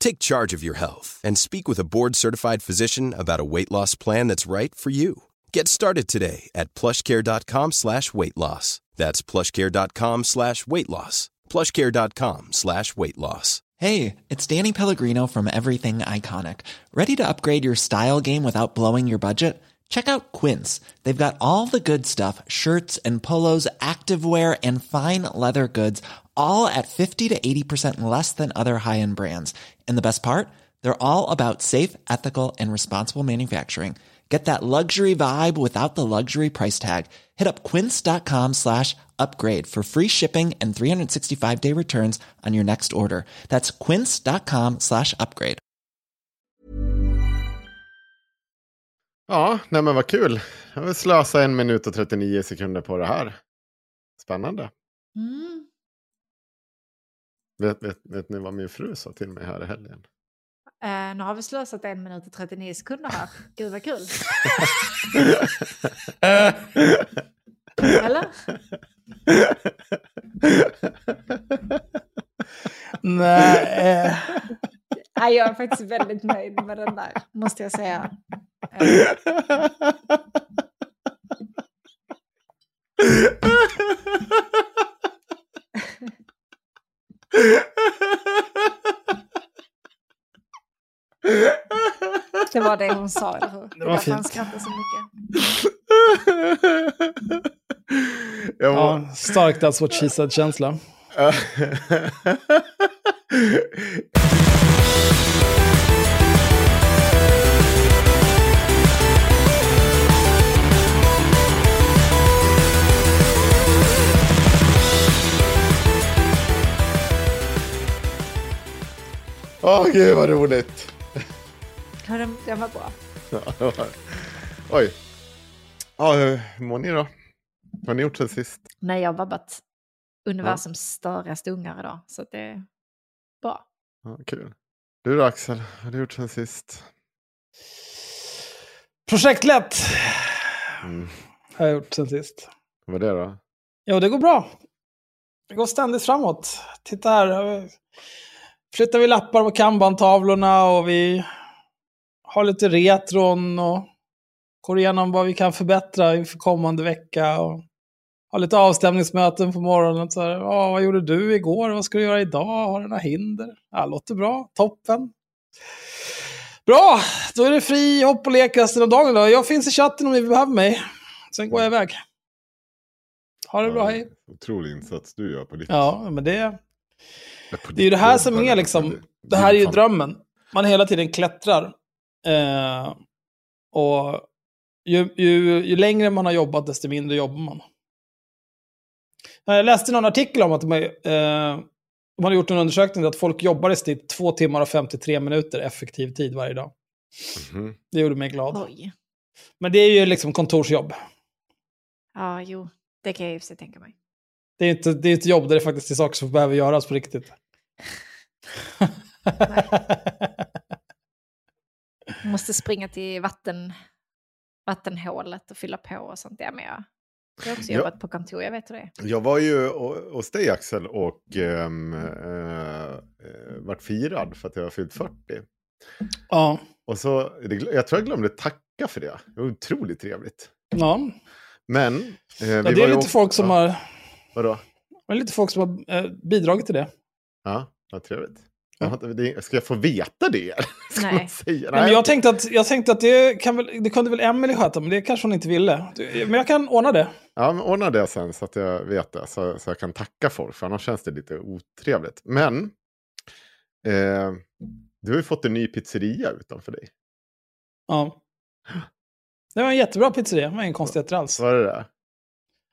Take charge of your health and speak with a board-certified physician about a weight loss plan that's right for you. Get started today at plushcare.com slash weight loss. That's plushcare.com slash weight loss. plushcare.com slash weight loss. Hey, it's Danny Pellegrino from Everything Iconic. Ready to upgrade your style game without blowing your budget? Check out Quince. They've got all the good stuff shirts and polos, activewear, and fine leather goods, all at 50 to 80% less than other high end brands. And the best part? They're all about safe, ethical, and responsible manufacturing. Get that luxury vibe without the luxury price tag. Hit up quince.com slash upgrade for free shipping and 365 day returns on your next order. That's quince.com slash upgrade. Ja, nej men vad kul. Jag vill slösa en minut och 39 sekunder på det här. Spännande. Mm. Vet, vet, vet ni vad min fru sa till mig här i helgen? Eh, nu har vi slösat en minut och 39 sekunder här. Gud vad kul. Eller? Nej. Nej, jag är faktiskt väldigt nöjd med den där, måste jag säga. Det var det hon sa, eller hur? Det var därför han fint. skrattade så mycket. jag var... ja, stark That's What She Said-känsla. Åh gud vad roligt. Ja, den, den var bra. Oj. Ja, hur mår ni då? Vad har ni gjort sen sist? Nej, jag har vabbat universums störigaste ungar idag, så att det är bra. Ja, kul. Du då Axel, vad har du gjort sen sist? Projektlätt Mm. har jag gjort sen sist. Vad var det då? Jo, det går bra. Det går ständigt framåt. Titta här. Flyttar vi lappar på kanban-tavlorna och vi har lite retron och går igenom vad vi kan förbättra inför kommande vecka. Och har lite avstämningsmöten på morgonen. Så här, ja, vad gjorde du igår? Vad ska du göra idag? Har du några hinder? Ja, låter bra. Toppen. Bra, då är det fri hopp och lek resten av dagen. Då. Jag finns i chatten om ni behöver mig. Sen går jag iväg. Ha det bra, hej. Otrolig insats du gör på ditt... Ja, men det, det är ju det här som är liksom, det här är ju drömmen. Man hela tiden klättrar. Eh, och ju, ju, ju längre man har jobbat, desto mindre jobbar man. Jag läste någon artikel om att de, eh, de hade gjort en undersökning där att folk jobbar i snitt 2 timmar och 53 minuter effektiv tid varje dag. Mhm. Det gjorde mig glad. Oj. Men det är ju liksom kontorsjobb. Ja, jo, det kan jag för sig tänka mig. Det är inte, det är ett jobb där det faktiskt är saker som behöver göras på riktigt. Måste springa till vatten, vattenhålet och fylla på och sånt. Ja, men jag jag har också jobbat på kontor, jag vet hur det är. Jag var ju hos dig Axel och um, vart firad för att jag har fyllt 40. ja. Och så, det, jag tror jag glömde tacka för det. Det var otroligt trevligt. ja. Men... eh, ja det är lite också- folk som ja, har, Vadå? det är lite folk som har eh, bidragit till det. Ja, vad trevligt. Ska jag få veta det? Ska Nej. Nej, men jag tänkte att, jag tänkte att det, kan väl, det kunde väl Emelie sköta, men det kanske hon inte ville. Men jag kan ordna det. Ja, men ordna det sen så att jag vet det. Så, så jag kan tacka folk, för annars känns det lite otrevligt. Men eh, du har ju fått en ny pizzeria utanför dig. Ja. Det var en jättebra pizzeria, det var ingen konstigheter alls. Var det det?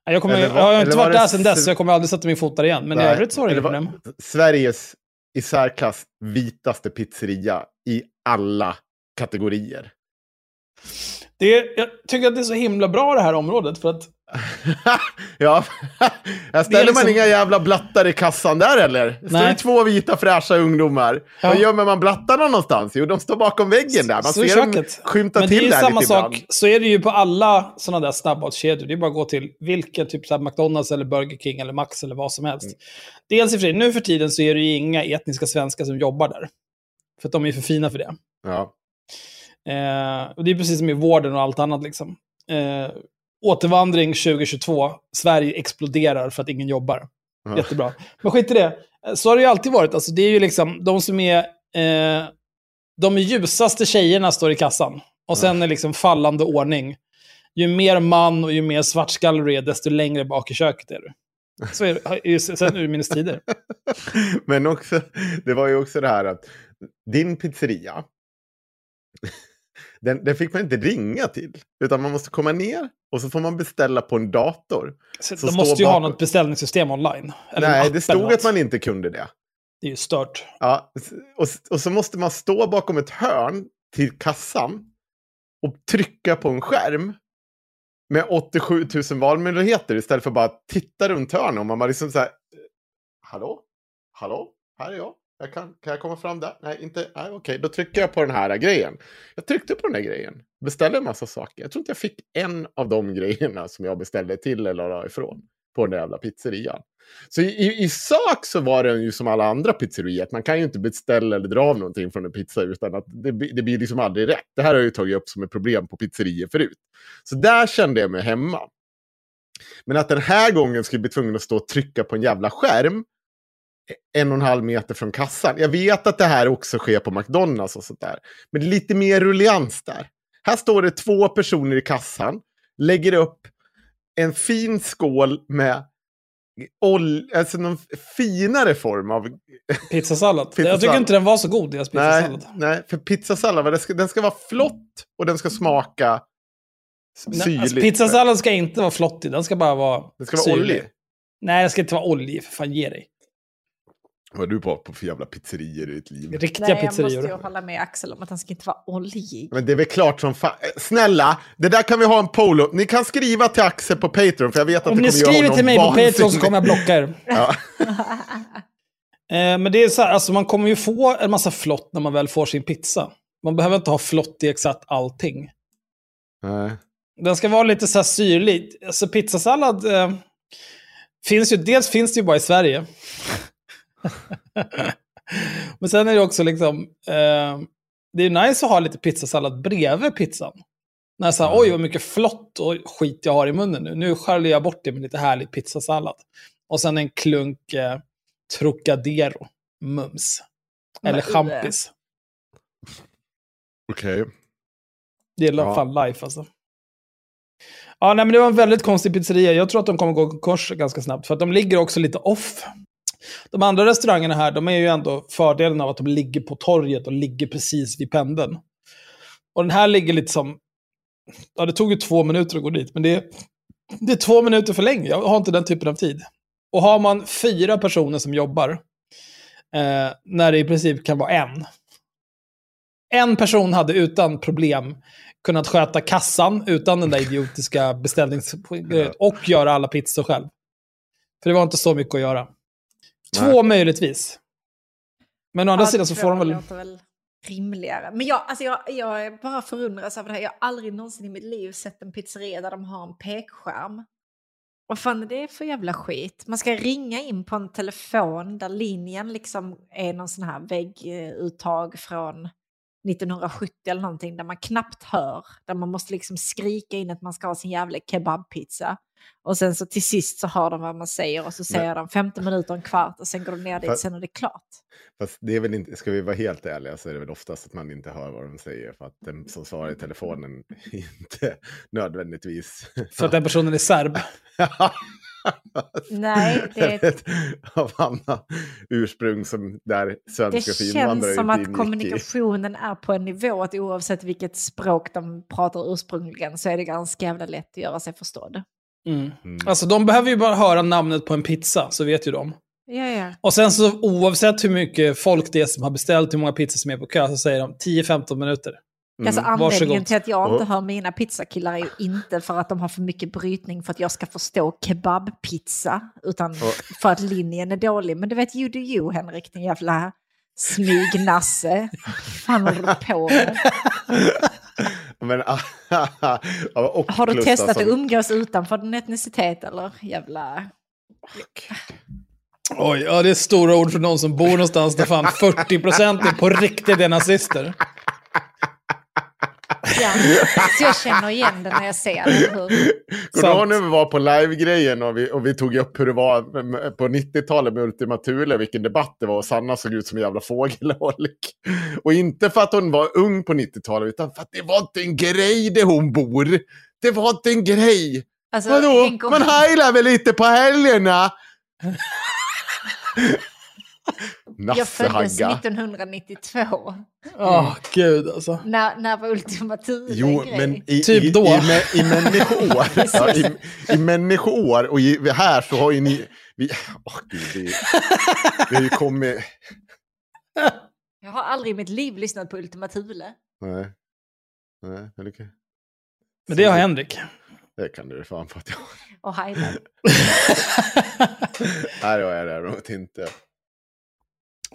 Jag, kommer, Eller jag var- har inte var varit där sedan dess, så jag kommer aldrig sätta min fot där igen. Men i Nej, övrigt så var det inget var- problem. Sveriges i särklass vitaste pizzeria i alla kategorier. Det, jag tycker att det är så himla bra det här området, för att ja, här ställer liksom- man inga jävla blattar i kassan där eller? Det står två vita fräscha ungdomar. Ja. Vad gömmer man blattarna någonstans? Jo, de står bakom väggen där. Man Så ser dem skymta Men det är till ju där samma lite sak, ibland. så är det ju på alla sådana där snabbmatskedjor. Det är bara att gå till vilken, typ så McDonalds eller Burger King eller Max eller vad som helst. Mm. Dels i och för sig, nu för tiden så är det ju inga etniska svenskar som jobbar där. För att de är för fina för det. Ja. Eh, och det är precis som i vården och allt annat liksom. Eh, återvandring 2022, Sverige exploderar för att ingen jobbar. Ja. Jättebra. Men skit i det. Så har det ju alltid varit. Alltså, det är ju liksom de som är... Eh, de ljusaste tjejerna står i kassan. Och sen är liksom fallande ordning. Ju mer man och ju mer svartskallig du är, desto längre bak i köket är du. Så är det sen urminnes tider. Men också, det var ju också det här att din pizzeria, den, den fick man inte ringa till. Utan man måste komma ner och så får man beställa på en dator. Så de måste ju ha bakom- något beställningssystem online. Nej, det stod att man inte kunde det. Det är ju stört. Ja, och, och så måste man stå bakom ett hörn till kassan och trycka på en skärm med 87 000 valmöjligheter istället för bara att titta runt hörnet. Och man bara liksom så här, hallå? Hallå? Här är jag jag kan, kan jag komma fram där? Nej, inte. Nej, okej, då trycker jag på den här grejen. Jag tryckte på den här grejen. Beställde en massa saker. Jag tror inte jag fick en av de grejerna som jag beställde till eller la ifrån på den där jävla pizzerian. Så i, i, sak så var den ju som alla andra pizzerior. Man kan ju inte beställa eller dra av någonting från en pizza utan att det, det blir liksom aldrig rätt. Det här har jag ju tagit upp som ett problem på pizzerior förut. Så där kände jag mig hemma. Men att den här gången skulle bli tvungen att stå och trycka på en jävla skärm en och en halv meter från kassan. Jag vet att det här också sker på McDonalds och sånt där. Men det är lite mer rullians där. Här står det två personer i kassan, lägger upp en fin skål med ol- alltså någon finare form av... Pizzasallad. Pizzasallad. Jag tycker inte den var så god, deras Nej, pizzasallad. nej, för pizzasallad, det ska, den ska vara flott och den ska smaka Nej, syrligt. Alltså, pizzasallad ska inte vara flottig, den ska bara vara Den ska vara syrlig. oljig. Nej, den ska inte vara oljig, för fan ge dig. Vad har du på, på för jävla pizzerior i ditt liv? Riktiga Nej, jag måste pizzerior. ju hålla med Axel om att han ska inte vara oljig. Men det är väl klart som fan. Snälla, det där kan vi ha en polo. Ni kan skriva till Axel på Patreon för jag vet att Om det ni kommer göra skriver honom till mig på vansinnig. Patreon så kommer jag blocka er. Ja. Eh, men det är så här, alltså man kommer ju få en massa flott när man väl får sin pizza. Man behöver inte ha flott i exakt allting. Nej. Den ska vara lite så här syrlig. Alltså pizzasallad eh, finns ju, dels finns det ju bara i Sverige. Men sen är det också liksom, eh, det är ju nice att ha lite pizzasallad bredvid pizzan. När så här, oj vad mycket flott och skit jag har i munnen nu. Nu sköljer jag bort det med lite härlig pizzasallad. Och sen en klunk eh, Trocadero, mums. Eller champis. Okej. Det är Ja. fan life alltså. Ja, nej, men det var en väldigt konstig pizzeria. Jag tror att de kommer gå i konkurs ganska snabbt. För att de ligger också lite off. De andra restaurangerna här, de är ju ändå fördelen av att de ligger på torget och ligger precis vid pendeln. Och den här ligger lite som... Ja, det tog ju två minuter att gå dit, men det är, det är två minuter för länge. Jag har inte den typen av tid. Och har man fyra personer som jobbar, eh, när det i princip kan vara en, en person hade utan problem kunnat sköta kassan utan den där idiotiska beställningsgrejen och göra alla pizzor själv. För det var inte så mycket att göra. Två möjligtvis. Men å andra Ja, sidan så får de väl... låter väl rimligare. Men jag, alltså jag, jag bara förundras över det här. Jag har aldrig någonsin i mitt liv sett en pizzeria där de har en pekskärm. Vad fan är det för jävla skit? Man ska ringa in på en telefon där linjen liksom är någon sån här vägguttag från 1970 eller någonting där man knappt hör. Där man måste liksom skrika in att man ska ha sin jävla kebabpizza. Och sen så till sist så har de vad man säger och så säger de 15 minuter, en kvart och sen går de ner dit, Fast- sen är det klart. Fast det är väl inte, ska vi vara helt ärliga så är det väl oftast att man inte hör vad de säger för att den som svarar i telefonen inte nödvändigtvis... För att den personen är serb. Nej, det är- av annan ursprung som där Det svenska för känns som att i. kommunikationen är på en nivå att oavsett vilket språk de pratar ursprungligen så är det ganska jävla lätt att göra sig förstådd. Mm. Mm. Alltså de behöver ju bara höra namnet på en pizza, så vet ju de. Ja, ja. Och sen så oavsett hur mycket folk det är som har beställt, hur många pizzor som är på kö, så säger de 10-15 minuter. Alltså Mm. anledningen varsågod. till att jag inte hör mina pizzakillar är ju inte för att de har för mycket brytning för att jag ska förstå kebabpizza, utan för att linjen är dålig. Men du vet, you do you Henrik, din jävla smygnasse. fan håller du på med? Men, och Har du plus testat alltså- att umgås utanför din etnicitet eller? Jävla... Oj, ja det är stora ord för någon som bor någonstans där fan 40% är på riktigt är nazister. Ja, så jag känner igen det när jag ser det. Kommer du ihåg när vi var på live-grejen och vi, och vi tog upp hur det var på 90-talet med Ultima Thule, vilken debatt det var och Sanna såg ut som en jävla fågelholk. Och inte för att hon var ung på 90-talet utan för att det var inte en grej där hon bor. Det var inte en grej. Alltså, Vadå? Man heilar väl lite på helgerna? Jag föddes Nassehagga. 1992. Åh, gud alltså. När, när var Ultima Thule en Jo, grej? men i, Typ i, då. i, mä- i människoår, ja, i, i människoår och i, här så har ju ni... Vi, åh, gud, det, det har ju kommit... Jag har aldrig i mitt liv lyssnat på Ultima Thule. Nej. Nej, men det Men det har Henrik. det kan du fan för att jag... Och Highland. Nej, det är det nog inte.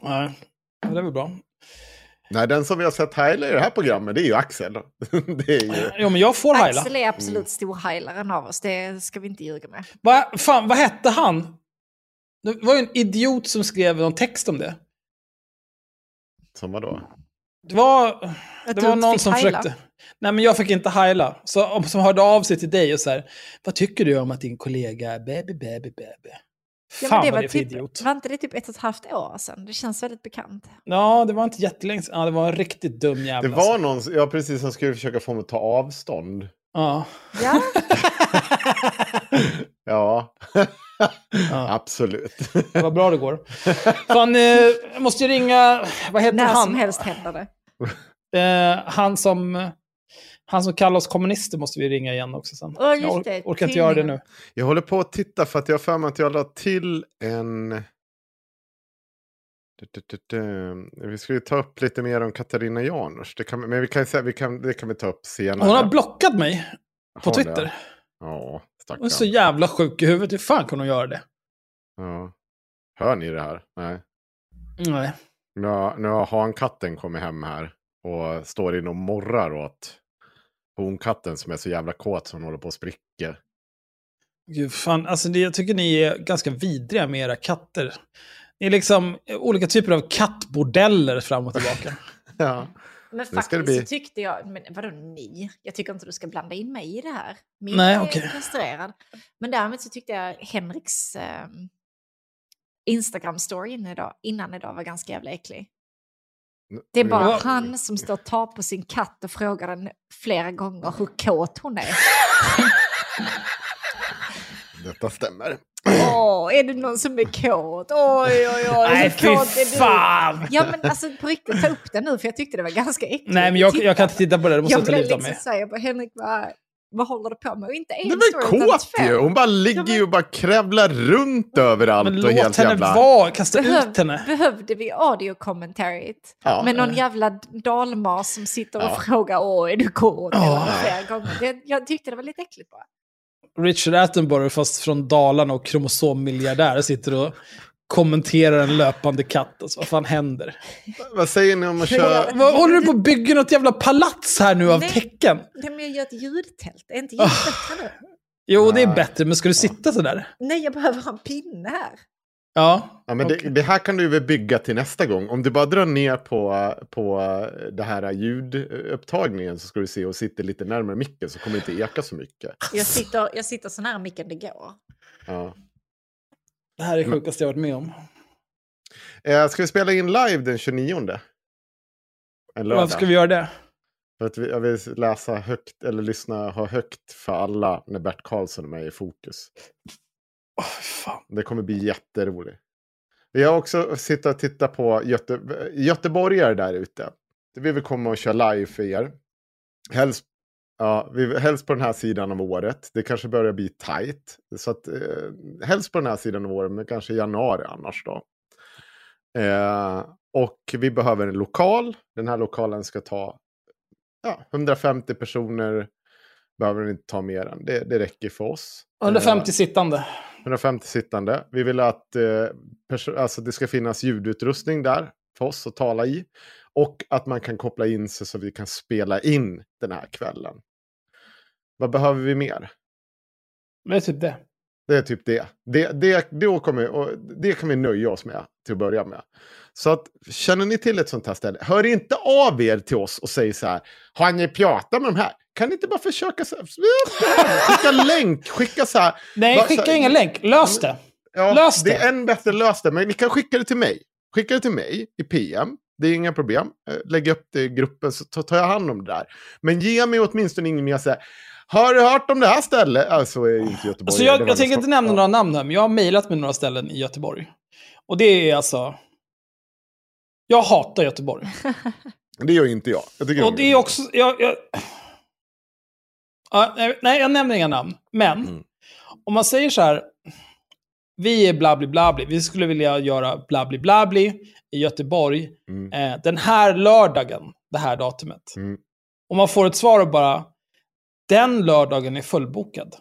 Nej, men det är väl bra. Nej, den som vi har sett heila i det här programmet, det är ju Axel. Det är ju... Jo, men jag får heila. Axel är absolut storheilaren av oss, det ska vi inte ljuga med. Va, fan, vad hette han? Det var ju en idiot som skrev någon text om det. Som vadå? Det var, det var någon som heila. försökte... Nej, men jag fick inte heila. Så, om- som hörde av sig till dig och så här, vad tycker du om att din kollega är baby, baby, baby? Ja, Fan men det vad var, det är för typ, idiot. var inte det typ ett och ett halvt år sedan? Det känns väldigt bekant. Ja, det var inte jättelänge sedan. Ja, det var en riktigt dum jävla. Det var någon, ja precis, som skulle försöka få mig att ta avstånd. Ja. Ja, Ja, ja. absolut. Det var bra det går. Fan, eh, jag måste ju ringa... Vad heter när han? som helst händer det. Eh, han som... Han som kallar oss kommunister måste vi ringa igen också sen. Just jag or- det, orkar inte göra det nu. Jag håller på att titta för att jag har för mig att jag la till en... Du, du, du, du. Vi ska ju ta upp lite mer om Katarina Janouch. Det kan, men vi kan, säga- vi kan, det kan vi ta upp senare. Hon har blockat mig på Har det? Twitter. Ja, Hon är så jävla sjuk i huvudet. Hur fan kan hon göra det? Ja. Hör ni det här? Nej. Nej. Nu har, nu har hankatten kommit hem här och står in och morrar åt honkatten som är så jävla kåt som hon håller på att spricka. Gud, fan. Alltså, det, jag tycker ni är ganska vidriga med era katter. Ni är liksom olika typer av kattbordeller fram och tillbaka. Ja. Men ska det faktiskt bli. så tyckte jag, men vadå ni? Jag tycker inte du ska blanda in mig i det här. Min Nej, är okej. kastrerad. Men däremot så tyckte jag Henriks eh, Instagram-story innan idag, innan idag var ganska jävla äcklig. Det är bara Ja. han som står och tar på sin katt och frågar den flera gånger hur kåt hon är. Detta stämmer. Åh, är det någon som är kåt? Oj, oj, oj. Nej, fy fan! Ja, men alltså på riktigt, ta upp det nu för jag tyckte det var ganska äckligt. Nej, men jag, jag kan inte titta på det. Det måste jag jag ta blev livet av liksom mig. såhär, jag bara Henrik, vad, vad håller du på med? Och inte en Det story var utan kåt ju! Hon bara ligger ju och bara krävlar runt överallt Men och låt helt henne jävla... vara. Kasta ut Behöv, henne. behövde vi audio-commentaryt? Ja. med någon jävla dalmas som sitter och Ja. frågar åh, är du kåt? Ja. Eller flera gånger. Det, jag tyckte det var lite äckligt bara. Richard Attenborough, fast från Dalarna och kromosommiljardär, sitter och kommenterar en löpande katt. Alltså, vad fan händer? Vad säger ni om att köra... Vad, håller du på att bygga något jävla palats här nu av Nej. tecken? Nej, men jag gör ett ljudtält. Är inte ljud bättre nu? Jo, det är bättre, men ska du sitta sådär? Nej, jag behöver ha en pinne här. Ja. Ja, men det, okej. det här kan du väl bygga till nästa gång. Om du bara drar ner på, på det här ljudupptagningen så ska du se och sitter lite närmare micken så kommer det inte eka så mycket. Jag sitter, jag sitter så nära micken det går. Ja. Det här är det sjukaste jag varit med om. Eh, ska vi spela in live den 29? En lördag. Varför ska vi göra det? För att vi, jag vill läsa högt, eller lyssna, ha högt för alla när Bert Karlsson är med i fokus. Åh, fan. Det kommer bli jätteroligt. Vi har också suttit och tittat på Göte, göteborgare där ute. Vi vill komma och köra live för er. Helst, ja, vi, helst på den här sidan av året. Det kanske börjar bli tajt. Så att, eh, helst på den här sidan av året, men kanske januari annars då. Eh, och vi behöver en lokal. Den här lokalen ska ta ja, 150 personer. Behöver inte ta mer än. Det, det räcker för oss. 150 sittande. 150 sittande. Vi vill att eh, alltså det ska finnas ljudutrustning där för oss att tala i. Och att man kan koppla in sig så vi kan spela in den här kvällen. Vad behöver vi mer? Det är typ det. Det är typ det. Det, det, då kommer, och det kan vi nöja oss med till att börja med. Så att, känner ni till ett sånt här ställe, hör inte av er till oss och säg så här, har ni pratat med de här? Kan ni inte bara försöka så här, skicka länk, skicka så här. Nej, Bara skicka här- ingen länk. Lös det. Ja, Lös det det. är än bättre lös det, men ni kan skicka det till mig. Skicka det till mig i PM. Det är inga problem. Eh, Lägg upp det i gruppen så tar tar jag hand om det där. Men ge mig åtminstone ingen mer så här. Har du hört om det här stället? Alltså är inte Göteborg. Alltså jag, jag tänker inte nämna några namn här, men jag har mejlat med några ställen i Göteborg. Och det är alltså... Jag hatar Göteborg. Det gör inte jag. jag Och det är också... Jag, jag... Ja, nej, nej, jag nämner inga namn. Men Mm. om man säger så här. Vi är blabli blabli. Vi skulle vilja göra blabli blabli i Göteborg Mm. eh, den här lördagen, det här datumet. Mm. Och man får ett svar och bara, den lördagen är fullbokad.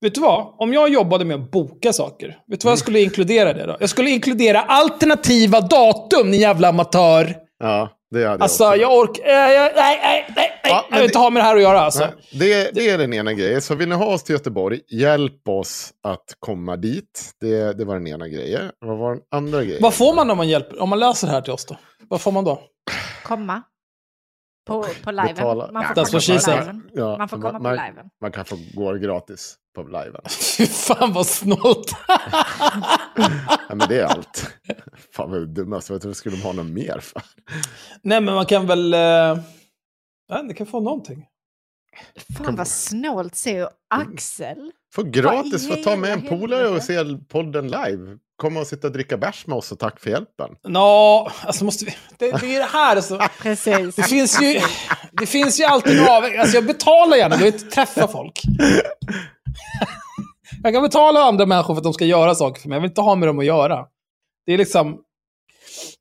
Vet du vad? Om jag jobbade med att boka saker, vet du Mm. vad jag skulle inkludera det då? Jag skulle inkludera alternativa datum, ni jävla amatör! Ja, det hade Alltså, jag också. jag orkar... Eh, nej, nej, nej, Ja, jag vill inte ha med det här att göra alltså. Nej, det, det är den ena grejen. Så vill ni ha oss till Göteborg, hjälp oss att komma dit. Det, det var den ena grejen. Vad var den andra grejen? Vad får man om man, hjälper, om man löser det här till oss då? Vad får man då? Komma. På, på liven. Betala- Man får komma på liven. Ja, Man får komma på man, liven. man kan få gå gratis på liven. Fan vad snålt! Ja, men det är allt. Fan vad dummast. Vad skulle de ha något mer för? nej, men man kan väl... Eh... Nej, det kan få någonting. Fan vad snålt ser Axel. Få gratis, få ta med en polare och se podden live. Komma och sitta och dricka bärs med oss och tack för hjälpen. Nå, alltså måste vi... Det, det är ju det här alltså. Precis. Det finns ju, det finns ju alltid en avvägning. Alltså jag betalar gärna, jag vill inte träffa folk. Jag kan betala andra människor för att de ska göra saker för mig. Jag vill inte ha med dem att göra. Det är liksom...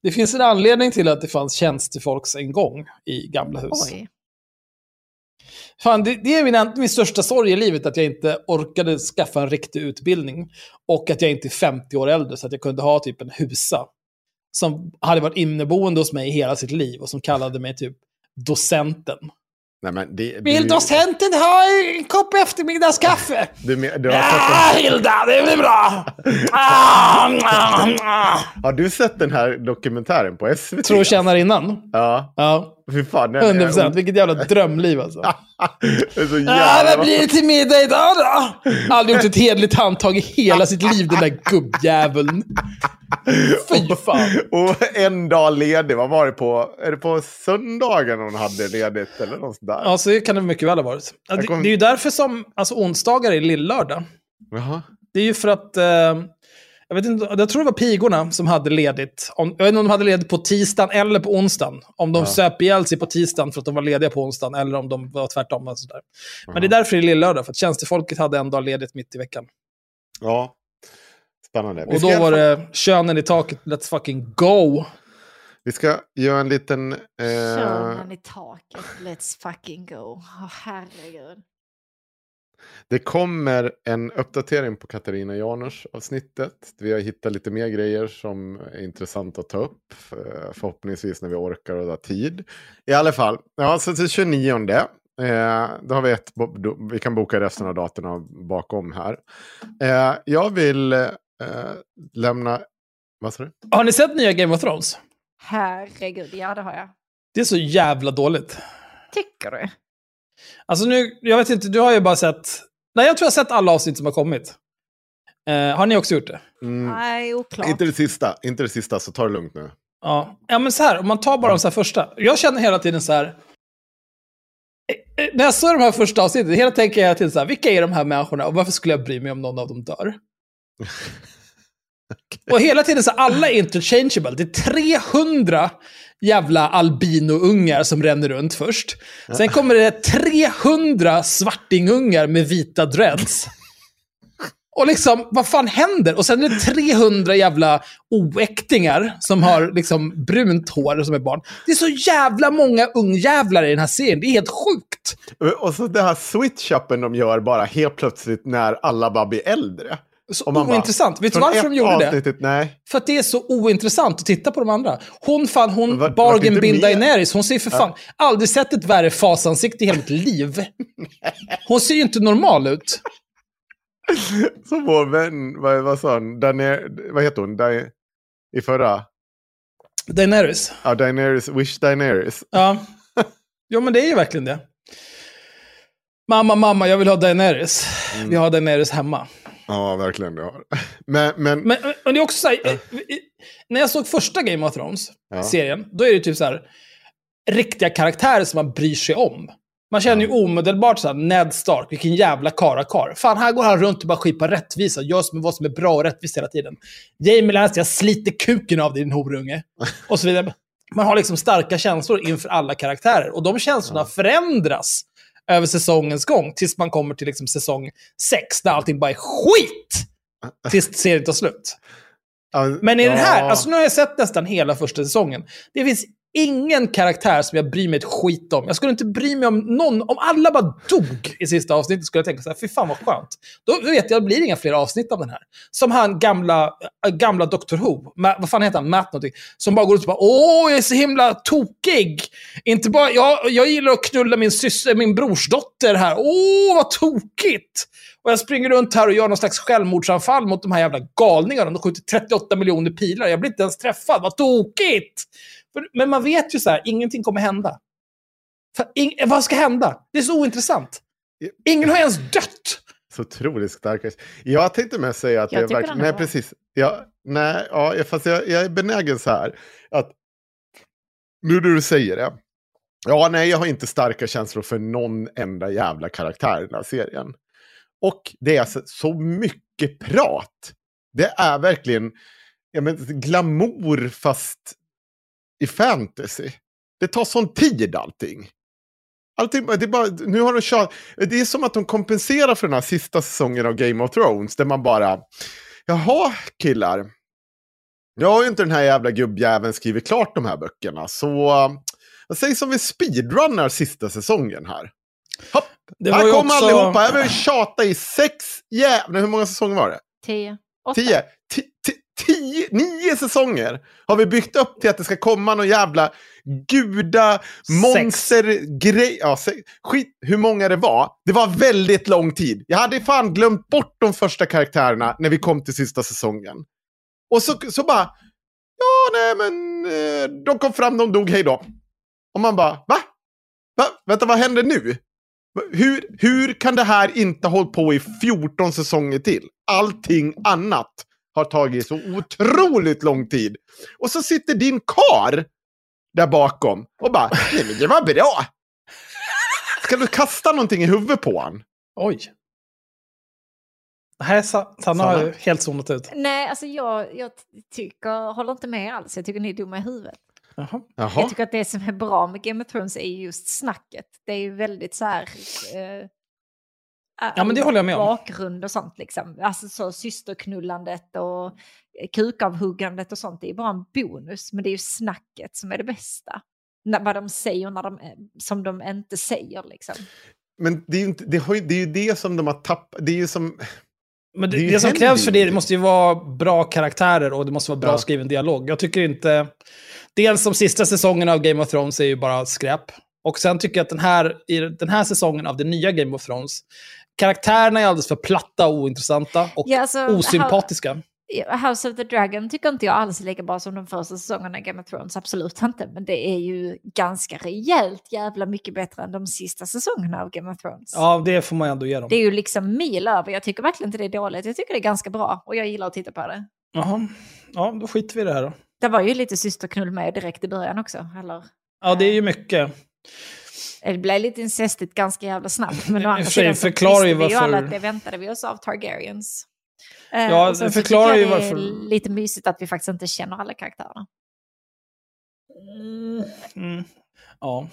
Det finns en anledning till att det fanns tjänstefolks en gång i gamla hus. Oj. Fan, det, det är min, min största sorg i livet, att jag inte orkade skaffa en riktig utbildning. Och att jag inte är 50 år äldre, så att jag kunde ha typ en husa. Som hade varit inneboende hos mig hela sitt liv och som kallade mig typ docenten. Nej, men det, Vill du, docenten ha en kopp eftermiddagskaffe? du, du, du har, Ja, sett Hilda, det blir bra! Ah, ah, ah. den, har du sett den här dokumentären på SVT? Tror känner innan. Ja, Ja, fy fan. den är- 100 procent. Vilket jävla drömliv alltså. det är så Ah, jävla... vad blir det till middag idag då? Aldrig gjort ett hederligt handtag i hela sitt liv, den där gubbjäveln. Fy fan. Och en dag ledig, vad var det på? Är det på söndagen hon hade ledigt eller något sånt där? Ja, så kan det mycket väl ha varit. Det, kom- det är ju därför som alltså, onsdagar är lillördag. Jaha. Det är ju för att, eh, jag vet inte, jag tror det var pigorna som hade ledigt. Om, jag vet inte om de hade ledigt på tisdagen eller på onsdagen. Om de Ja. söp ihjäl sig på tisdagen för att de var lediga på onsdagen, eller om de var tvärtom. Och sådär. Men det är därför det är lillördag, för att tjänstefolket hade en dag ledigt mitt i veckan. Ja. Spännande. Och då var det könen i taket, let's fucking go! vi ska göra en liten... Eh, Könen i taket. Let's fucking go. Åh herregud. Det kommer en uppdatering på Katarina Janers avsnittet. Vi har hittat lite mer grejer som är intressant att ta upp. eh, Förhoppningsvis när vi orkar och har tid. I alla fall, ja, så till 29. Eh, då har vi ett, vi kan boka resten av datorn bakom här. Eh, jag vill eh, lämna... Vad sa du? Har ni sett nya Game of Thrones? Herregud, ja det har jag. Det är så jävla dåligt. Tycker du? Alltså nu, jag vet inte, du har ju bara sett... Nej, jag tror jag har sett alla avsnitt som har kommit. Eh, har ni också gjort det? Mm, Nej, oklart. inte det sista, inte det sista, så ta det lugnt nu. Ja. ja, men så här, om man tar bara de så här första. Jag känner hela tiden så här... eh, eh, När jag såg de här första avsnitten, hela tänker jag hela tiden så här, vilka är de här människorna och varför skulle jag bry mig om någon av dem dör? Och hela tiden så alla är interchangeable. Det är 300 jävla albinoungar som ränner runt först. Sen kommer det 300 svartingungar med vita dreads. Och liksom, vad fan händer? Och sen är det 300 jävla oäktingar som har liksom brunt hår och som är barn. Det är så jävla många ungjävlar i den här serien. Det är helt sjukt. Och så den här switch-upen de gör bara helt plötsligt när alla bara blir äldre. Så man bara, ointressant. Vet du varför de gjorde det? avsnittet, Nej. För att det är så ointressant att titta på de andra. Hon fan, hon, var- Bargain bin? Daenerys, hon ser för fan, aldrig sett ett värre fasansikte i hela mitt liv. Hon ser ju inte normal ut. Som vår vän, vad, vad sa hon? Daener, vad heter hon? Dae, I förra? Daenerys. Ja, Daenerys, Wish Daenerys. Ja. Jo, men det är ju verkligen det. Mamma, mamma, jag vill ha Daenerys. Mm. Vi har Daenerys hemma. Ja, verkligen. Det har. Men, men, Men, men det är också så här, eh, när jag såg första Game of Thrones, Ja. serien, då är det typ så här, riktiga karaktärer som man bryr sig om. Man känner ju omedelbart så här, Ned Stark, vilken jävla karakar. Fan, här går han runt och bara skipar rättvisa, gör som, vad som är bra och rättvist hela tiden. Jamie Lannister, jag sliter kuken av dig din horunge. Och så vidare. Man har liksom starka känslor inför alla karaktärer. Och de känslorna förändras över säsongens gång, tills man kommer till liksom säsong 6, där allting bara är skit! Tills serien tar slut. Men i den här, alltså nu har jag sett nästan hela första säsongen. Det finns ingen karaktär som jag bryr mig ett skit om. Jag skulle inte bry mig om någon, om alla bara dog i sista avsnittet skulle jag tänka så här, fy fan vad skönt. Då vet jag, det blir inga fler avsnitt av den här. Som han gamla, äh, gamla Dr. Who, Ma, vad fan heter han, Matt någonting, som bara går ut och bara åh, jag är så himla tokig. Inte bara, jag, jag gillar att knulla min, syster, min brorsdotter här, åh vad tokigt. Och jag springer runt här och gör någon slags självmordsanfall mot de här jävla galningarna. De skjuter 38 miljoner pilar. Jag blir inte ens träffad. Vad tokigt! För, men man vet ju så här, ingenting kommer hända. För, ing, vad ska hända? Det är så ointressant. Ingen har ens dött. Så otroligt starka. Jag tänkte med säga att Jag det är verkligen... Nej, precis. Ja, nej, ja, fast jag, jag är benägen så här. Att nu när du säger det. Ja, nej, jag har inte starka känslor för någon enda jävla karaktär i den här serien. Och det är så, så mycket prat. Det är verkligen ja, men, glamour fast i fantasy. Det tar sån tid allting. Allting, det är, bara, nu har de kört, det är som att de kompenserar för den här sista säsongen av Game of Thrones. Där man bara, jaha killar. Jag har ju inte den här jävla gubbjäveln skrivit klart de här böckerna. Så jag säger som vi speedrunnar sista säsongen här. Hopp, Det var här kommer också- allihopa. Jag vill tjata i sex jävla... Hur många säsonger var det? Tio. Åtta. Tio, ti- ti- tio, nio säsonger har vi byggt upp till att det ska komma någon jävla guda, monster, grej. Ja, skit hur många det var. Det var väldigt lång tid. Jag hade fan glömt bort de första karaktärerna när vi kom till sista säsongen. Och så, så bara, ja nej men, eh, de kom fram, de dog, hej då. Och man bara, va? va? Vänta, vad händer nu? Hur, hur kan det här inte ha hållit på i 14 säsonger till? Allting annat har tagit så otroligt lång tid. Och så sitter din kar där bakom och bara, nej men det var bra. Ska du kasta någonting i huvudet på han? Oj. Sa- Sanna har Sanna. ju helt zonat ut. Nej, alltså jag, jag tycker, håller inte med alls. Jag tycker ni är dumma i huvudet. Jaha. Jaha. Jag tycker att det som är bra med Game of Thrones är just snacket. Det är ju väldigt så här... Eh, Ja, men det håller jag med om. Bakgrund och sånt liksom. Alltså så systerknullandet och eh, kukavhuggandet och sånt. Det är bara en bonus. Men det är ju snacket som är det bästa. När, vad de säger när de, som de inte säger liksom. Men det är ju, inte, det, har ju, det är ju det som de har tappat. Det är ju som... Men det, Det det som krävs för det, det måste ju vara bra karaktärer och det måste vara bra Ja. skriven dialog. Jag tycker inte... Dels de sista säsongerna av Game of Thrones är ju bara skräp. Och sen tycker jag att den här, i den här säsongen av det nya Game of Thrones, karaktärerna är alldeles för platta och ointressanta och Ja, alltså, osympatiska. House of the Dragon tycker inte jag alls är lika bra som de första säsongerna i Game of Thrones, absolut inte. Men det är ju ganska rejält jävla mycket bättre än de sista säsongerna av Game of Thrones. Ja, det får man ändå ge dem. Det är ju liksom mil över, jag tycker verkligen inte det är dåligt, jag tycker det är ganska bra och jag gillar att titta på det. Jaha, ja då skiter vi i det här då. Det var ju lite systerknull med direkt i början också, eller? Ja, det är ju mycket. Det blev lite incestigt ganska jävla snabbt. Men å andra sidan så förklarar ju visste vi ju alla varför- att det väntade vi oss av Targaryens. Eh, Ja, det förklarar ju jag det är varför- lite mysigt att vi faktiskt inte känner alla karaktärerna. Mm. Ja.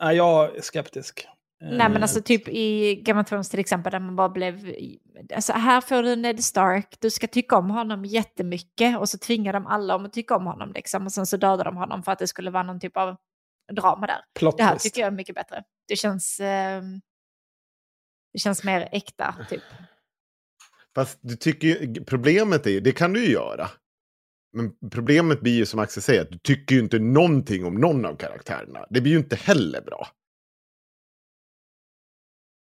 Nej, jag är skeptisk. Nej men Eh, alltså typ i Game of Thrones till exempel där man bara blev... Alltså här får du Ned Stark, du ska tycka om honom jättemycket och så tvingar de alla om att tycka om honom liksom. Och sen så dödar de honom för att det skulle vara någon typ av drama där. plot Det här tycker jag är mycket bättre. Det känns... Eh, det känns mer äkta typ. Fast du tycker ju, problemet är, det kan du ju göra. Men problemet blir ju som Axel säger, att du tycker ju inte någonting om någon av karaktärerna. Det blir ju inte heller bra.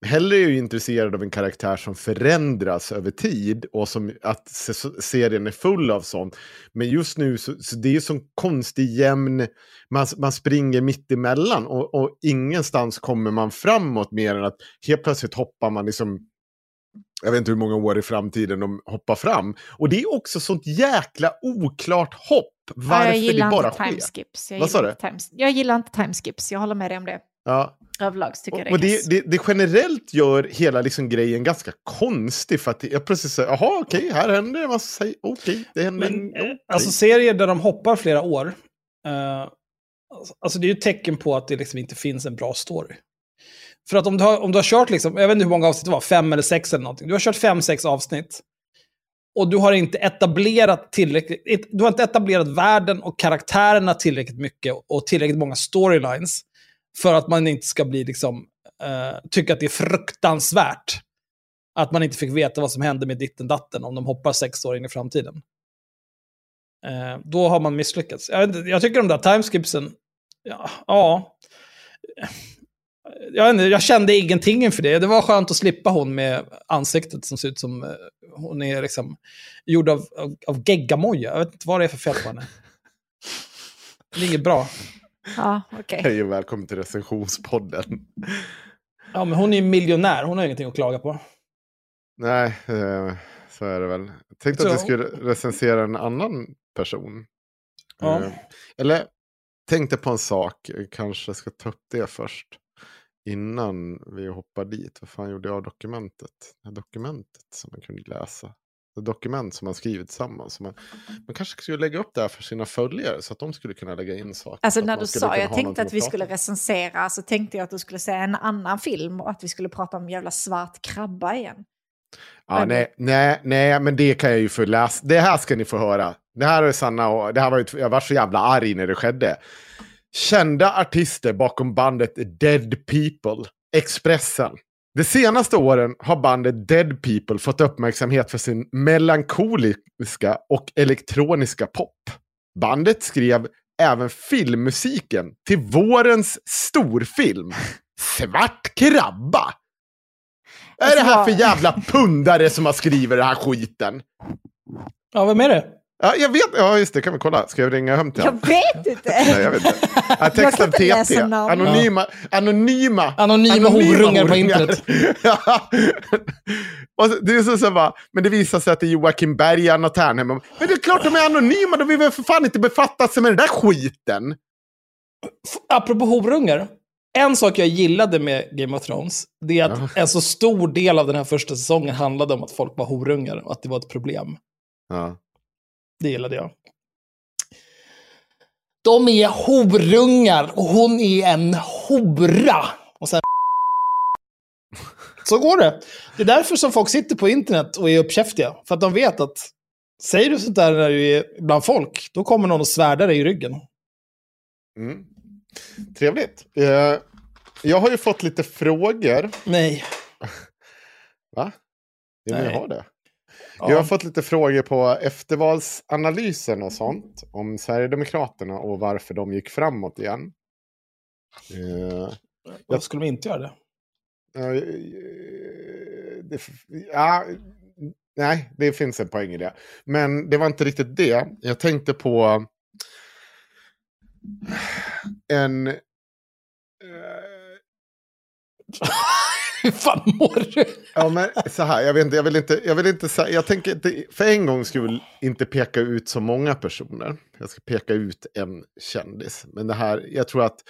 Hellre är ju intresserad av en karaktär som förändras över tid och som att se- serien är full av sånt. Men just nu så, så det är sån konstig jämn, man, man springer mitt emellan och, och ingenstans kommer man framåt mer än att helt plötsligt hoppar man liksom jag vet inte hur många år i framtiden de hoppar fram. Och det är också sånt jäkla oklart hopp. Ja, Varför jag gillar det bara sker. timeskips. Jag Vad sa gillar du? times- Jag gillar inte timeskips, jag håller med dig om det. Ja. Överlags tycker jag det är det, det, det generellt gör hela liksom grejen ganska konstig. För att jag plötsligt säger, jaha okej, här händer det. Okej, det händer. Men, en- eh, alltså serier där de hoppar flera år, eh, alltså- alltså det är ju ett tecken på att det liksom inte finns en bra story. För att om du har, om du har kört, liksom, jag vet inte hur många avsnitt det var, fem eller sex eller någonting. Du har kört fem, sex avsnitt. Och du har inte etablerat tillräckligt, du har inte etablerat världen och karaktärerna tillräckligt mycket och tillräckligt många storylines. För att man inte ska bli liksom, eh, tycka att det är fruktansvärt. Att man inte fick veta vad som hände med ditten datten om de hoppar sex år in i framtiden. Eh, då har man misslyckats. Jag, jag tycker de där timeskipsen, ja, ja. Jag, inte, jag kände ingenting inför det. Det var skönt att slippa hon med ansiktet som ser ut som eh, hon är liksom gjord av, av, av geggamoja. Jag vet inte vad det är för fel på henne. Det är inget bra. Ja, okej. Hej och välkommen till recensionspodden. Ja, men hon är ju miljonär. Hon har ingenting att klaga på. Nej, eh, så är det väl. Jag tänkte Så- att vi skulle recensera en annan person. Ja. Eh, eller tänkte på en sak, Jag kanske ska ta upp det först. Innan vi hoppar dit. Vad fan gjorde jag av dokumentet? Det här dokumentet som man kunde läsa. Dokument som man skrivit tillsammans. Man, man kanske skulle lägga upp det här för sina följare så att de skulle kunna lägga in saker. Alltså när du sa, jag tänkte att vi prata skulle recensera, så tänkte jag att du skulle säga en annan film och att vi skulle prata om jävla svart krabba igen. Ja, nej, nej, nej, men det kan jag ju få läsa. Det här ska ni få höra. Det här är Sanna och det här var ju, jag var så jävla arg när det skedde. Kända artister bakom bandet Dead People, Expressen. De senaste åren har bandet Dead People fått uppmärksamhet för sin melankoliska och elektroniska pop. Bandet skrev även filmmusiken till vårens storfilm Svart Krabba. Vad är det här för jävla pundare som har skrivit den här skiten? Ja, vem är det? Ja, jag vet. Ja, just det. Kan vi kolla. Ska jag ringa hem till Jag honom? vet inte! Nej, jag vet inte. Ja, text av TT. läsa namn. Anonyma, anonyma. Anonyma horungar på internet. ja. Och så, det är så, så bara, men det visar sig att det är Joakim Berg, Anna Ternhem. Men det är klart de är anonyma. De vill väl för fan inte befatta sig med den där skiten. Apropå horungar. En sak jag gillade med Game of Thrones, det är att en så stor del av den här första säsongen handlade om att folk var horungar och att det var ett problem. Ja. Det gillade jag. De är horungar och hon är en hora. Och sen... Så går det. Det är därför som folk sitter på internet och är uppkäftiga. För att de vet att säger du sånt där när du är bland folk, då kommer någon och svärdar dig i ryggen. Mm. Trevligt. Eh, jag har ju fått lite frågor. Nej. Va? Vill ni Nej. ha det? Ja. Jag har fått lite frågor på eftervalsanalysen och sånt. Om Sverigedemokraterna och varför de gick framåt igen. Eh, Varför skulle de inte göra det? Ja, det, ja, nej, det finns en poäng i det. Men det var inte riktigt det. Jag tänkte på en... eh, Hur fan mår du? Ja, men så här, jag vet inte, jag vill inte, jag vill inte jag tänker inte, för en gång skull inte peka ut så många personer. Jag ska peka ut en kändis. Men det här, jag tror att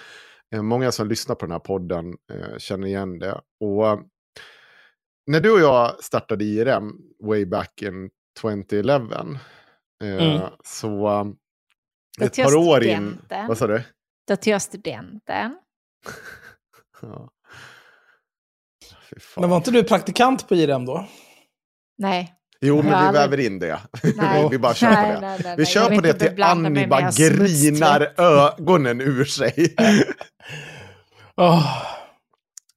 eh, många som lyssnar på den här podden eh, känner igen det. Och när du och jag startade IRM way back in 2011, eh, Mm. så eh, ett par år in, vad sa du? Då tog jag studenten. Ja. Men var inte du praktikant på IRM då? Nej. Jo, men vi aldrig- väver in det. Nej. vi bara kör Nej, på det. nej, nej, Vi kör på det till Annie bara grinar ögonen ur sig. Åh,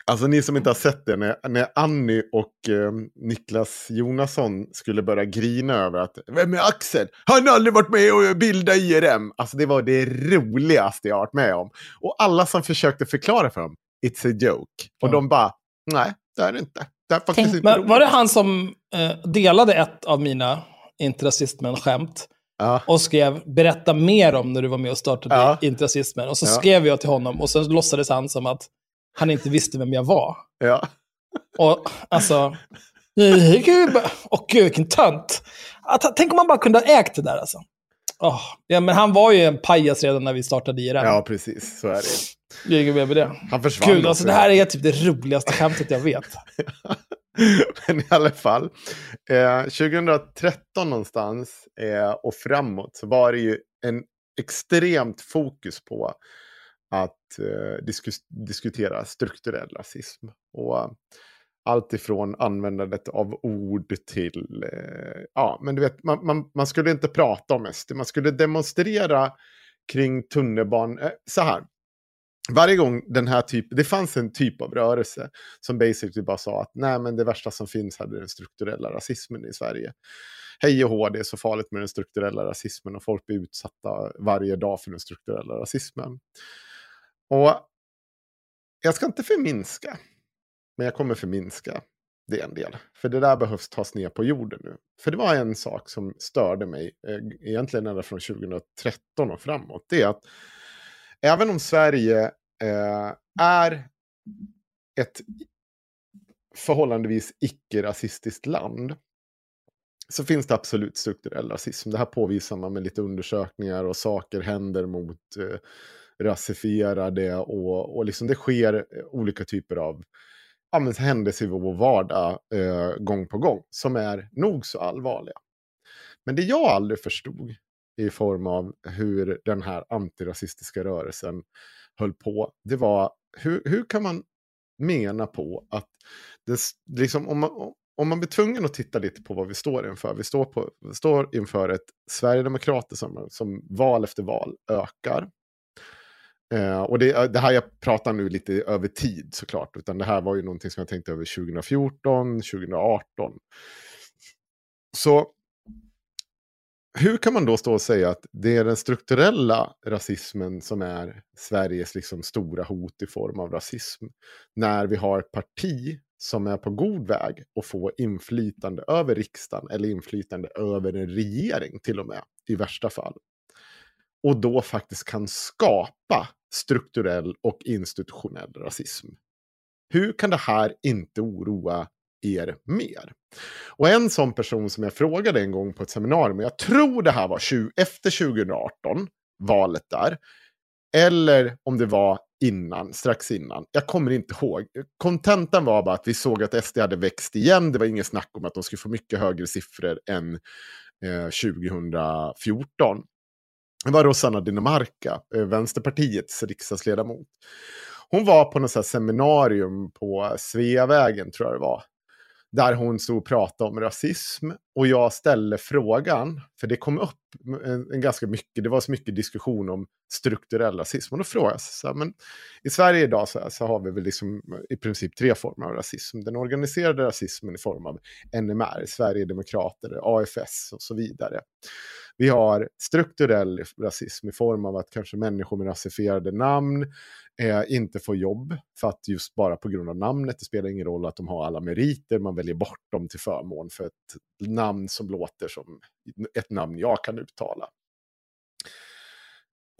Alltså ni som inte har sett det, när, när Annie och eh, Niklas Jonasson skulle börja grina över att Vem är Axel? Han har aldrig varit med och bildat IRM. Alltså det var det roligaste jag har varit med om. Och alla som försökte förklara för dem, it's a joke. Och Ja. de bara, nej, det är det inte. Det är faktiskt Tänk- inte Men roligt." var det han som eh, delade ett av mina inte rasismen-skämt Ja, och skrev berätta mer om när du var med och startade Ja. inte rasismen. Och så Ja. skrev jag till honom och så låtsades han som att han inte visste vem jag var. ja. Och alltså... Gud, och gud vilken tönt. Att, tänk om man bara kunde ha ägt det där alltså. Åh, ja, men han var ju en pajas redan när vi startade IRM. ja, precis. Så är det. Med det. Han försvann Gud, alltså det här är typ det roligaste skämtet jag vet. Men i alla fall, eh, 2013 någonstans eh, och framåt så var det ju en extremt fokus på att eh, diskus- diskutera strukturell rasism. Och allt ifrån användandet av ord till, eh, ja, men du vet, man, man, man skulle inte prata om SD, man skulle demonstrera kring tunnelban, eh, så här. Varje gång den här typen, det fanns en typ av rörelse som basically bara sa att nej men det värsta som finns här är den strukturella rasismen i Sverige. Hej och hå, det är så farligt med den strukturella rasismen och folk blir utsatta varje dag för den strukturella rasismen. Och jag ska inte förminska, men jag kommer förminska det en del. För det där behövs tas ner på jorden nu. För det var en sak som störde mig, eh, egentligen ända från 2013 och framåt. Det är att även om Sverige Eh, är ett förhållandevis icke-rasistiskt land så finns det absolut strukturell rasism. Det här påvisar man med lite undersökningar och saker händer mot eh, rasifierade och, och liksom det sker eh, olika typer av ja, men händelser i vår vardag eh, gång på gång som är nog så allvarliga. Men det jag aldrig förstod i form av hur den här antirasistiska rörelsen höll på, det var hur, hur kan man mena på att det, liksom, om, man, om man blir tvungen att titta lite på vad vi står inför, vi står, på, vi står inför ett Sverigedemokrater som, som val efter val ökar. Eh, och det, det här jag pratar nu lite över tid såklart, utan det här var ju någonting som jag tänkte över 2014, 2018. Så hur kan man då stå och säga att det är den strukturella rasismen som är Sveriges liksom stora hot i form av rasism? När vi har ett parti som är på god väg att få inflytande över riksdagen eller inflytande över en regering till och med i värsta fall. Och då faktiskt kan skapa strukturell och institutionell rasism. Hur kan det här inte oroa er mer? Och en sån person som jag frågade en gång på ett seminarium, jag tror det här var 20, efter 2018, valet där, eller om det var innan, strax innan. Jag kommer inte ihåg. Kontentan var bara att vi såg att SD hade växt igen. Det var ingen snack om att de skulle få mycket högre siffror än eh, 2014. Det var Rosanna Dinamarca, eh, Vänsterpartiets riksdagsledamot. Hon var på något seminarium på Sveavägen, tror jag det var. Där hon stod och pratade om rasism. Och jag ställde frågan, för det kom upp en, en ganska mycket, det var så mycket diskussion om strukturell rasism. Och då frågade jag, så här, men i Sverige idag så, så har vi väl liksom i princip tre former av rasism. Den organiserade rasismen i form av NMR, Sverigedemokrater, AFS och så vidare. Vi har strukturell rasism i form av att kanske människor med rasifierade namn eh, inte får jobb. För att just bara på grund av namnet, det spelar ingen roll att de har alla meriter, man väljer bort dem till förmån för ett namn som låter som ett namn jag kan uttala.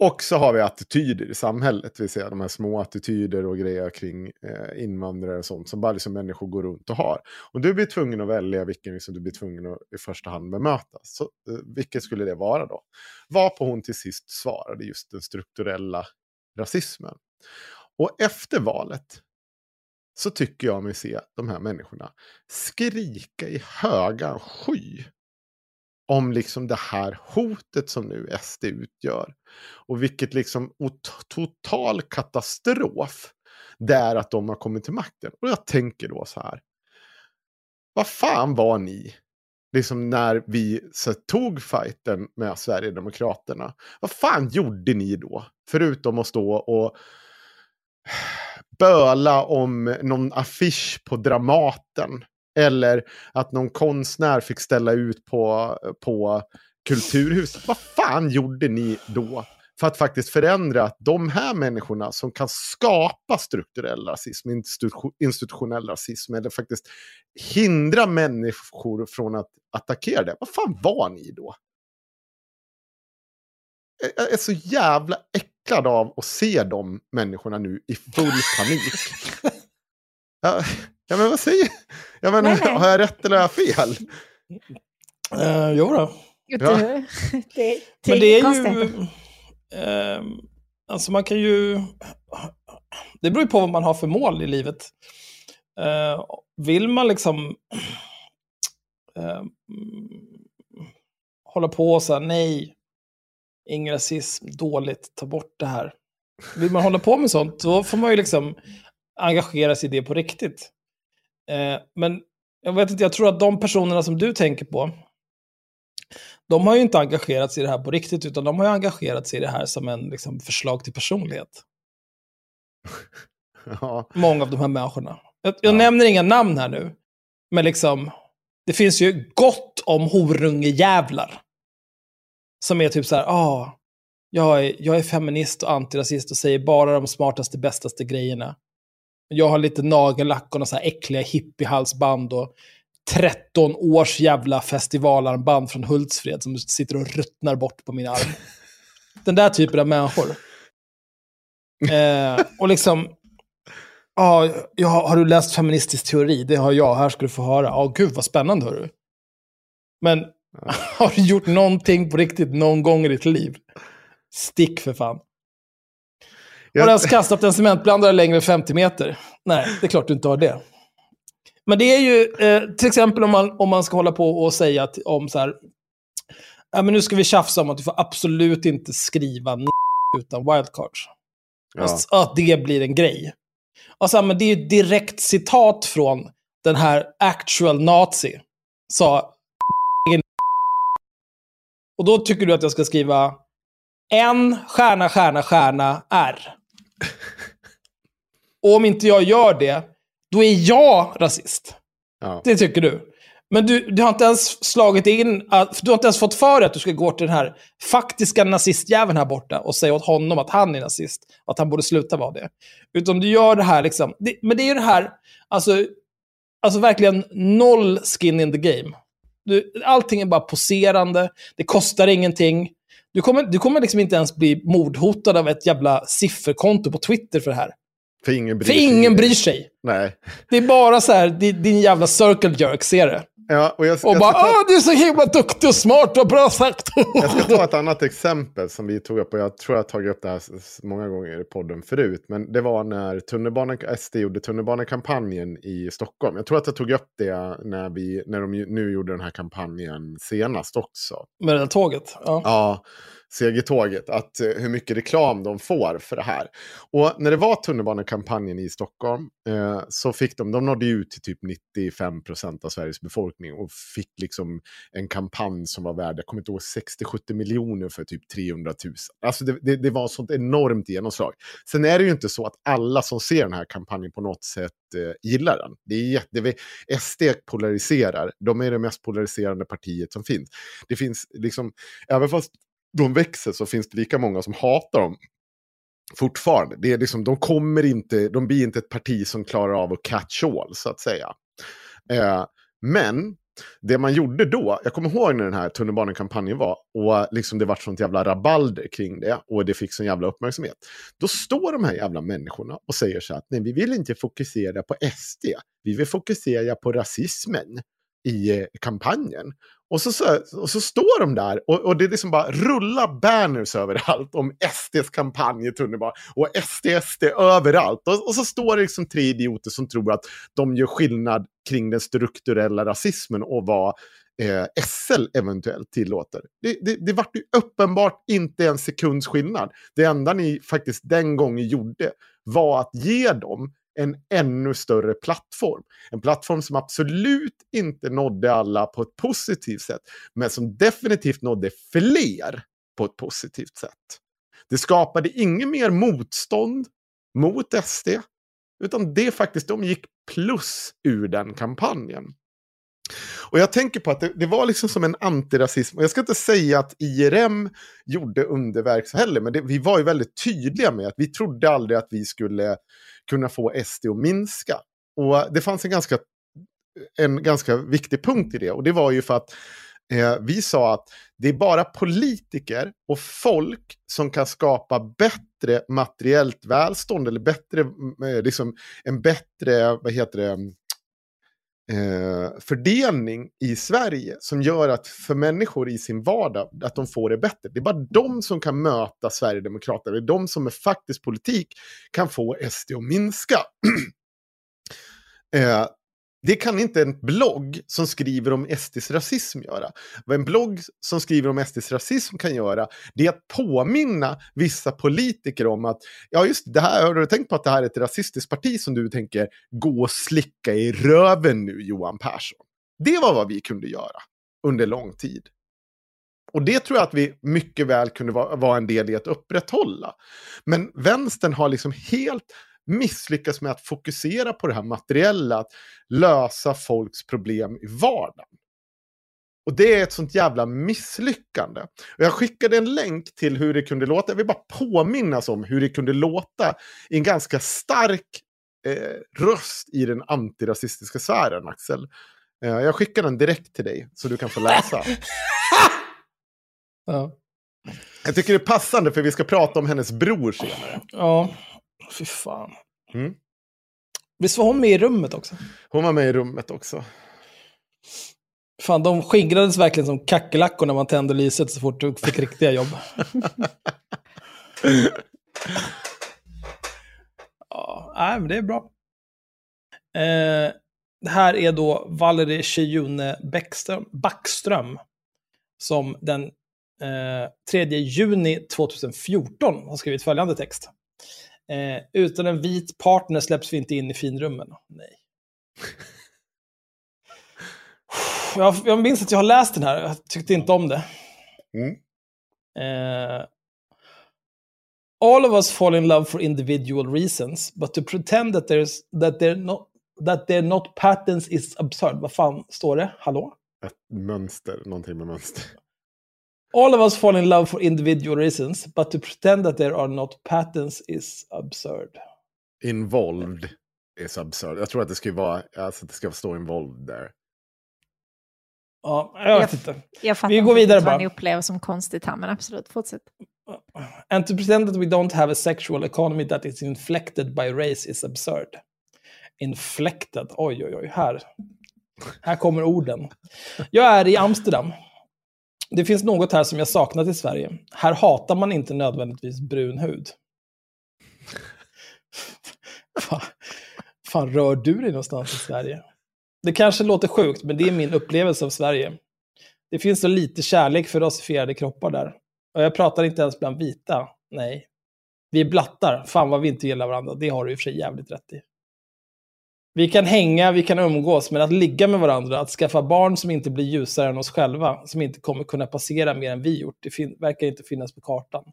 Och så har vi attityder i samhället, vi ser de här små attityder och grejer kring eh, invandrare och sånt som bara liksom människor går runt och har. Och du blir tvungen att välja vilken liksom du blir tvungen att i första hand bemöta. Så, eh, vilket skulle det vara då? Varpå hon till sist svarade just den strukturella rasismen. Och efter valet så tycker jag mig se de här människorna skrika i höga sky om liksom det här hotet som nu SD utgör. Och vilket liksom total katastrof det är att de har kommit till makten. Och jag tänker då så här. Vad fan var ni liksom när vi så, tog fighten med Sverigedemokraterna. Vad fan gjorde ni då? Förutom att stå och böla om någon affisch på Dramaten eller att någon konstnär fick ställa ut på, på Kulturhuset. Vad fan gjorde ni då för att faktiskt förändra att de här människorna som kan skapa strukturell rasism, institutionell rasism, eller faktiskt hindra människor från att attackera det. Vad fan var ni då? Jag är så jävla äcklad av att se de människorna nu i full panik. Ja, men vad säger jag? Men, Har jag rätt eller har jag fel? Uh, jo då. Ja. Det, det, men det är ju... Uh, alltså man kan ju... Det beror ju på vad man har för mål i livet. Uh, vill man liksom uh, hålla på och säga nej, ingen rasism, dåligt, ta bort det här. Vill man hålla på med sånt, då får man ju liksom engagera sig i det på riktigt. Eh, men jag vet inte, jag tror att de personerna som du tänker på, de har ju inte engagerat sig i det här på riktigt, utan de har ju engagerat sig i det här som en liksom, förslag till personlighet. Ja. Många av de här människorna. Jag, jag ja. nämner inga namn här nu, men liksom, det finns ju gott om horungejävlar. Som är typ så här, ah, jag är, jag är feminist och antirasist och säger bara de smartaste, bästaste grejerna. Jag har lite nagellack och några så här äckliga hippiehalsband och 13 års jävla festivalarmband från Hultsfred som sitter och ruttnar bort på min arm. Den där typen av människor. Eh, och liksom, ja, ah, har du läst feministisk teori? Det har jag, här ska du få höra. Ja, ah, gud vad spännande hörru. Men har du gjort någonting på riktigt någon gång i ditt liv? Stick för fan. Har du ens kastat en cementblandare längre än 50 meter? Nej, det är klart du inte har det. Men det är ju, eh, till exempel om man, om man ska hålla på och säga att, om så här, ja, men nu ska vi tjafsa om att du får absolut inte skriva utan wildcards. Ja. Alltså, att det blir en grej. Alltså, men det är ju direkt citat från den här actual nazi. Sa Och då tycker du att jag ska skriva en stjärna, stjärna, stjärna, R. Och om inte jag gör det, då är jag rasist. Ja. Det tycker du. Men du, du har inte ens slagit in, att, du har inte ens fått för dig att du ska gå till den här faktiska nazistjäveln här borta och säga åt honom att han är nazist. Att han borde sluta vara det. Utan du gör det här liksom, det, men det är ju det här, alltså, alltså verkligen noll skin in the game. Du, allting är bara poserande, det kostar ingenting. Du kommer, du kommer liksom inte ens bli mordhotad av ett jävla sifferkonto på Twitter för det här. För ingen bryr för. Ingen bryr sig. Nej. Det är bara så här, din jävla circle jerk ser det. Ja, och jag, och jag bara, ta... du är så himla duktig och smart och bra sagt. jag ska ta ett annat exempel som vi tog upp, och jag tror jag har tagit upp det här många gånger i podden förut. Men det var när tunnelbanan, SD gjorde tunnelbanekampanjen i Stockholm. Jag tror att jag tog upp det när, vi, när de nu gjorde den här kampanjen senast också. Med det där tåget? Ja. ja segertåget, att eh, hur mycket reklam de får för det här. Och när det var tunnelbanekampanjen i Stockholm eh, så fick de, de nådde ut till typ 95 procent av Sveriges befolkning och fick liksom en kampanj som var värd, jag kommer inte ihåg, 60-70 miljoner för typ 300 000. Alltså det, det, det var ett sånt enormt genomslag. Sen är det ju inte så att alla som ser den här kampanjen på något sätt eh, gillar den. Det är jätte, SD polariserar, de är det mest polariserande partiet som finns. Det finns liksom, även fast de växer så finns det lika många som hatar dem fortfarande. Det är liksom, de kommer inte, de blir inte ett parti som klarar av att catch all, så att säga. Eh, men det man gjorde då, jag kommer ihåg när den här tunnelbanekampanjen var, och liksom det vart sånt jävla rabalder kring det, och det fick sån jävla uppmärksamhet. Då står de här jävla människorna och säger så att nej, vi vill inte fokusera på SD, vi vill fokusera på rasismen i eh, kampanjen. Och så, så, och så står de där och, och det liksom bara rulla banners överallt om SDs kampanj i tunnelbanan. Och SD, SD överallt. Och, och, så står det liksom tre idioter som tror att de gör skillnad kring den strukturella rasismen och vad eh, SL eventuellt tillåter. Det, det, det vart ju uppenbart inte en sekunds skillnad. Det enda ni faktiskt den gången gjorde var att ge dem en ännu större plattform. En plattform som absolut inte nådde alla på ett positivt sätt, men som definitivt nådde fler på ett positivt sätt. Det skapade inget mer motstånd mot SD, utan det faktiskt, de gick plus ur den kampanjen. Och jag tänker på att det, det, var liksom som en antirasism. Och jag ska inte säga att IRM gjorde underverk heller, men det, vi var ju väldigt tydliga med att vi trodde aldrig att vi skulle kunna få SD att minska. Och det fanns en ganska, en ganska viktig punkt i det. Och det var ju för att eh, vi sa att det är bara politiker och folk som kan skapa bättre materiellt välstånd eller bättre, mm, eh, liksom en bättre, vad heter det, eh, fördelning i Sverige som gör att för människor i sin vardag att de får det bättre. Det är bara de som kan möta Sverigedemokraterna. Det är de som med faktisk politik kan få SD att minska. eh, det kan inte en blogg som skriver om SDs rasism göra. Vad en blogg som skriver om SDs rasism kan göra, det är att påminna vissa politiker om att, ja just det här, har du tänkt på att det här är ett rasistiskt parti som du tänker gå och slicka i röven nu, Johan Persson? Det var vad vi kunde göra under lång tid. Och det tror jag att vi mycket väl kunde vara, vara en del i att upprätthålla. Men vänstern har liksom helt misslyckas med att fokusera på det här materiella, att lösa folks problem i vardagen. Och det är ett sånt jävla misslyckande. Och jag skickade en länk till hur det kunde låta. Jag vill bara påminnas om hur det kunde låta i en ganska stark eh, röst i den antirasistiska sfären, Axel. Eh, jag skickar den direkt till dig så du kan få läsa. ja. Jag tycker det är passande för vi ska prata om hennes bror senare. Ja. Fy fan. Mm. Visst var hon med i rummet också? Hon var med i rummet också. Fan, de skingrades verkligen som kackerlackor när man tände lyset så fort du fick riktiga jobb. ja, nej, men det är bra. Eh, det här är då Valerie Chejune Backström som den eh, 3 juni 2014 har skrivit följande text. Eh, utan en vit partner släpps vi inte in i finrummen. Nej. jag, jag minns att jag har läst den här, jag tyckte inte om det. Mm. Eh, all of us fall in love for individual reasons, but to pretend that, there's, that, they're, not, that they're not patterns is absurd. Vad fan står det? Hallå? Ett mönster, någonting med mönster. All of us fall in love for individual reasons, but to pretend that there are not patterns is absurd. Involved is absurd. Jag tror att det ska vara, alltså det ska stå involved där. Ja, jag vet inte. Jag fattar Vi går vidare inte bara. vad ni upplever som konstigt här, men absolut, fortsätt. And to pretend that we don't have a sexual economy that is inflected by race is absurd. Inflected, oj oj oj, här. Här kommer orden. Jag är i Amsterdam det finns något här som jag saknat i Sverige. Här hatar man inte nödvändigtvis brun hud. fan, fan rör du dig någonstans i Sverige? Det kanske låter sjukt, men det är min upplevelse av Sverige. Det finns så lite kärlek för rasifierade kroppar där. Och jag pratar inte ens bland vita. Nej. Vi är blattar. Fan vad vi inte gillar varandra. Det har du i och för sig jävligt rätt i. Vi kan hänga, vi kan umgås, men att ligga med varandra, att skaffa barn som inte blir ljusare än oss själva, som inte kommer kunna passera mer än vi gjort, det fin- verkar inte finnas på kartan.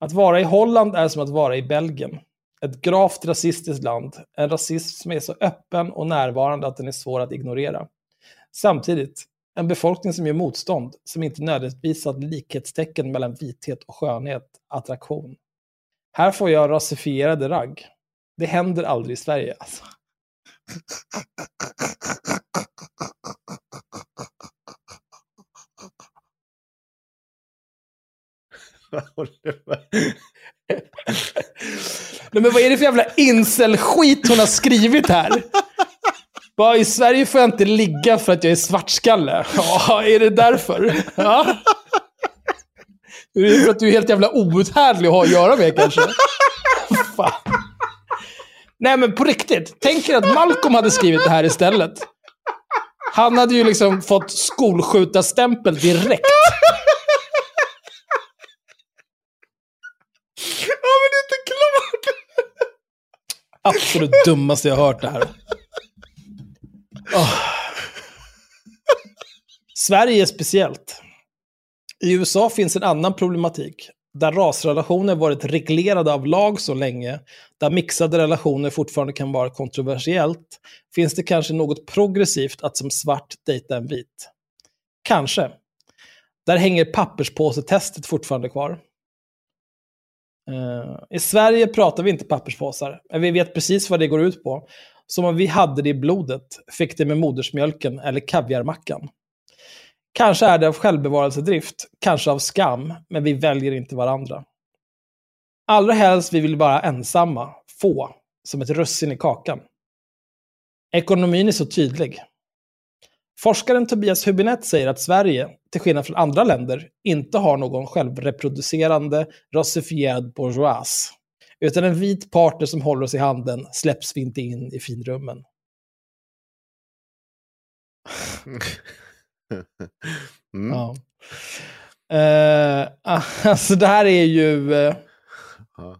Att vara i Holland är som att vara i Belgien. Ett gravt rasistiskt land. En rasism som är så öppen och närvarande att den är svår att ignorera. Samtidigt, en befolkning som gör motstånd, som inte nödvändigtvis har likhetstecken mellan vithet och skönhet, attraktion. Här får jag rasifierade ragg. Det händer aldrig i Sverige. Alltså. Nej, men vad är det för jävla incel-skit hon har skrivit här? Bara, I Sverige får jag inte ligga för att jag är svartskalle. Ja, är det därför? Ja. Är det för att du är helt jävla outhärdlig att ha att göra med kanske? Fan. Nej men på riktigt, tänk er att Malcolm hade skrivit det här istället. Han hade ju liksom fått skolskjutarstämpel direkt. Ja, men det är inte klart! Absolut dummaste jag har hört det här. Åh. Sverige är speciellt. I USA finns en annan problematik. Där rasrelationer varit reglerade av lag så länge, där mixade relationer fortfarande kan vara kontroversiellt, finns det kanske något progressivt att som svart dejta en vit. Kanske. Där hänger papperspåsetestet fortfarande kvar. Uh, I Sverige pratar vi inte papperspåsar, men vi vet precis vad det går ut på. Som om vi hade det i blodet, fick det med modersmjölken eller kaviarmackan. Kanske är det av självbevarelsedrift, kanske av skam, men vi väljer inte varandra. Allra helst vi vill vara ensamma, få, som ett russin i kakan. Ekonomin är så tydlig. Forskaren Tobias Hübinette säger att Sverige, till skillnad från andra länder, inte har någon självreproducerande, rasifierad bourgeois. Utan en vit partner som håller oss i handen släpps vi inte in i finrummen. Mm. Ja. Eh, alltså det här är ju eh, Ja.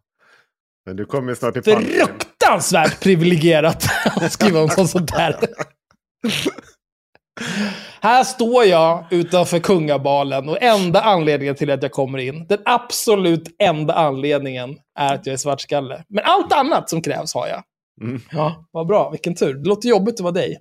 Men du kommer snart till punchen. fruktansvärt privilegierat att skriva om sånt där. Här står jag utanför kungabalen och enda anledningen till att jag kommer in, den absolut enda anledningen är att jag är svartskalle. Men allt annat som krävs har jag. Mm. Ja, vad bra. Vilken tur. Det låter jobbigt att vara dig.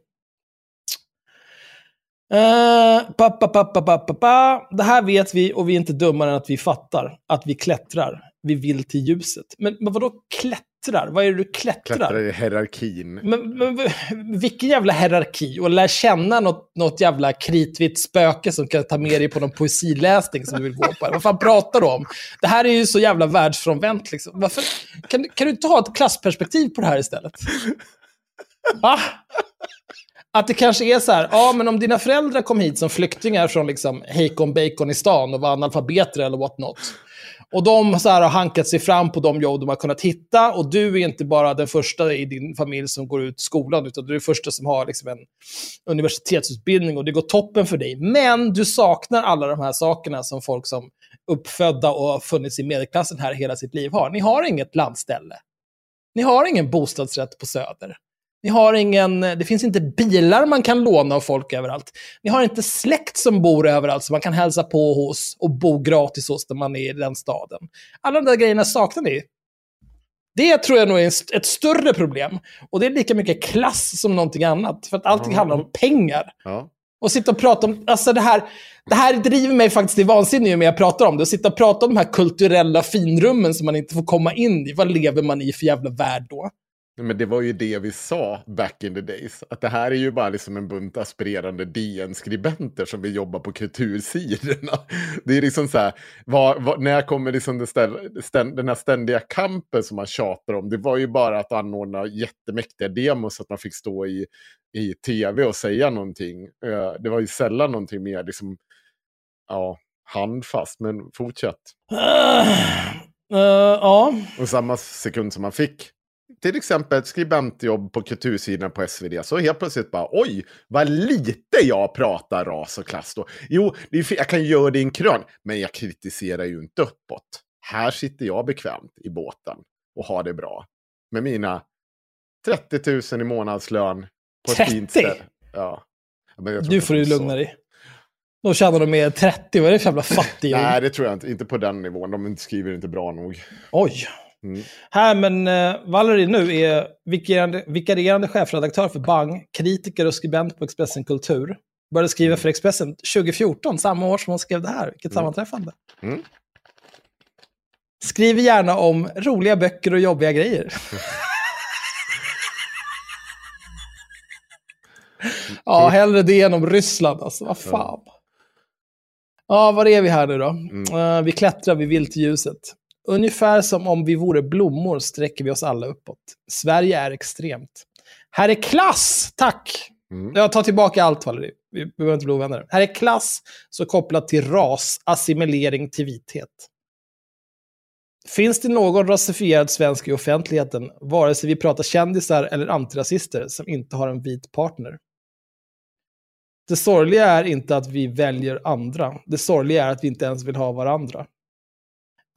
Uh, pa, pa, pa, pa, pa, pa, pa. Det här vet vi och vi är inte dummare än att vi fattar. Att vi klättrar. Vi vill till ljuset. Men, men vadå klättrar? Vad är det du klättrar? Klättrar i hierarkin. Men, men vilken jävla hierarki? Och lär känna något, något jävla kritvitt spöke som kan ta med dig på någon poesiläsning som du vill gå på. Vad fan pratar du om? Det här är ju så jävla världsfrånvänt. Liksom. Varför? Kan, kan du inte ha ett klassperspektiv på det här istället? Va? Att det kanske är så här, ja men om dina föräldrar kom hit som flyktingar från liksom Heikon Bacon i stan och var analfabeter eller what not. Och de så här har hankat sig fram på de jobb de har kunnat hitta. Och du är inte bara den första i din familj som går ut skolan, utan du är den första som har liksom en universitetsutbildning och det går toppen för dig. Men du saknar alla de här sakerna som folk som uppfödda och har funnits i medelklassen här hela sitt liv har. Ni har inget landställe. Ni har ingen bostadsrätt på Söder. Ni har ingen, det finns inte bilar man kan låna av folk överallt. Ni har inte släkt som bor överallt som man kan hälsa på hos och bo gratis hos när man är i den staden. Alla de där grejerna saknar ni. Det tror jag nog är ett större problem. Och det är lika mycket klass som någonting annat. För att allting handlar om pengar. Ja. Och sitta och prata om, alltså det här, det här driver mig faktiskt till vansinne ju mer jag pratar om det. Att sitta och prata om de här kulturella finrummen som man inte får komma in i. Vad lever man i för jävla värld då? Men det var ju det vi sa back in the days. Att det här är ju bara liksom en bunt aspirerande DN-skribenter som vill jobba på kultursidorna. Det är liksom så här, vad, vad, när kommer liksom den, ställ, ständ, den här ständiga kampen som man tjatar om? Det var ju bara att anordna jättemäktiga demos så att man fick stå i, i tv och säga någonting. Eh, Det var ju sällan någonting mer liksom, ja, handfast, men fortsätt. Uh, uh, ja, Och samma sekund som man fick till exempel ett skribentjobb på kultursidan på SvD, så helt plötsligt bara oj, vad lite jag pratar ras och klass då. Jo, det är, fel- jag kan göra det i en krön, men jag kritiserar ju inte uppåt. Här sitter jag bekvämt i båten och har det bra. Med mina 30 000 i månadslön på ett 30? fint ställe. Ja. Du inte får de sa- lugna dig. Då tjänar de mer 30, vad är det för jävla fattig Nej, det tror jag inte. Inte på den nivån. De skriver inte bra nog. Oj. Mm. Här, men uh, Valerie nu är vikarierande, vikarierande chefredaktör för Bang, kritiker och skribent på Expressen Kultur. Började skriva för Expressen 2014, samma år som hon skrev det här. Vilket sammanträffande. Mm. Skriver gärna om roliga böcker och jobbiga grejer. ja, hellre det än om Ryssland alltså. Vad fan. Ja, var är vi här nu då? Eh, vi klättrar vid vilt i ljuset. Ungefär som om vi vore blommor sträcker vi oss alla uppåt. Sverige är extremt. Här är klass! Tack! Mm. Jag tar tillbaka allt, Valerie. Vi behöver inte bli ovänner. Här är klass, så kopplat till ras, assimilering till vithet. Finns det någon rasifierad svensk i offentligheten, vare sig vi pratar kändisar eller antirasister, som inte har en vit partner? Det sorgliga är inte att vi väljer andra. Det sorgliga är att vi inte ens vill ha varandra.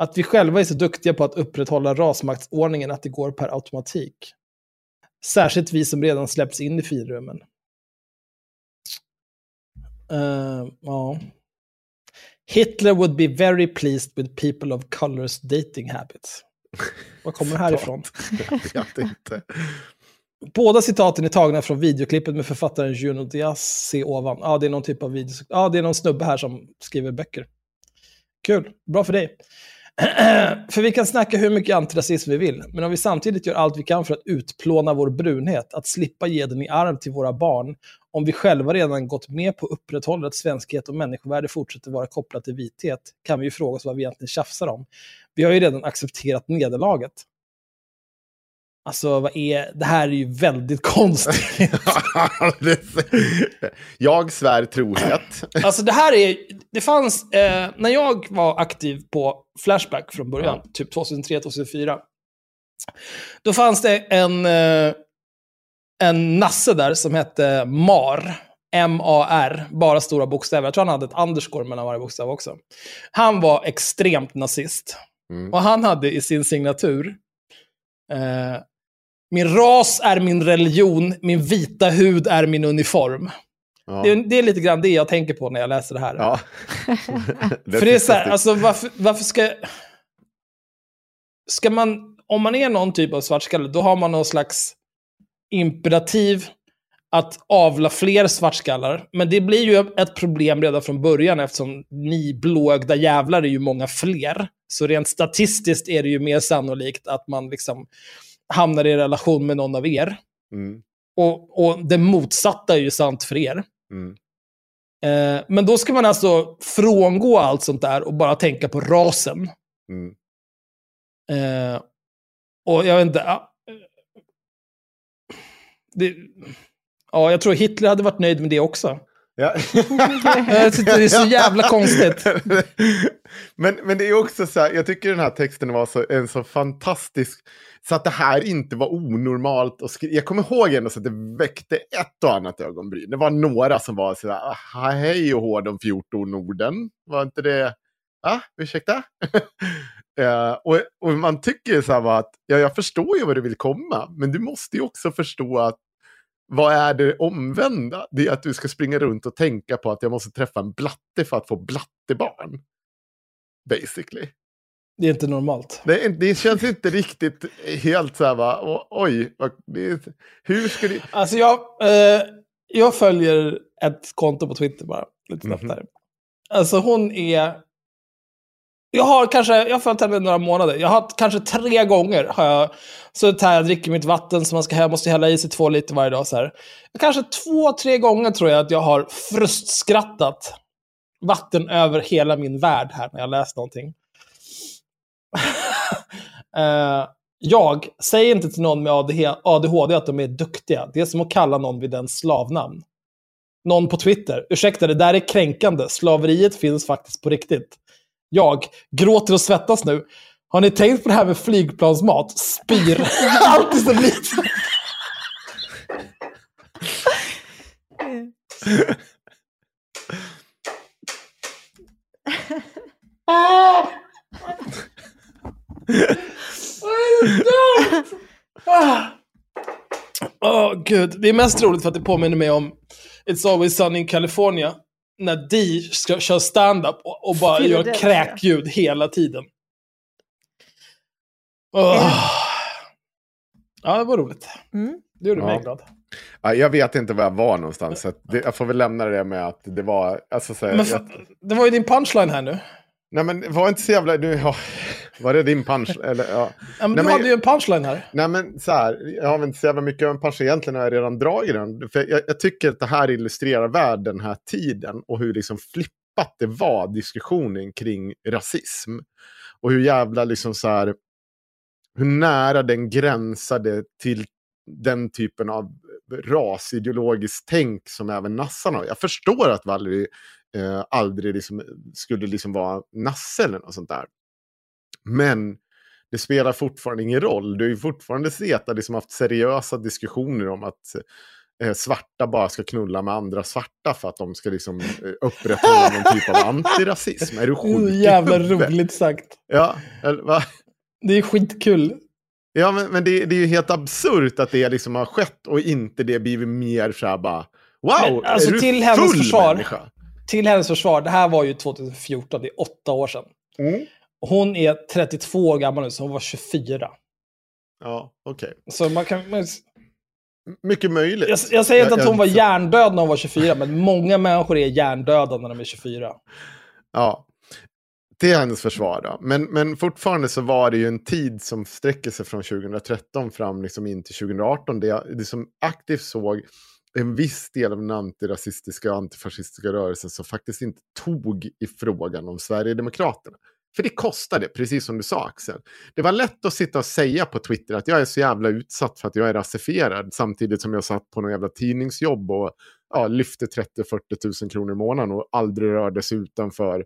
Att vi själva är så duktiga på att upprätthålla rasmaktsordningen att det går per automatik. Särskilt vi som redan släppts in i finrummen. Eh, ja. Hitler would be very pleased with people of colors dating habits. Var kommer det här ifrån? Jag vet inte. Båda citaten är tagna från videoklippet med författaren Juno Diaz, se ovan. Ja, det är någon typ av video. Ja, det är någon snubbe här som skriver böcker. Kul, bra för dig. för vi kan snacka hur mycket antirasism vi vill, men om vi samtidigt gör allt vi kan för att utplåna vår brunhet, att slippa ge den i arv till våra barn, om vi själva redan gått med på att upprätthålla att svenskhet och människovärde fortsätter vara kopplat till vithet, kan vi ju fråga oss vad vi egentligen tjafsar om. Vi har ju redan accepterat nederlaget. Alltså, vad är... Det här är ju väldigt konstigt. jag svär trohet. Alltså det här är, det fanns, eh, när jag var aktiv på Flashback från början, typ 2003-2004, då fanns det en, eh, en nasse där som hette MAR, M-A-R, bara stora bokstäver. Jag tror han hade ett underscore mellan varje bokstav också. Han var extremt nazist. Mm. Och han hade i sin signatur, eh, min ras är min religion, min vita hud är min uniform. Ja. Det, är, det är lite grann det jag tänker på när jag läser det här. Ja. För det är så här, alltså varför, varför ska... Ska man, om man är någon typ av svartskalle, då har man någon slags imperativ att avla fler svartskallar. Men det blir ju ett problem redan från början eftersom ni blåögda jävlar är ju många fler. Så rent statistiskt är det ju mer sannolikt att man liksom hamnar i relation med någon av er. Mm. Och, och det motsatta är ju sant för er. Mm. Eh, men då ska man alltså frångå allt sånt där och bara tänka på rasen. Mm. Eh, och jag vet inte... det, ja, jag tror Hitler hade varit nöjd med det också. Ja. Det är så jävla konstigt. men, men det är också så här, jag tycker den här texten var så, en så fantastisk, så att det här inte var onormalt skriva. Jag kommer ihåg ändå så att det väckte ett och annat ögonbryn. Det var några som var så här, "Ah, hej och hå de 14 orden. Var inte det, ah, ursäkta? Eh, och, och man tycker så här att, ja jag förstår ju vad du vill komma, men du måste ju också förstå att vad är det omvända? Det är att du ska springa runt och tänka på att jag måste träffa en blatte för att få blattebarn. Basically. Det är inte normalt. Det, det känns inte riktigt helt så här va, o- oj, vad- det, hur ska det... Alltså jag, eh, jag följer ett konto på Twitter bara. Lite snabbt Mhm. där. Alltså hon är... Jag har kanske, jag har följt henne i några månader. Jag har kanske tre gånger har jag suttit här och dricker mitt vatten som man ska, jag måste hälla i sig två liter varje dag. Så här. Kanske två, tre gånger tror jag att jag har frustskrattat vatten över hela min värld här när jag läst någonting. uh, jag, säger inte till någon med ADHD att de är duktiga. Det är som att kalla någon vid en slavnamn. Någon på Twitter. Ursäkta, det där är kränkande. Slaveriet finns faktiskt på riktigt. Jag gråter och svettas nu. Har ni tänkt på det här med flygplansmat? Spyr. Alltid så lite. Ah! Åh gud, det är mest roligt för att det påminner mig om It's Always Sunny in California. När Dee ska köra stand-up och, och bara gör kräkljud hela tiden. Åh. Ja, det var roligt. Mm. Det gjorde Ja. mig glad. Ja, jag vet inte var jag var någonstans. Så det, jag får väl lämna det med att det var... Alltså, så, här, Men jag, det var ju din punchline här nu. nej men var inte så jävla... Nu, ja, var det din punch? Eller, ja. Ja, men Nej, du men- hade ju en punchline här. Nej men så här, jag har inte så jävla mycket av en punch egentligen har jag redan dragit den. För jag, jag tycker att det här illustrerar väl den här tiden och hur liksom flippat det var diskussionen kring rasism. Och hur jävla liksom så här, hur nära den gränsade till den typen av rasideologiskt tänk som även nassarna har. Jag förstår att Valerie eh, aldrig liksom, skulle liksom vara nasse eller något sånt där. Men det spelar fortfarande ingen roll. Du har ju fortfarande att liksom haft seriösa diskussioner om att eh, svarta bara ska knulla med andra svarta för att de ska liksom, eh, upprätthålla någon typ av antirasism. Är du sjuk jävla roligt sagt. Ja, eller, va? Det är skitkul. ja men, men det, det är ju helt absurt att det liksom har skett och inte det blivit mer så här bara Wow, Men, alltså, är du till hennes full försvar- människa? Till hennes försvar, det här var ju 2014, det är åtta år sedan. Mm. Hon är 32 år gammal nu, så hon var 24. Ja, okej. Så man kan... Men, Mycket möjligt. jag, jag säger inte Jag- att hon var jag- hjärndöd när hon var 24, men många människor är hjärndöda när de är 24. Ja, det är hennes försvar. Då. Men, men fortfarande så var det ju en tid som sträcker sig från 2013 fram liksom in till 2018. Där jag liksom aktivt såg en viss del av den antirasistiska och antifascistiska rörelsen som faktiskt inte tog i frågan om Sverigedemokraterna. För det kostade, precis som du sa Axel. Det var lätt att sitta och säga på Twitter att jag är så jävla utsatt för att jag är rasifierad. Samtidigt som jag satt på någon jävla tidningsjobb och ja, lyfte 30-40 000 kronor i månaden och aldrig rörde sig utanför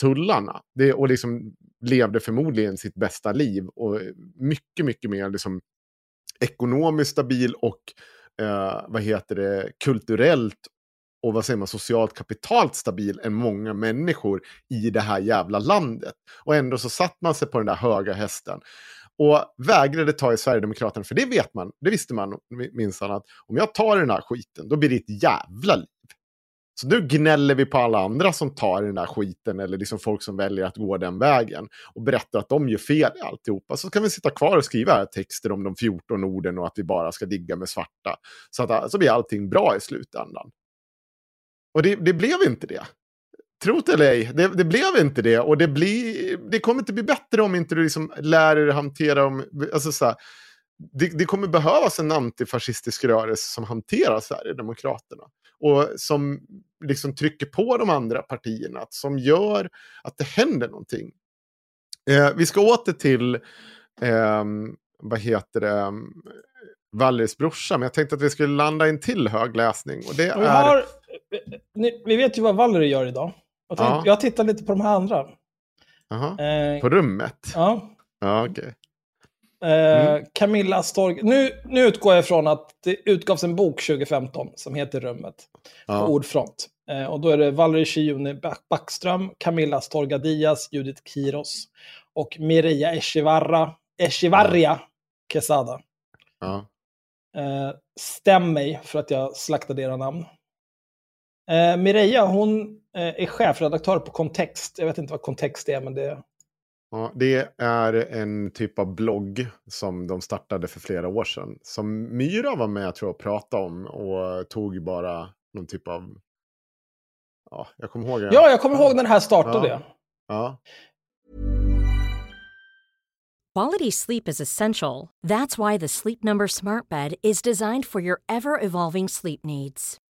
tullarna. Det, och liksom levde förmodligen sitt bästa liv. Och mycket, mycket mer liksom ekonomiskt stabil och eh, vad heter det, kulturellt och vad säger man, socialt kapitalt stabil än många människor i det här jävla landet. Och ändå så satt man sig på den där höga hästen. Och vägrade ta i Sverigedemokraterna, för det vet man, det visste man minsann att om jag tar den här skiten, då blir det ett jävla liv. Så nu gnäller vi på alla andra som tar den där skiten eller liksom folk som väljer att gå den vägen och berättar att de gör fel i alltihopa. Så kan vi sitta kvar och skriva texter om de 14 orden och att vi bara ska digga med svarta. Så att så blir allting bra i slutändan. Och det, det blev inte det. Tro det eller ej, det, det blev inte det. Och det, blir, det kommer inte bli bättre om inte du liksom lär dig hantera om... Alltså så här, det, det kommer behövas en antifascistisk rörelse som hanterar Sverigedemokraterna. Och som liksom trycker på de andra partierna. Som gör att det händer någonting. Eh, vi ska åter till, eh, vad heter det, Valleys brorsa. Men jag tänkte att vi skulle landa i en till högläsning. Och det Och är... har, ni, vi vet ju vad Valerie gör idag. Jag, tänkte, Ja. jag tittar lite på de här andra. Eh, på rummet? ja. Ja, okej. Eh, Mm. Camilla Storg. Nu, nu utgår jag ifrån att det utgavs en bok 2015 som heter Rummet. På Ja. Ordfront. Eh, och då är det Valerie Shiuni Back- Backström, Camilla Storga Diaz, Judith Kiros och Mireia Echevarra, Echevarria Quesada. Ja. Eh, stäm mig för att jag slaktade era namn. Eh, Mireia, hon eh, är chefredaktör på Kontext. Jag vet inte vad Kontext är, men det... Ja, det är en typ av blogg som de startade för flera år sedan. Som Myra var med tror jag, och pratade om och tog bara någon typ av... Ja, jag kommer ihåg. Ja, jag kommer ihåg när det här startade. Ja. Ja. Quality sleep is essential. That's why the Sleep Number Smart Bed is designed for your ever evolving sleep needs.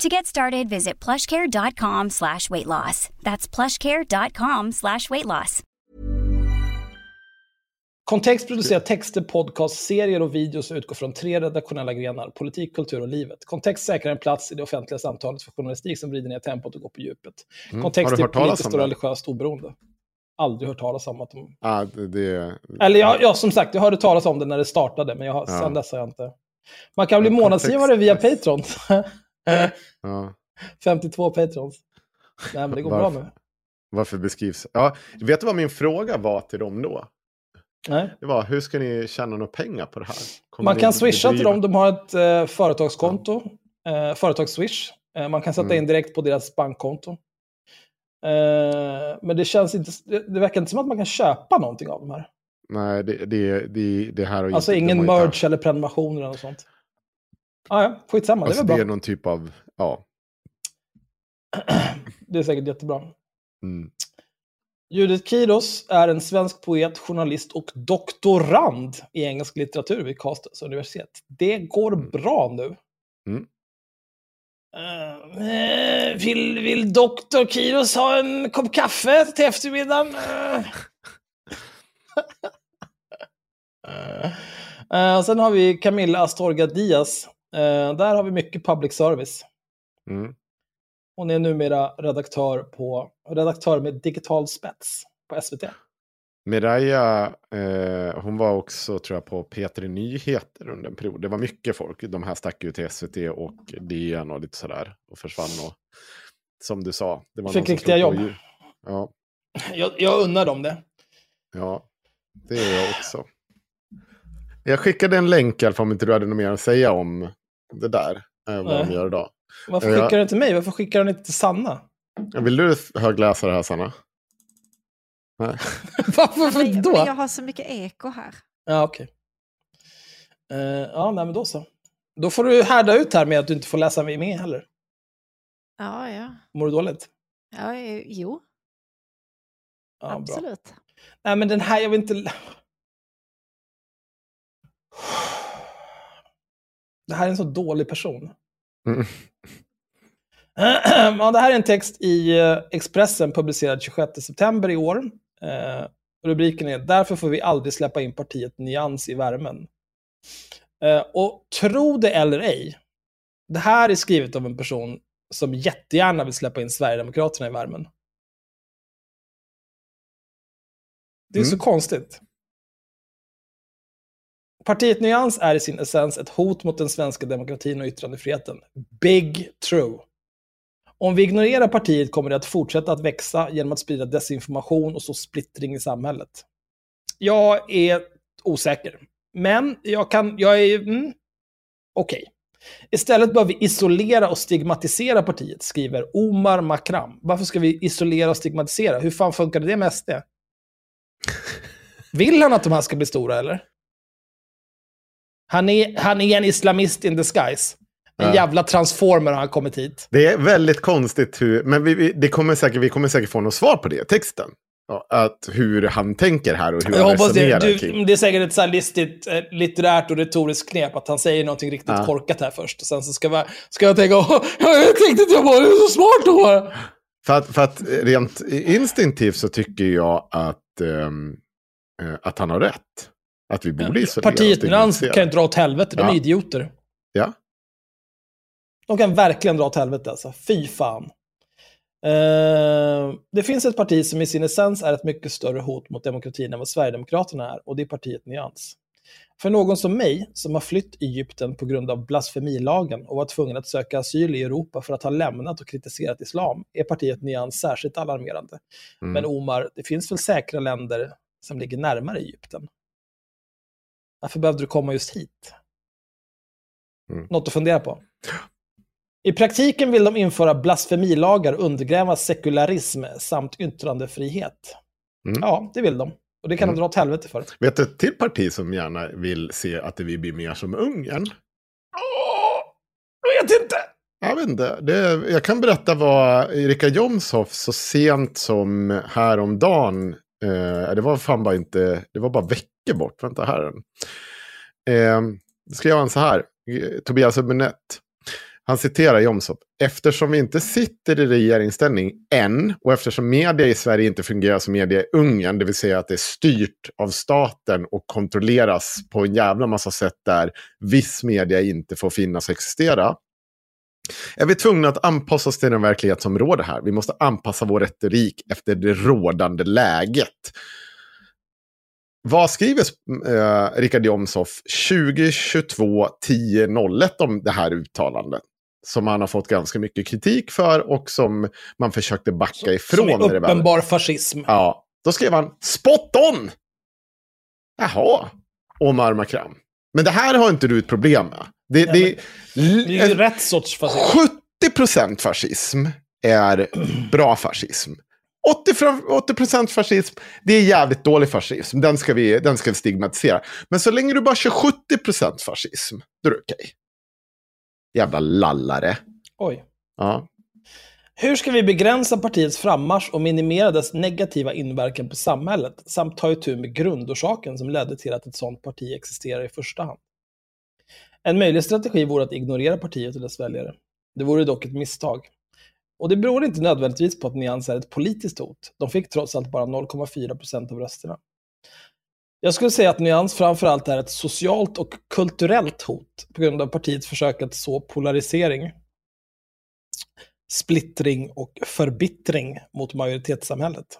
To get started, visit plushcare.com slash weight loss. That's plushcare.com slash weight loss. Kontext producerar texter, podcast, serier och videos och utgår från tre redaktionella grenar, politik, kultur och livet. Kontext säkrar en plats i det offentliga samtalet för journalistik som vrider ner tempot och går på djupet. Mm. Kontext du är politiskt och religiöst oberoende. Aldrig hört talas om att de... Ah, det, det, Eller ja, ja, som sagt, jag hörde talas om det när det startade, men jag har, Ja. sen dess har jag inte... Man kan bli månadsgivare via Patreon. ja. 52 Patrons. Nej, men det går Varför? bra nu. Varför beskrivs... Ja, vet du vad min fråga var till dem då? Nej. Det var, hur ska ni tjäna några pengar på det här? Kommer Man kan swisha till bedriva- dem, de har ett eh, företagskonto, eh, företagsswish. Eh, man kan sätta Mm. in direkt på deras bankkonto. Eh, men det känns inte, det, verkar inte som att man kan köpa någonting av de här. Nej, det, det, det, det här har Alltså inte... ingen merge eller prenumerationer eller något sånt. Ah, ja, skitsamma, Alltså, det det är är väl bra. någon typ av... Ja. Det är säkert jättebra. Mm. Judith Kiros är en svensk poet, journalist och doktorand i engelsk litteratur vid Karlstads universitet. Det går bra nu. Mm. Eh, vill, vill doktor Kiros ha en kopp kaffe till eftermiddagen? Eh, och sen har vi Camilla Astorga Diaz. Eh, där har vi mycket public service. Mm. Hon är numera redaktör, på, redaktör med digital spets på SVT. Miraya, eh, hon var också tror jag på P3 Nyheter under en period. Det var mycket folk. De här stack ju till SVT och DN och lite sådär. Och försvann och som du sa. Det var Fick riktiga jobb. Ja, Jag, jag unnar dem det. ja, det är jag också. Jag skickade en länk i alla fall om inte du hade något mer att säga om det där. Eh, vad de Nej. gör idag. Varför Ja. skickar du inte till mig? Varför skickar du inte till Sanna? Vill du högläsa det här Sanna? Nej. Varför Men, för men då? jag har så mycket eko här. Ja, okej. Eh, ja, nej, men då så. Då får du härda ut här med att du inte får läsa med heller. Ja, ja. Mår du dåligt? ja eh, jo, Ja, bra. absolut. Nej, men den här, jag vill inte... Det här är en så dålig person. Mm. Ja, det här är en text i eh, Expressen publicerad 26 september i år. Eh, rubriken är “Därför får vi aldrig släppa in partiet Nyans i värmen”. Eh, och tro det eller ej, det här är skrivet av en person som jättegärna vill släppa in Sverigedemokraterna i värmen. Det är så Mm. konstigt. Partiet Nyans är i sin essens ett hot mot den svenska demokratin och yttrandefriheten. Big true. Om vi ignorerar partiet kommer det att fortsätta att växa genom att sprida desinformation och så splittring i samhället. Jag är osäker. Men jag kan, jag är, mm, okej. Istället bör vi isolera och stigmatisera partiet, skriver Omar Makram. Varför ska vi isolera och stigmatisera? Hur fan funkar det med SD? Vill han att de här ska bli stora, eller? Han är, han är en islamist in disguise. En Ja. jävla transformer har han kommit hit. Det är väldigt konstigt hur, men vi, vi, det kommer säkert, vi kommer säkert få något svar på det i texten. Att hur han tänker här och hur Jag han hoppas det. resonerar Du, det är säkert ett så listigt, eh, litterärt och retoriskt knep att han säger någonting riktigt Ja. korkat här först. Och sen så ska, vi, ska jag tänka, "Åh, jag tänkte att jag var så smart då. För att, för att rent instinktivt så tycker jag att, eh, att han har rätt. Att vi borde isolera Partiet Nyans kan ju dra åt helvete, de är Ja. idioter. Ja. De kan verkligen dra åt helvete alltså. Fy fan. Eh, det finns ett parti som i sin essens är ett mycket större hot mot demokratin än vad Sverigedemokraterna är, och det är partiet Nyans. För någon som mig, som har flytt Egypten på grund av blasfemilagen och var tvungen att söka asyl i Europa för att ha lämnat och kritiserat islam, är partiet Nyans särskilt alarmerande. Mm. Men Omar, det finns väl säkra länder som ligger närmare Egypten? Varför behövde du komma just hit? Mm. Något att fundera på. I praktiken vill de införa blasfemilagar och undergräva sekularism samt yttrandefrihet. Mm. Ja, det vill de. Och det kan Mm. de dra åt helvete för. Vet du ett till parti som gärna vill se att vi blir mer som Ungern? Jag vet inte! Jag vet inte. Det, jag kan berätta vad Erika Jomshoff så sent som häromdagen, eh, det var fan bara inte, det var bara veckor bort, vänta här. Eh, skrev han så här, eh, Tobias Hübinette. Han citerar Jomshof. Eftersom vi inte sitter i regeringsställning än och eftersom media i Sverige inte fungerar som media i Ungern, det vill säga att det är styrt av staten och kontrolleras på en jävla massa sätt där viss media inte får finnas och existera, är vi tvungna att anpassa oss till den verklighet som råder här. Vi måste anpassa vår retorik efter det rådande läget. Vad skriver eh, Richard Jomshoff 2022 10.01 om det här uttalandet? Som han har fått ganska mycket kritik för och som man försökte backa ifrån. Som är uppenbar fascism. Ja, då skrev han spot on! Jaha, Omar Makram. Men det här har inte du ett problem med. Det, det, Det är ju rätt sorts fascism. 70% fascism är bra fascism. 80, fra- 80% fascism, det är jävligt dålig fascism. Den ska, vi, den ska vi stigmatisera. Men så länge du bara kör 70% fascism, då är det okej. Jävla lallare. Oj. Ja. Hur ska vi begränsa partiets frammarsch och minimera dess negativa inverkan på samhället samt ta itu med grundorsaken som ledde till att ett sådant parti existerar i första hand? En möjlig strategi vore att ignorera partiet och dess väljare. Det vore dock ett misstag. Och det beror inte nödvändigtvis på att Nyans är ett politiskt hot. De fick trots allt bara 0,4 procent av rösterna. Jag skulle säga att Nyans framförallt är ett socialt och kulturellt hot på grund av partiets försök att så polarisering splittring och förbittring mot majoritetssamhället.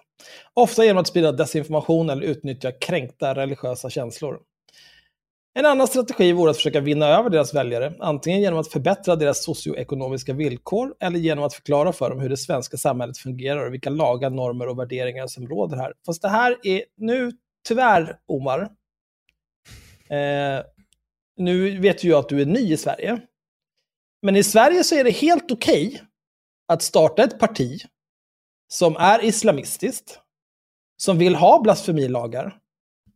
Ofta genom att sprida desinformation eller utnyttja kränkta religiösa känslor. En annan strategi vore att försöka vinna över deras väljare, antingen genom att förbättra deras socioekonomiska villkor eller genom att förklara för dem hur det svenska samhället fungerar och vilka lagar, normer och värderingar som råder här. Fast det här är nu, tyvärr, Omar, eh, nu vet ju jag att du är ny i Sverige, men i Sverige så är det helt okej att starta ett parti som är islamistiskt, som vill ha blasfemilagar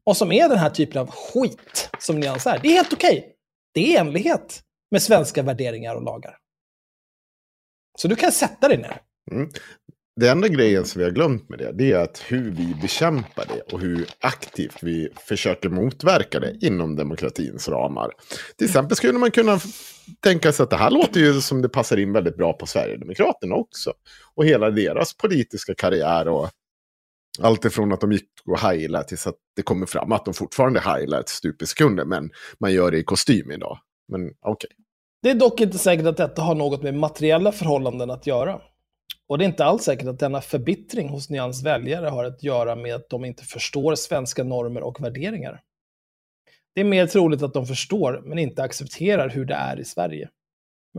och som är den här typen av skit som Nyans är. Det är helt okej. Det är i enlighet med svenska värderingar och lagar. Så du kan sätta dig ner. Mm. Det enda grejen som vi har glömt med det, det är att hur vi bekämpar det och hur aktivt vi försöker motverka det inom demokratins ramar. Till exempel skulle man kunna tänka sig att det här låter ju som det passar in väldigt bra på Sverigedemokraterna också. Och hela deras politiska karriär och allt ifrån att de gick och heilade tills att det kommer fram att de fortfarande heilar ett stup i sekunden. men man gör det i kostym idag. Men okej. Det är dock inte säkert att detta har något med materiella förhållanden att göra. Och det är inte alls säkert att denna förbittring hos Nyans väljare har att göra med att de inte förstår svenska normer och värderingar. Det är mer troligt att de förstår, men inte accepterar hur det är i Sverige.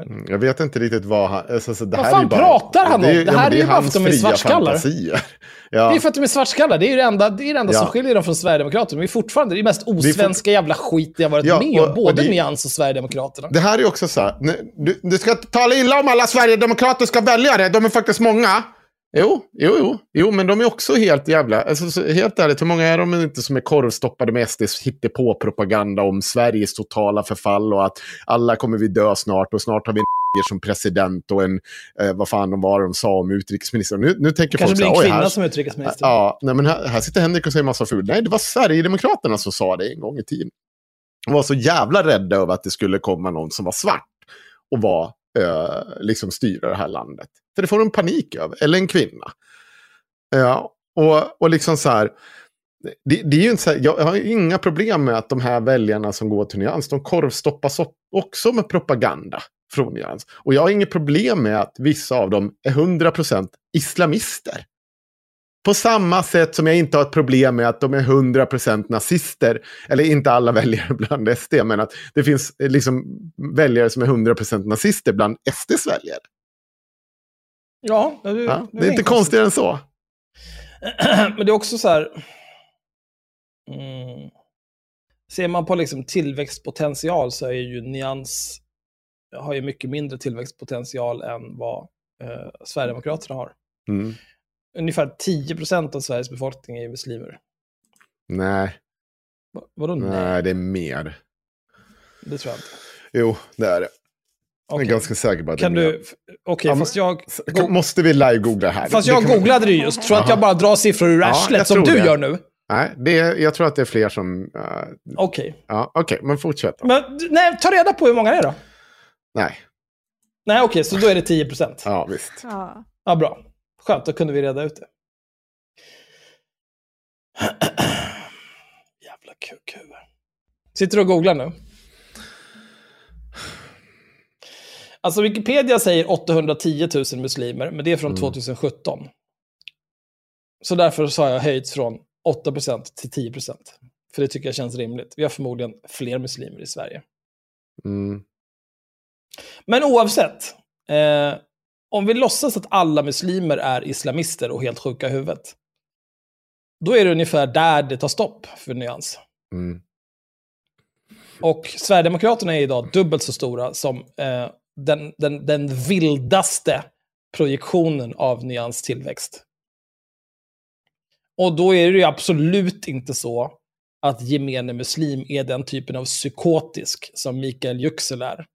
Mm, Jag vet inte riktigt vad han... Alltså, så det Vad här fan är bara, pratar han om? är- Det ja, här men är ju bara för att de är svartskallar. Ja. Det är för att de är svartskallar. Det är ju det enda, det är det enda Ja. som skiljer dem från Sverigedemokraterna. De är fortfarande det är mest osvenska jävla skit jag varit Ja, med om. Både det- Nyans och Sverigedemokraterna. Det här är också så här, du, du ska tala illa om alla sverigedemokratiska väljare, de är faktiskt många. Jo, jo, jo, jo, men de är också helt jävla, alltså, så, helt ärligt, hur många är de inte som är korvstoppade med SDs hittepå-propaganda om Sveriges totala förfall och att alla kommer vi dö snart och snart har vi en som president och en, eh, vad fan de var de sa om utrikesministern. Nu, nu tänker Kanske folk blir en så här, "Oj, kvinna här, som utrikesminister. Ja, nej, men här, här sitter Henrik och säger massa fult. Nej, det var Sverigedemokraterna som sa det en gång i tiden. De var så jävla rädda över att det skulle komma någon som var svart och var, liksom styra det här landet. För det får de panik över, eller en kvinna. Ja, och, och liksom så här, det, det är ju inte så här, jag har inga problem med att de här väljarna som går till Nyans, de korvstoppas också med propaganda från Nyans. Och jag har inget problem med att vissa av dem är 100% islamister. På samma sätt som jag inte har ett problem med att de är 100% nazister. Eller inte alla väljare bland SD, men att det finns eh, liksom väljare som är 100% nazister bland SDs väljare. Ja, det, Ja, det är inte konstigare än så. Men det är också så här... Mm, ser man på liksom tillväxtpotential så är ju Nyans har ju mycket mindre tillväxtpotential än vad eh, Sverigedemokraterna har. Mm. Ungefär 10 procent av Sveriges befolkning är ju muslimer. Nej, Va- Vadå nej? nej, det är mer. Det tror jag inte. Jo, det är det. Jag Okej. är ganska säker på att Kan det är du... Okej, Ja, men- fast jag... Måste vi live-googla här? Fast Det jag kan- googlade det just. Tror att jag bara drar siffror ur Ja, arslet jag som du det. gör nu? Nej, det är, jag tror att det är fler som... eh, Okej. ja, Okej, men fortsätt. Men nej, ta reda på hur många det är då. Nej, Nej, okej, så då är det 10 procent. Ja. ja visst. Ja. bra. Skönt, då kunde vi reda ut det. Jävla kukhuvud. Sitter du och googlar nu? Alltså Wikipedia säger 810 000 muslimer, men det är från Mm. 2017. Så därför så har jag höjt från 8% till 10%. För det tycker jag känns rimligt. Vi har förmodligen fler muslimer i Sverige. Mm. Men oavsett, eh, om vi låtsas att alla muslimer är islamister och helt sjuka i huvudet, då är det ungefär där det tar stopp för nyans. Mm. Och Sverigedemokraterna är idag dubbelt så stora som eh, den, den, den vildaste projektionen av nyans tillväxt. Och då är det ju absolut inte så att gemene muslim är den typen av psykotisk som Mikael Yüksel är.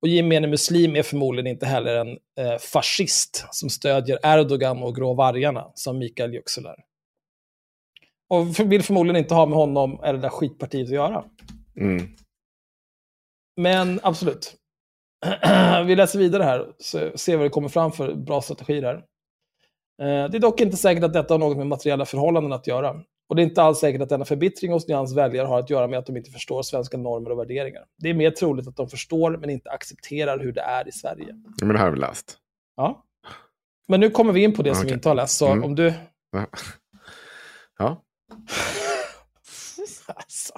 Och gemene muslim är förmodligen inte heller en eh, fascist som stödjer Erdogan och Grå vargarna som Mikael Yüksel. Och vill förmodligen inte ha med honom eller det där skitpartiet att göra. Mm. Men absolut. Vi läser vidare här, så ser vad det kommer fram för bra strategier här. Eh, Det är dock inte säkert att detta har något med materiella förhållanden att göra. Och det är inte alls säkert att denna förbittring hos Nyans väljare har att göra med att de inte förstår svenska normer och värderingar. Det är mer troligt att de förstår men inte accepterar hur det är i Sverige. Men det här har vi läst. Ja. Men nu kommer vi in på det som vi inte har läst, så Mm. om du... Ja. Ja. Alltså.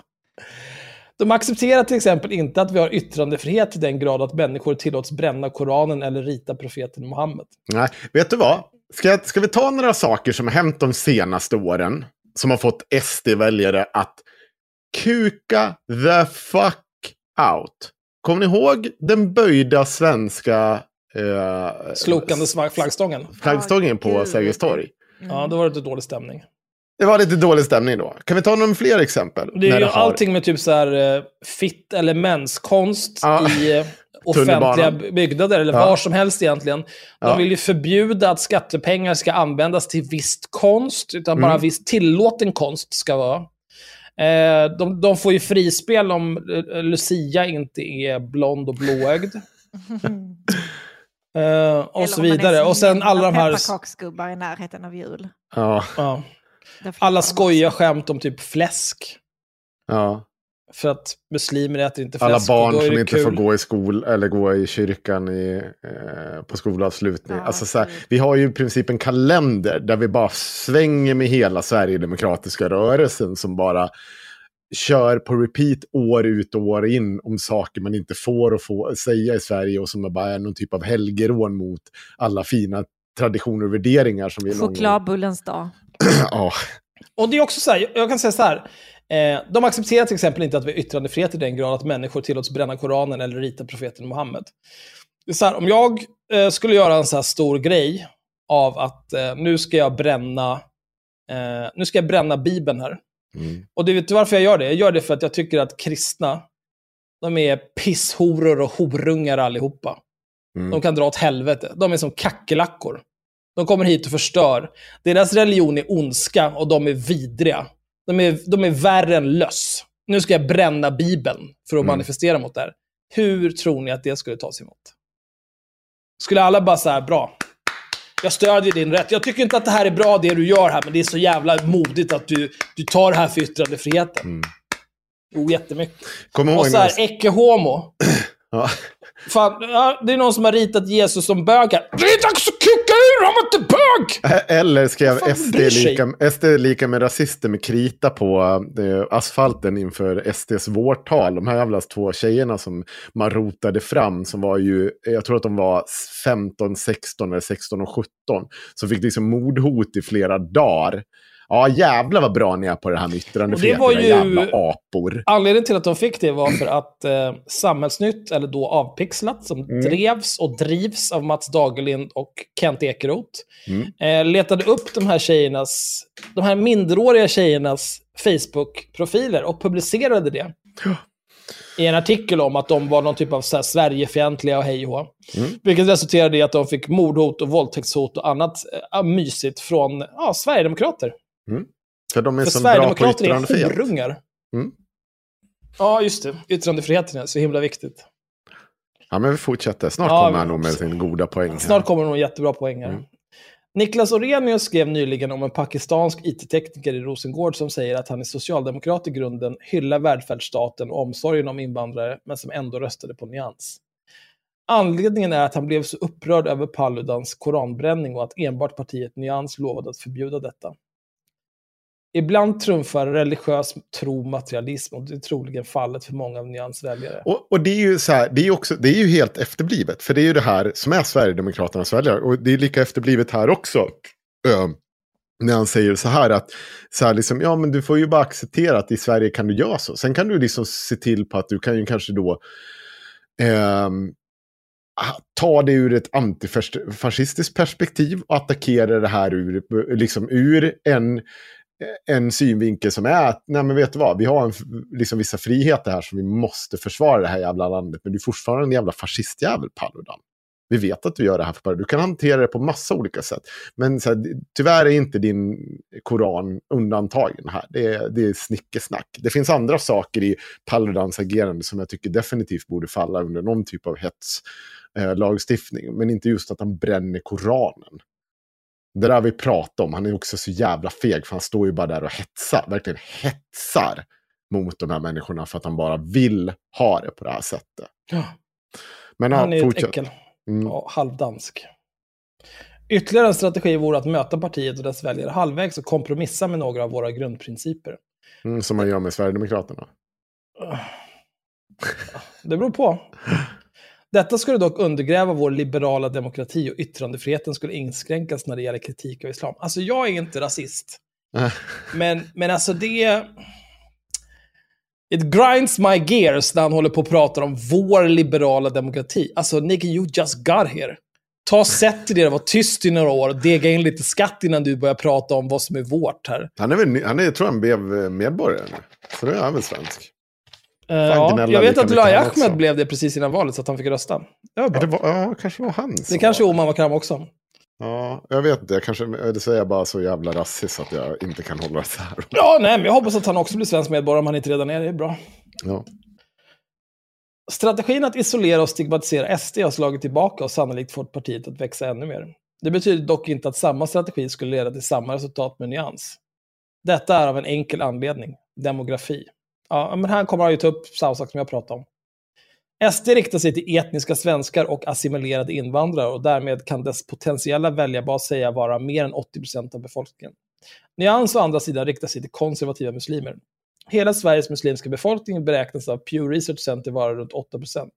De accepterar till exempel inte att vi har yttrandefrihet till den grad att människor tillåts bränna Koranen eller rita profeten Muhammed. Nej, vet du vad? Ska, ska vi ta några saker som har hänt de senaste åren som har fått SD-väljare att kuka the fuck out? Kommer ni ihåg den böjda svenska eh, Slokande flaggstången. flaggstången på. Sergels torg? Ja, då var det lite dålig stämning. Det var lite dålig stämning då. Kan vi ta några fler exempel? Det är ju har- allting med typ så här eh, fitt eller menskonst Ja. i eh, offentliga byggnader, eller Ja. var som helst egentligen. De Ja. vill ju förbjuda att skattepengar ska användas till visst konst, utan bara Mm. viss tillåten konst ska vara. Eh, de, de får ju frispel om eh, Lucia inte är blond och blåögd. Eh, och så vidare. Och sen alla de här... pepparkaksgubbar i närheten av jul. Ja, Ja, alla skojiga skämt om typ fläsk. ja. För att muslimer äter inte Alla fläsk. och barn är som inte kul. får gå i skol eller gå i kyrkan i, eh, på skolavslutning. Ja, alltså, så här, vi har ju i princip en kalender där vi bara svänger med hela Sverigedemokratiska rörelsen som bara kör på repeat år ut och år in om saker man inte får och få säga i Sverige och som bara är någon typ av helgerån mot alla fina traditioner och värderingar som vi. Chokladbullens dag. Ja, Och det är också så här, jag kan säga så här. Eh, de accepterar till exempel inte att vi har yttrandefrihet i den grad att människor tillåts bränna Koranen eller rita profeten Muhammed. Det här, om jag eh, skulle göra en så här stor grej av att eh, nu ska jag bränna nu ska jag bränna Bibeln här. mm. Och du vet varför jag gör det? Jag gör det för att jag tycker att kristna, de är pisshoror och horungar allihopa. Mm. De kan dra åt helvete. De är som kackerlackor. De kommer hit och förstör. Deras religion är ondska och de är vidriga. De är, de är värre än löss. Nu ska jag bränna Bibeln för att Mm. manifestera mot det här. Hur tror ni att det skulle tas emot? Skulle alla bara här, bra. Jag stödjer din rätt. Jag tycker inte att det här är bra det du gör här, men det är så jävla modigt att du, du tar det här för yttrandefriheten. Mm. Jo, jättemycket. Kom ihåg Och så här, ecce homo. ja. Fan, ja, det är någon som har ritat Jesus som bög här. Det är dags att kicka ur honom att det bög! Eller skrev fan SD lika, SD lika med rasister med krita på eh, asfalten inför SDs vårtal. De här jävla två tjejerna som man rotade fram, som var ju, jag tror att de var 15, 16 eller 16 och 17. Som fick liksom mordhot i flera dagar Ja, jävlar vad bra ni är på det här med yttrandefrihet. Och det var era ju- jävla apor. Anledningen till att de fick det var för att eh, Samhällsnytt, eller då Avpixlat, som Mm. drevs och drivs av Mats Dagerlind och Kent Ekeroth, Mm. eh, letade upp de här tjejernas, de här minderåriga tjejernas Facebook-profiler och publicerade det. I en artikel om att de var någon typ av så här Sverigefientliga och hej och. Mm. Vilket resulterade i att de fick mordhot och våldtäktshot och annat eh, mysigt från ja, Sverigedemokrater. För de är För så bra på Sverigedemokrater är yttrandefrihet. horungar. Mm. Ja, just det. Yttrandefriheten är så himla viktigt. Ja, men vi fortsätter. Snart Ja, kommer han nog med sin goda poäng. här. Snart kommer nog jättebra poäng här. Mm. Niklas Orenius skrev nyligen om en pakistansk IT-tekniker i Rosengård som säger att han är socialdemokrat i grunden, hyllar välfärdsstaten och omsorgen om invandrare, men som ändå röstade på Nyans. Anledningen är att han blev så upprörd över Paludans koranbränning och att enbart partiet Nyans lovade att förbjuda detta. Ibland trumfar religiös tro materialism och det är troligen fallet för många av Nyans väljare. Och, och det är ju så här, det är också, det är ju helt efterblivet. För det är ju det här som är Sverigedemokraternas väljare. Och det är lika efterblivet här också. Uh, när han säger så här att, så här liksom, ja men du får ju bara acceptera att i Sverige kan du göra så. Sen kan du liksom se till på att du kan ju kanske då eh, ta det ur ett antifascistiskt perspektiv och attackera det här ur, liksom, ur en, en synvinkel som är att, nej men vet du vad, vi har en, liksom vissa friheter här som vi måste försvara det här jävla landet, men du är fortfarande en jävla fascistjävel, Paludan. Vi vet att du gör det här för bara. Du kan hantera det på massa olika sätt. Men så här, tyvärr är inte din koran undantagen här. Det är, det är snickesnack. Det finns andra saker i Paludans agerande som jag tycker definitivt borde falla under någon typ av hetslagstiftning, eh. Men inte just att han bränner koranen. Det där vi pratar om, han är också så jävla feg för han står ju bara där och hetsar, verkligen hetsar mot de här människorna för att han bara vill ha det på det här sättet. Ja. Men Han är ja, ett fortsätt. äckel. Mm. Ja, halvdansk. Ytterligare en strategi vore att möta partiet och dess väljare halvvägs och kompromissa med några av våra grundprinciper. Mm, som man gör med Sverigedemokraterna. Det beror på. Detta skulle dock undergräva vår liberala demokrati och yttrandefriheten skulle inskränkas när det gäller kritik av islam. Alltså, jag är inte rasist. Men, men alltså det... It grinds my gears när han håller på och pratar om vår liberala demokrati. Alltså, nigga, you just got here. Ta sätt till det, var tyst i några år och dega in lite skatt innan du börjar prata om vad som är vårt här. Han är väl, han är, jag tror han blev medborgare nu. Så nu är han väl svensk. Eh, ja, jag vet att också. Ahmed blev det precis innan valet så att han fick rösta. Det var bra. Ja, det var, ja, kanske var han. Det kanske var- Oman Wakram också. Ja, jag vet. Jag kanske, det säger jag bara så jävla rasist att jag inte kan hålla det här. Ja, nej, men jag hoppas att han också blir svensk medborgare om han inte redan är det. Det är bra. Ja. Strategin att isolera och stigmatisera SD har slagit tillbaka och sannolikt fått partiet att växa ännu mer. Det betyder dock inte att samma strategi skulle leda till samma resultat med nyans. Detta är av en enkel anledning, demografi. Ja, men här kommer han ju ta upp samma sak som jag pratade om. SD riktar sig till etniska svenskar och assimilerade invandrare och därmed kan dess potentiella väljarbas säga vara mer än 80% av befolkningen. Nyans å andra sidan riktar sig till konservativa muslimer. Hela Sveriges muslimska befolkning beräknas av Pew Research Center vara runt 8%.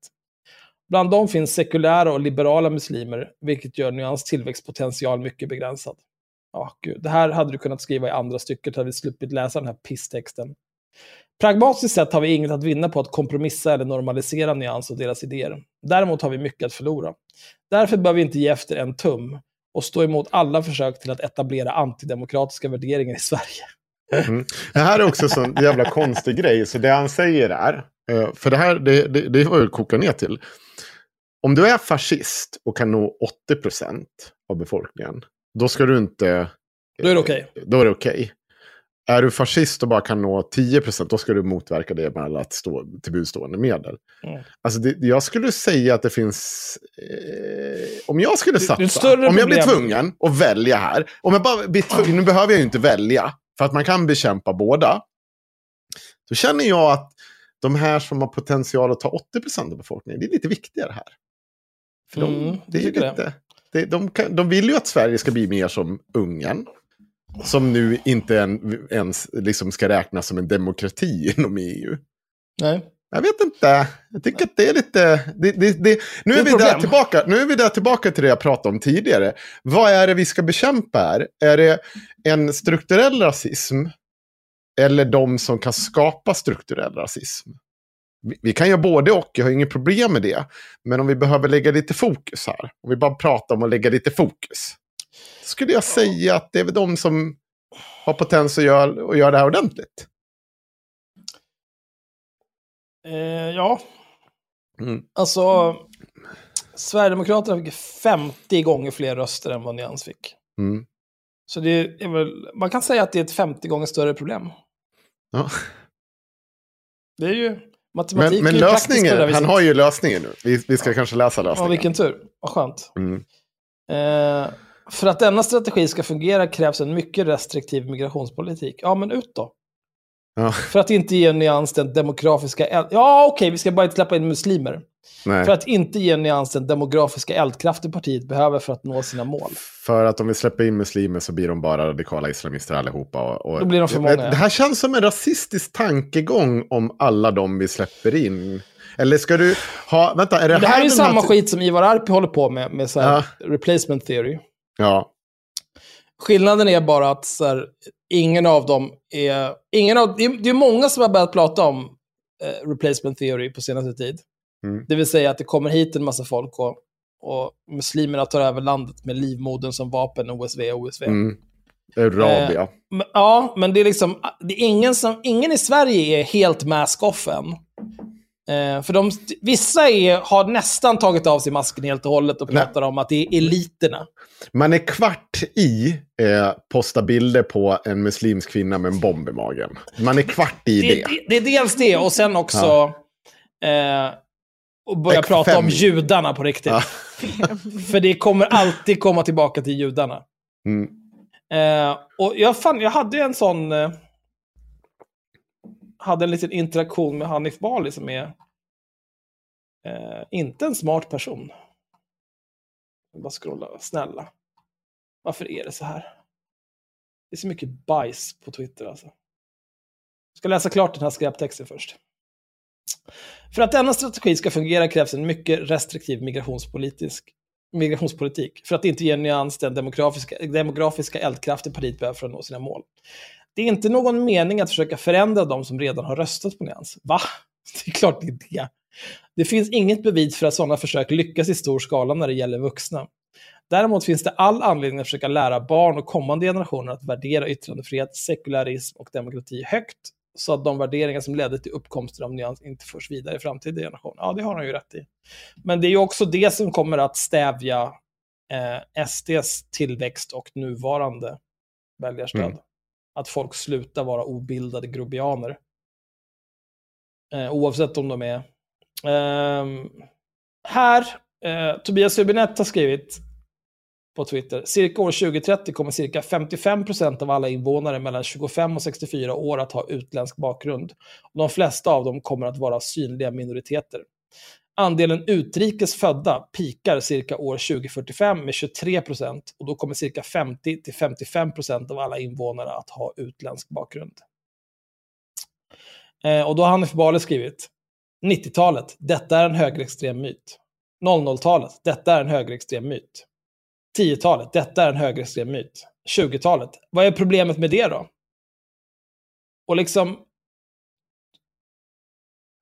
Bland dem finns sekulära och liberala muslimer, vilket gör Nyans tillväxtpotential mycket begränsad. Ja, gud. Det här hade du kunnat skriva i andra stycket, hade vi sluppit läsa den här pisstexten. Pragmatiskt sett har vi inget att vinna på att kompromissa eller normalisera Nyans och deras idéer. Däremot har vi mycket att förlora. Därför bör vi inte ge efter en tum och stå emot alla försök till att etablera antidemokratiska värderingar i Sverige. Det här är också en sån jävla konstig grej. Så det han säger är, eh, för det här, det, det, det var ju koka ner till. Om du är fascist och kan nå 80% av befolkningen, då ska du inte... Då är det okej. Då är det okej. Är du fascist och bara kan nå 10% då ska du motverka det med alla stå, tillbudstående medel. Mm. Alltså det, jag skulle säga att det finns... Eh, om jag skulle det satsa, om jag blir tvungen att välja här. Om jag bara blir tvungen, nu behöver jag ju inte välja, för att man kan bekämpa båda. Då känner jag att de här som har potential att ta 80% av befolkningen, det är lite viktigare här. För de, Mm, det är lite, det, de, kan, de vill ju att Sverige ska bli mer som Ungern. Som nu inte en, ens liksom ska räknas som en demokrati inom EU. Nej. Jag vet inte. Jag tycker att det är lite... Det, det, det, nu, är är vi problem. där tillbaka, nu är vi där tillbaka till det jag pratade om tidigare. Vad är det vi ska bekämpa här? Är det en strukturell rasism? Eller de som kan skapa strukturell rasism? Vi, vi kan göra både och, jag har inget problem med det. Men om vi behöver lägga lite fokus här. Om vi bara pratar om att lägga lite fokus. Skulle jag säga att det är väl de som har potens att göra, att göra det här ordentligt. Eh, ja, Mm. alltså... Sverigedemokraterna fick 50 gånger fler röster än vad Nyans fick. Mm. Så det är väl, man kan säga att det är ett 50 gånger större problem. Ja. Det är ju, matematik Men, men är ju lösningen, han har ju lösningen nu. Vi, vi ska kanske läsa Ja, lösningen. vilken tur. Vad skönt. Mm. Eh, för att denna strategi ska fungera krävs en mycket restriktiv migrationspolitik. Ja, men ut då. Ja. För att inte ge en nyans den demografiska... Eld... Ja, okej, vi ska bara inte släppa in muslimer. Nej. För att inte ge en nyans den demografiska eldkraften partiet behöver för att nå sina mål. För att om vi släpper in muslimer så blir de bara radikala islamister allihopa. Och, och Då blir de för många, det, ja. det här känns som en rasistisk tankegång om alla de vi släpper in. Eller ska du ha... Vänta, är det, Det här är ju samma skit som Ivar Arpi håller på med, med så här replacement theory. Ja. Skillnaden är bara att så här, ingen av dem är... Ingen av, det, är, det är många som har börjat prata om eh, replacement theory på senaste tid. Mm. Det vill säga att det kommer hit en massa folk och, och muslimerna tar över landet med livmodern som vapen, OSV, OSV. Mm. Arabia. Men- Ja, men det är liksom, det är ingen, som, ingen i Sverige är helt mask off än. Eh, för de, vissa är, har nästan tagit av sig masken helt och hållet och Nej. pratar om att det är eliterna. Man är kvart i eh, posta bilder på en muslimsk kvinna med en bomb i magen. Man är kvart i Det, det. det, det är dels det och sen också eh, och börja Ek- prata om fem. judarna på riktigt. Ja. För det kommer alltid komma tillbaka till judarna. Mm. Eh, och jag, fan, jag hade en sån... Hade en liten interaktion med Hanif Bali som är eh, inte en smart person. Jag bara scrolla, snälla. Varför är det så här? Det är så mycket bajs på Twitter alltså. Jag ska läsa klart den här skräptexten först. För att denna strategi ska fungera krävs en mycket restriktiv migrationspolitisk migrationspolitik för att inte ge nyans den demografiska, demografiska eldkraften partiet behöver för att nå sina mål. Det är inte någon mening att försöka förändra de som redan har röstat på nyans. Va? Det är klart det är det. Det finns inget bevis för att sådana försök lyckas i stor skala när det gäller vuxna. Däremot finns det all anledning att försöka lära barn och kommande generationer att värdera yttrandefrihet, sekularism och demokrati högt så att de värderingar som ledde till uppkomsten av nyans inte förs vidare i framtida generationer. Ja, det har han ju rätt i. Men det är ju också det som kommer att stävja eh, SDs tillväxt och nuvarande väljarstöd. Mm. Att folk slutar vara obildade grobianer. Eh, oavsett om de är... Eh, här, eh, Tobias Hübinette har skrivit på Twitter. Cirka år 2030 kommer cirka 55% av alla invånare mellan 25 och 64 år att ha utländsk bakgrund. De flesta av dem kommer att vara synliga minoriteter. Andelen utrikes födda pikar cirka år 2045 med 23 procent och då kommer cirka 50-55 procent av alla invånare att ha utländsk bakgrund. Eh, och då har Hanif Bali skrivit 90-talet, detta är en högerextrem myt. 00-talet, detta är en högerextrem myt. 10-talet, detta är en högerextrem myt. 20-talet, vad är problemet med det då? Och liksom...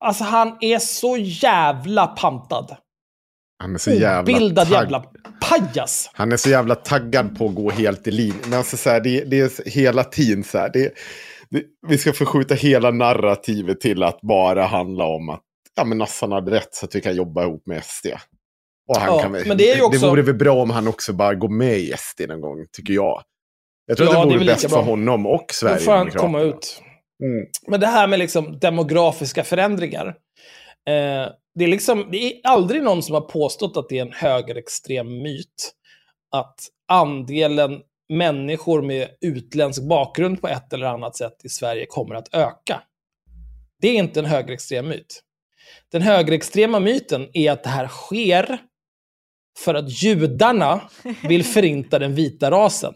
Alltså han är så jävla pantad. Han är så jävla Obildad jävla pajas. Han är så jävla taggad på att gå helt i linje. Men alltså så här, det, det är hela tiden så här. Det, det, vi ska förskjuta hela narrativet till att bara handla om att ja, men Nassan hade rätt så att vi kan jobba ihop med SD. Och han Ja, kan men det är ju också- det vore väl bra om han också bara går med i SD någon gång, tycker jag. Jag tror Ja, att det det vore lika bäst bra. för honom och Då Sverige. får han komma ut. Mm. Men det här med liksom demografiska förändringar. Eh, det, är liksom, det är aldrig någon som har påstått att det är en högerextrem myt. Att andelen människor med utländsk bakgrund på ett eller annat sätt i Sverige kommer att öka. Det är inte en högerextrem myt. Den högerextrema myten är att det här sker för att judarna vill förinta den vita rasen.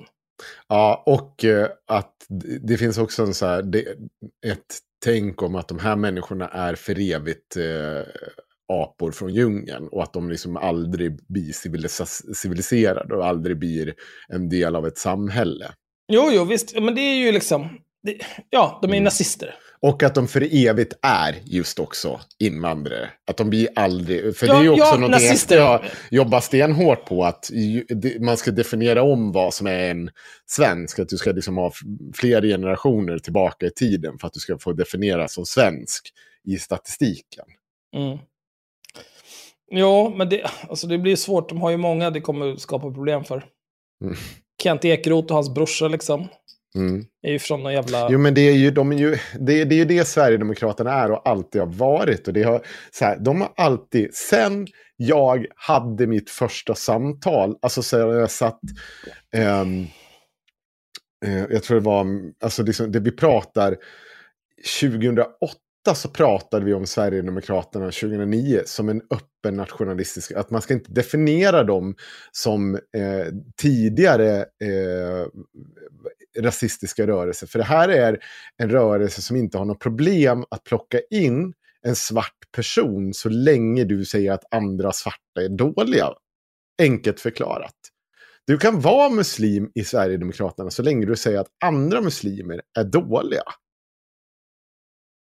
Ja, och eh, att det- finns också en så här, det, ett tänk om att de här människorna är för evigt eh, apor från djungeln och att de liksom aldrig blir civilis- civiliserade och aldrig blir en del av ett samhälle. Jo, jo, visst. Men det är ju liksom... Det, ja, de är Mm. nazister. Och att de för evigt är just också invandrare. Att de blir aldrig... För Ja, det är ju också ja, någonting nazister. jag jobbar stenhårt på. Att man ska definiera om vad som är en svensk. Att du ska liksom ha fler generationer tillbaka i tiden för att du ska få definiera som svensk i statistiken. Mm. Ja, men det, alltså det blir svårt. De har ju många det kommer skapa problem för. Mm. Kent Ekeroth och hans brorsa liksom. Mm. Är ju från någon jävla... Jo, men det är ju, de är ju, det, det är ju det Sverigedemokraterna är och alltid har varit. Och det har, så här, de har alltid, sen jag hade mitt första samtal, alltså så jag satt, ehm, eh, jag tror det var, alltså liksom, det vi pratar, 2008 så pratade vi om Sverigedemokraterna 2009 som en öppen nationalistisk, att man ska inte definiera dem som eh, tidigare eh, rasistiska rörelser. För det här är en rörelse som inte har något problem att plocka in en svart person så länge du säger att andra svarta är dåliga. Enkelt förklarat. Du kan vara muslim i Sverigedemokraterna så länge du säger att andra muslimer är dåliga.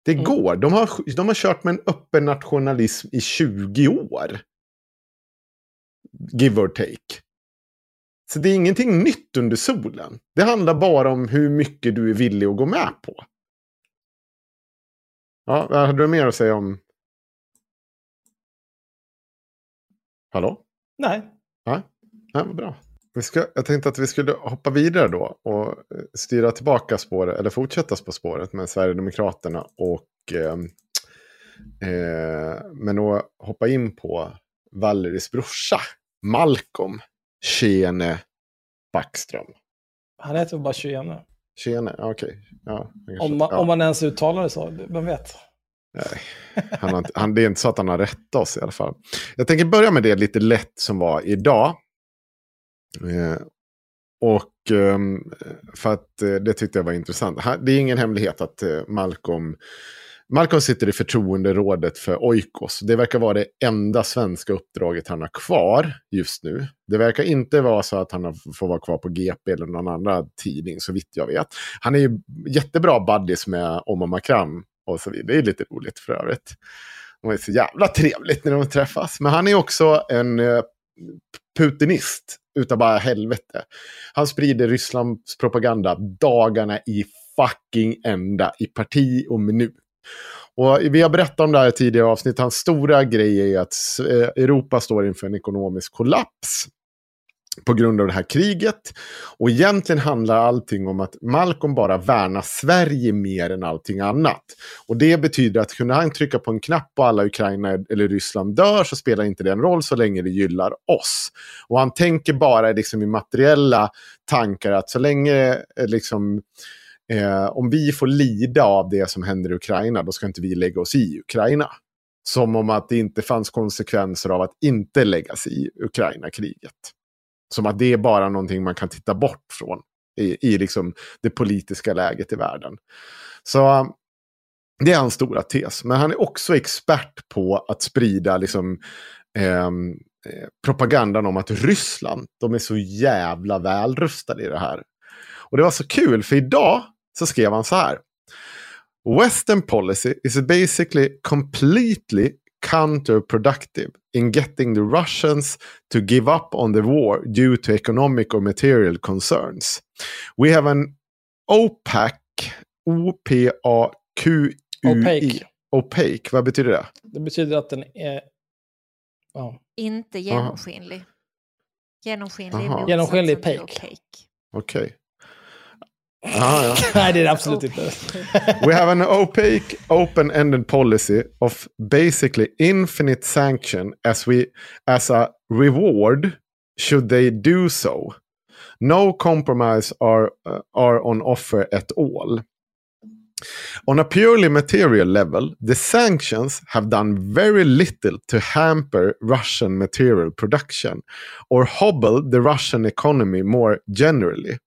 Det Mm. går. De har, de har kört med en öppen nationalism i 20 år. Give or take. Så det är ingenting nytt under solen. Det handlar bara om hur mycket du är villig att gå med på. Ja, vad hade du mer att säga om... Hallå? Nej. Ja, vad bra. Vi ska, jag tänkte att vi skulle hoppa vidare då och eh, styra tillbaka spåret, eller fortsätta på spåret med Sverigedemokraterna och eh, eh, men att hoppa in på Valeries brorsa, Malcolm Tjene Backström. Han heter bara Tjene. Tjene, ja, okej. Ja, jag kanske- Om, man- ja. om man ens uttalar det så. Vem vet? Han har, han, det är inte så att han har rättat oss i alla fall. Jag tänker börja med det lite lätt som var idag. Eh, och ehm, för att eh, det tyckte jag var intressant. Det är ingen hemlighet att eh, Malcolm, Malcolm sitter i förtroenderådet för Oikos. Det verkar vara det enda svenska uppdraget han har kvar just nu. Det verkar inte vara så att han får vara kvar på GP eller någon annan tidning så vitt jag vet. Han är ju jättebra buddies med Omar Makram och så vidare. Det är lite roligt för övrigt. De är så jävla trevligt när de träffas. Men han är också en eh, putinist utav bara helvete. Han sprider Rysslands propaganda dagarna i fucking ända i parti och minut. Och vi har berättat om det här i tidigare avsnitt. Hans stora grej är att eh, Europa står inför en ekonomisk kollaps på grund av det här kriget. Och egentligen handlar allting om att Malcolm bara värnar Sverige mer än allting annat. Och det betyder att kunde han trycka på en knapp och alla Ukraina eller Ryssland dör så spelar inte det en roll så länge det gillar oss. Och han tänker bara liksom i materiella tankar att så länge eh, liksom, eh, om vi får lida av det som händer i Ukraina då ska inte vi lägga oss i Ukraina. Som om att det inte fanns konsekvenser av att inte lägga sig i Ukraina-kriget. Som att det är bara någonting man kan titta bort från i, i liksom det politiska läget i världen. Så um, det är hans stora tes. Men han är också expert på att sprida liksom, ehm, eh, propagandan om att Ryssland, de är så jävla välrustade i det här. Och det var så kul, för idag så skrev han så här. Western policy is basically completely counterproductive in getting the Russians to give up on the war due to economic or material concerns. We have an OPAC, O-P-A-Q-U-I. Opaque. Opaque, vad betyder det? Det betyder att den är... Ja. Inte genomskinlig. Genomskinlig Aha. Genomskinlig opaque. opaque. Okej. Aha, ja. Nej, det är det absolut inte. We have an opaque, open-ended policy of basically infinite sanction as we, as a reward, should they do so. No compromise are, uh, are on offer at all. On a purely material level, the sanctions have done very little to hamper Russian material production or hobble the Russian economy more generally.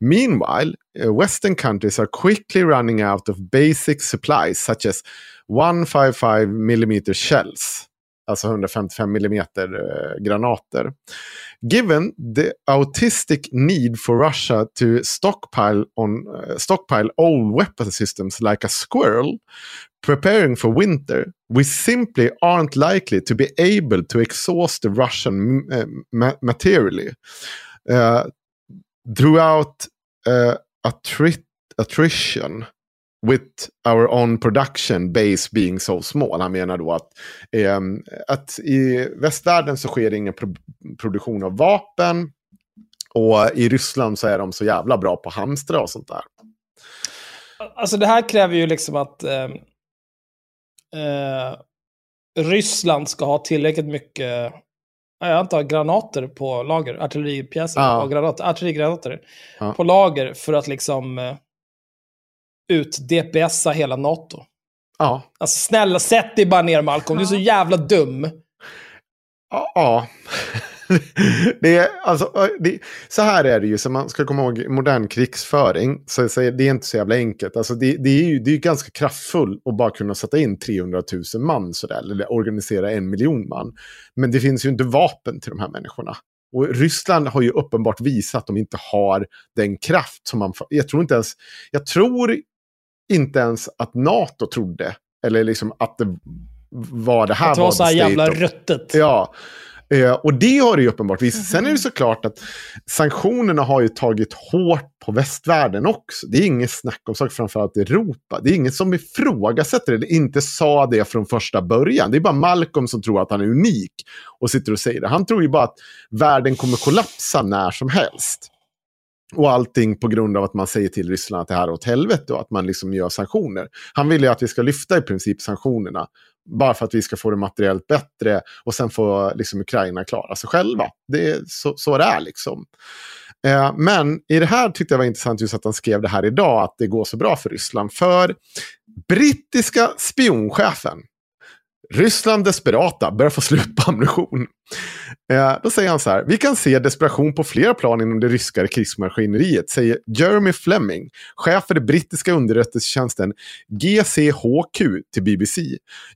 Meanwhile, uh, Western countries are quickly running out of basic supplies such as 155 millimeter shells, alltså 155 millimeter eh, granater. Given the autistic need for Russia to stockpile on uh, stockpile old weapon systems like a squirrel, preparing for winter, we simply aren't likely to be able to exhaust the Russian uh, ma materially. Uh, throughout uh, attrit attrition with our own production base being so small. Han menar då att, eh, att i västvärlden så sker det ingen pro produktion av vapen. Och i Ryssland så är de så jävla bra på hamstra och sånt där. Alltså det här kräver ju liksom att eh, eh, Ryssland ska ha tillräckligt mycket, jag antar granater på lager, artilleripjäser Ja. och granater, artillerigranater Ja. på lager för att liksom eh, ut-DPSa hela NATO. Ja, Alltså snälla, sätt dig bara ner Malcolm, du är så jävla dum. ja. ja. det är, alltså, det, så här är det ju, så man ska komma ihåg modern krigsföring, så, så det är inte så jävla enkelt. Alltså, det, det är ju det är ganska kraftfullt att bara kunna sätta in 300 000 man sådär, eller organisera en miljon man. Men det finns ju inte vapen till de här människorna. Och Ryssland har ju uppenbart visat att de inte har den kraft som man... Jag tror inte ens, jag tror inte ens att NATO trodde, eller liksom att det var det här Att det var så här jävla ruttet. Ja, eh, och det har det ju uppenbart visat. Sen är det såklart att sanktionerna har ju tagit hårt på västvärlden också. Det är inget snack om saker, framförallt i Europa. Det är ingen som ifrågasätter det, eller inte sa det från första början. Det är bara Malcolm som tror att han är unik och sitter och säger det. Han tror ju bara att världen kommer kollapsa när som helst. Och allting på grund av att man säger till Ryssland att det här är åt helvete och att man liksom gör sanktioner. Han vill ju att vi ska lyfta i princip sanktionerna. Bara för att vi ska få det materiellt bättre och sen får liksom Ukraina klara sig själva. Det är så, så det är liksom. Eh, men i det här tyckte jag var intressant just att han skrev det här idag, att det går så bra för Ryssland. För brittiska spionchefen, Ryssland desperata, börjar få slut på ammunition. Eh, då säger han så här, vi kan se desperation på flera plan inom det ryska krigsmaskineriet, säger Jeremy Fleming, chef för den brittiska underrättelsetjänsten GCHQ till BBC.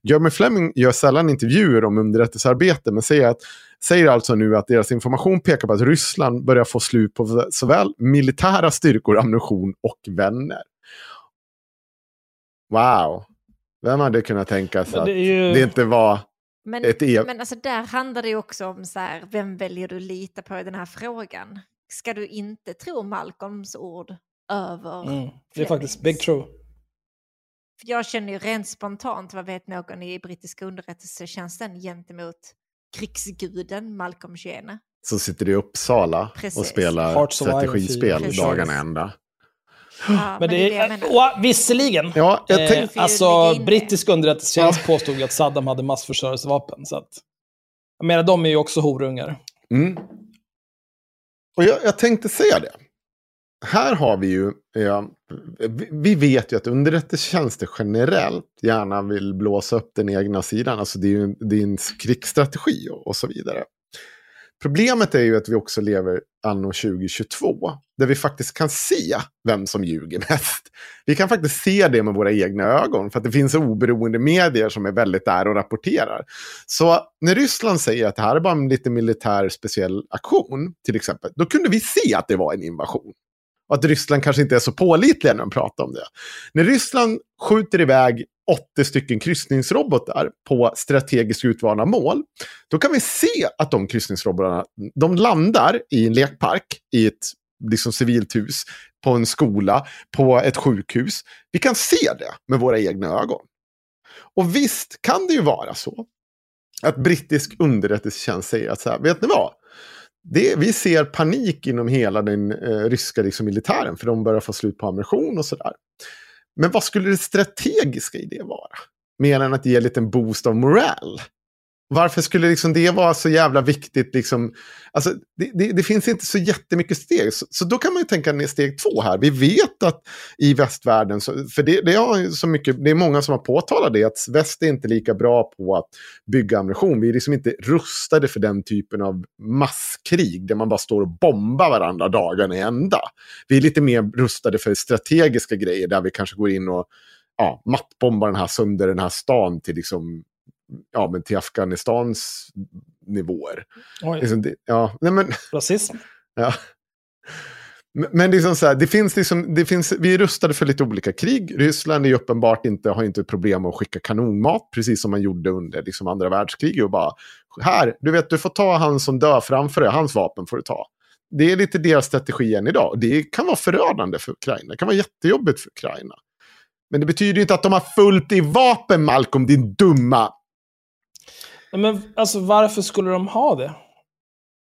Jeremy Fleming gör sällan intervjuer om underrättelsearbete, men säger, att, säger alltså nu att deras information pekar på att Ryssland börjar få slut på såväl militära styrkor, ammunition och vänner. Wow. Vem hade kunnat tänka sig att det ju- det inte var Men, ett e- men alltså där handlar det ju också om så här, vem väljer du lita på i den här frågan? Ska du inte tro Malcolms ord över? Mm. Det är faktiskt big true. För jag känner ju rent spontant, vad vet någon i brittiska underrättelsetjänsten gentemot krigsguden Malcolm Shene? så sitter i Uppsala och Precis. spelar of Iron strategispel dagarna ända. Ja, Men det är, och, visserligen. Ja, jag Eh, tänkte... alltså, brittisk underrättelsetjänst påstod att Saddam hade massförstörelsevapen. Så att, jag menar, de är ju också horungar. Mm. Och jag, jag tänkte säga det. Här har vi ju, ja, vi- vi vet ju att underrättelsetjänster generellt gärna vill blåsa upp den egna sidan. Alltså det är ju det är en krigsstrategi och, och så vidare. Problemet är ju att vi också lever anno 2022. Där vi faktiskt kan se vem som ljuger mest. Vi kan faktiskt se det med våra egna ögon. För att det finns oberoende medier som är väldigt där och rapporterar. Så när Ryssland säger att det här är bara en lite militär speciell aktion, till exempel, då kunde vi se att det var en invasion. Och att Ryssland kanske inte är så pålitliga när de pratar om det. När Ryssland skjuter iväg 80 stycken kryssningsrobotar på strategiskt utvalda mål, då kan vi se att de kryssningsrobotarna, de landar i en lekpark, i ett liksom civilt hus, på en skola, på ett sjukhus. Vi kan se det med våra egna ögon. Och visst kan det ju vara så att brittisk underrättelsetjänst säger att så här, vet ni vad? Det, vi ser panik inom hela den eh, ryska liksom, militären för de börjar få slut på ammunition och sådär. Men vad skulle det strategiska i det vara? Mer än att ge en liten boost av moral? Varför skulle liksom det vara så jävla viktigt? Liksom? Alltså, det, det, det finns inte så jättemycket steg. Så, så, då kan man ju tänka ner steg två här. Vi vet att i västvärlden, så, för det, det, är så mycket, det är många som har påtalat det, att väst är inte lika bra på att bygga ammunition. Vi är liksom inte rustade för den typen av masskrig där man bara står och bombar varandra dagarna i ända. Vi är lite mer rustade för strategiska grejer där vi kanske går in och ja, mattbombar den här sönder den här stan till liksom ja, men till Afghanistans nivåer. Liksom det, ja, nej men, Rasism. ja. Men- liksom så här, det finns liksom, det finns, vi är rustade för lite olika krig. Ryssland är uppenbart inte, har inte ett problem med att skicka kanonmat, precis som man gjorde under liksom andra världskriget. Och bara, här, du vet, du får ta han som dör framför dig, hans vapen får du ta. Det är lite deras strategi än idag. Det kan vara förödande för Ukraina, det kan vara jättejobbigt för Ukraina. Men det betyder inte att de har fullt i vapen, Malcolm, din dumma Men alltså varför skulle de ha det?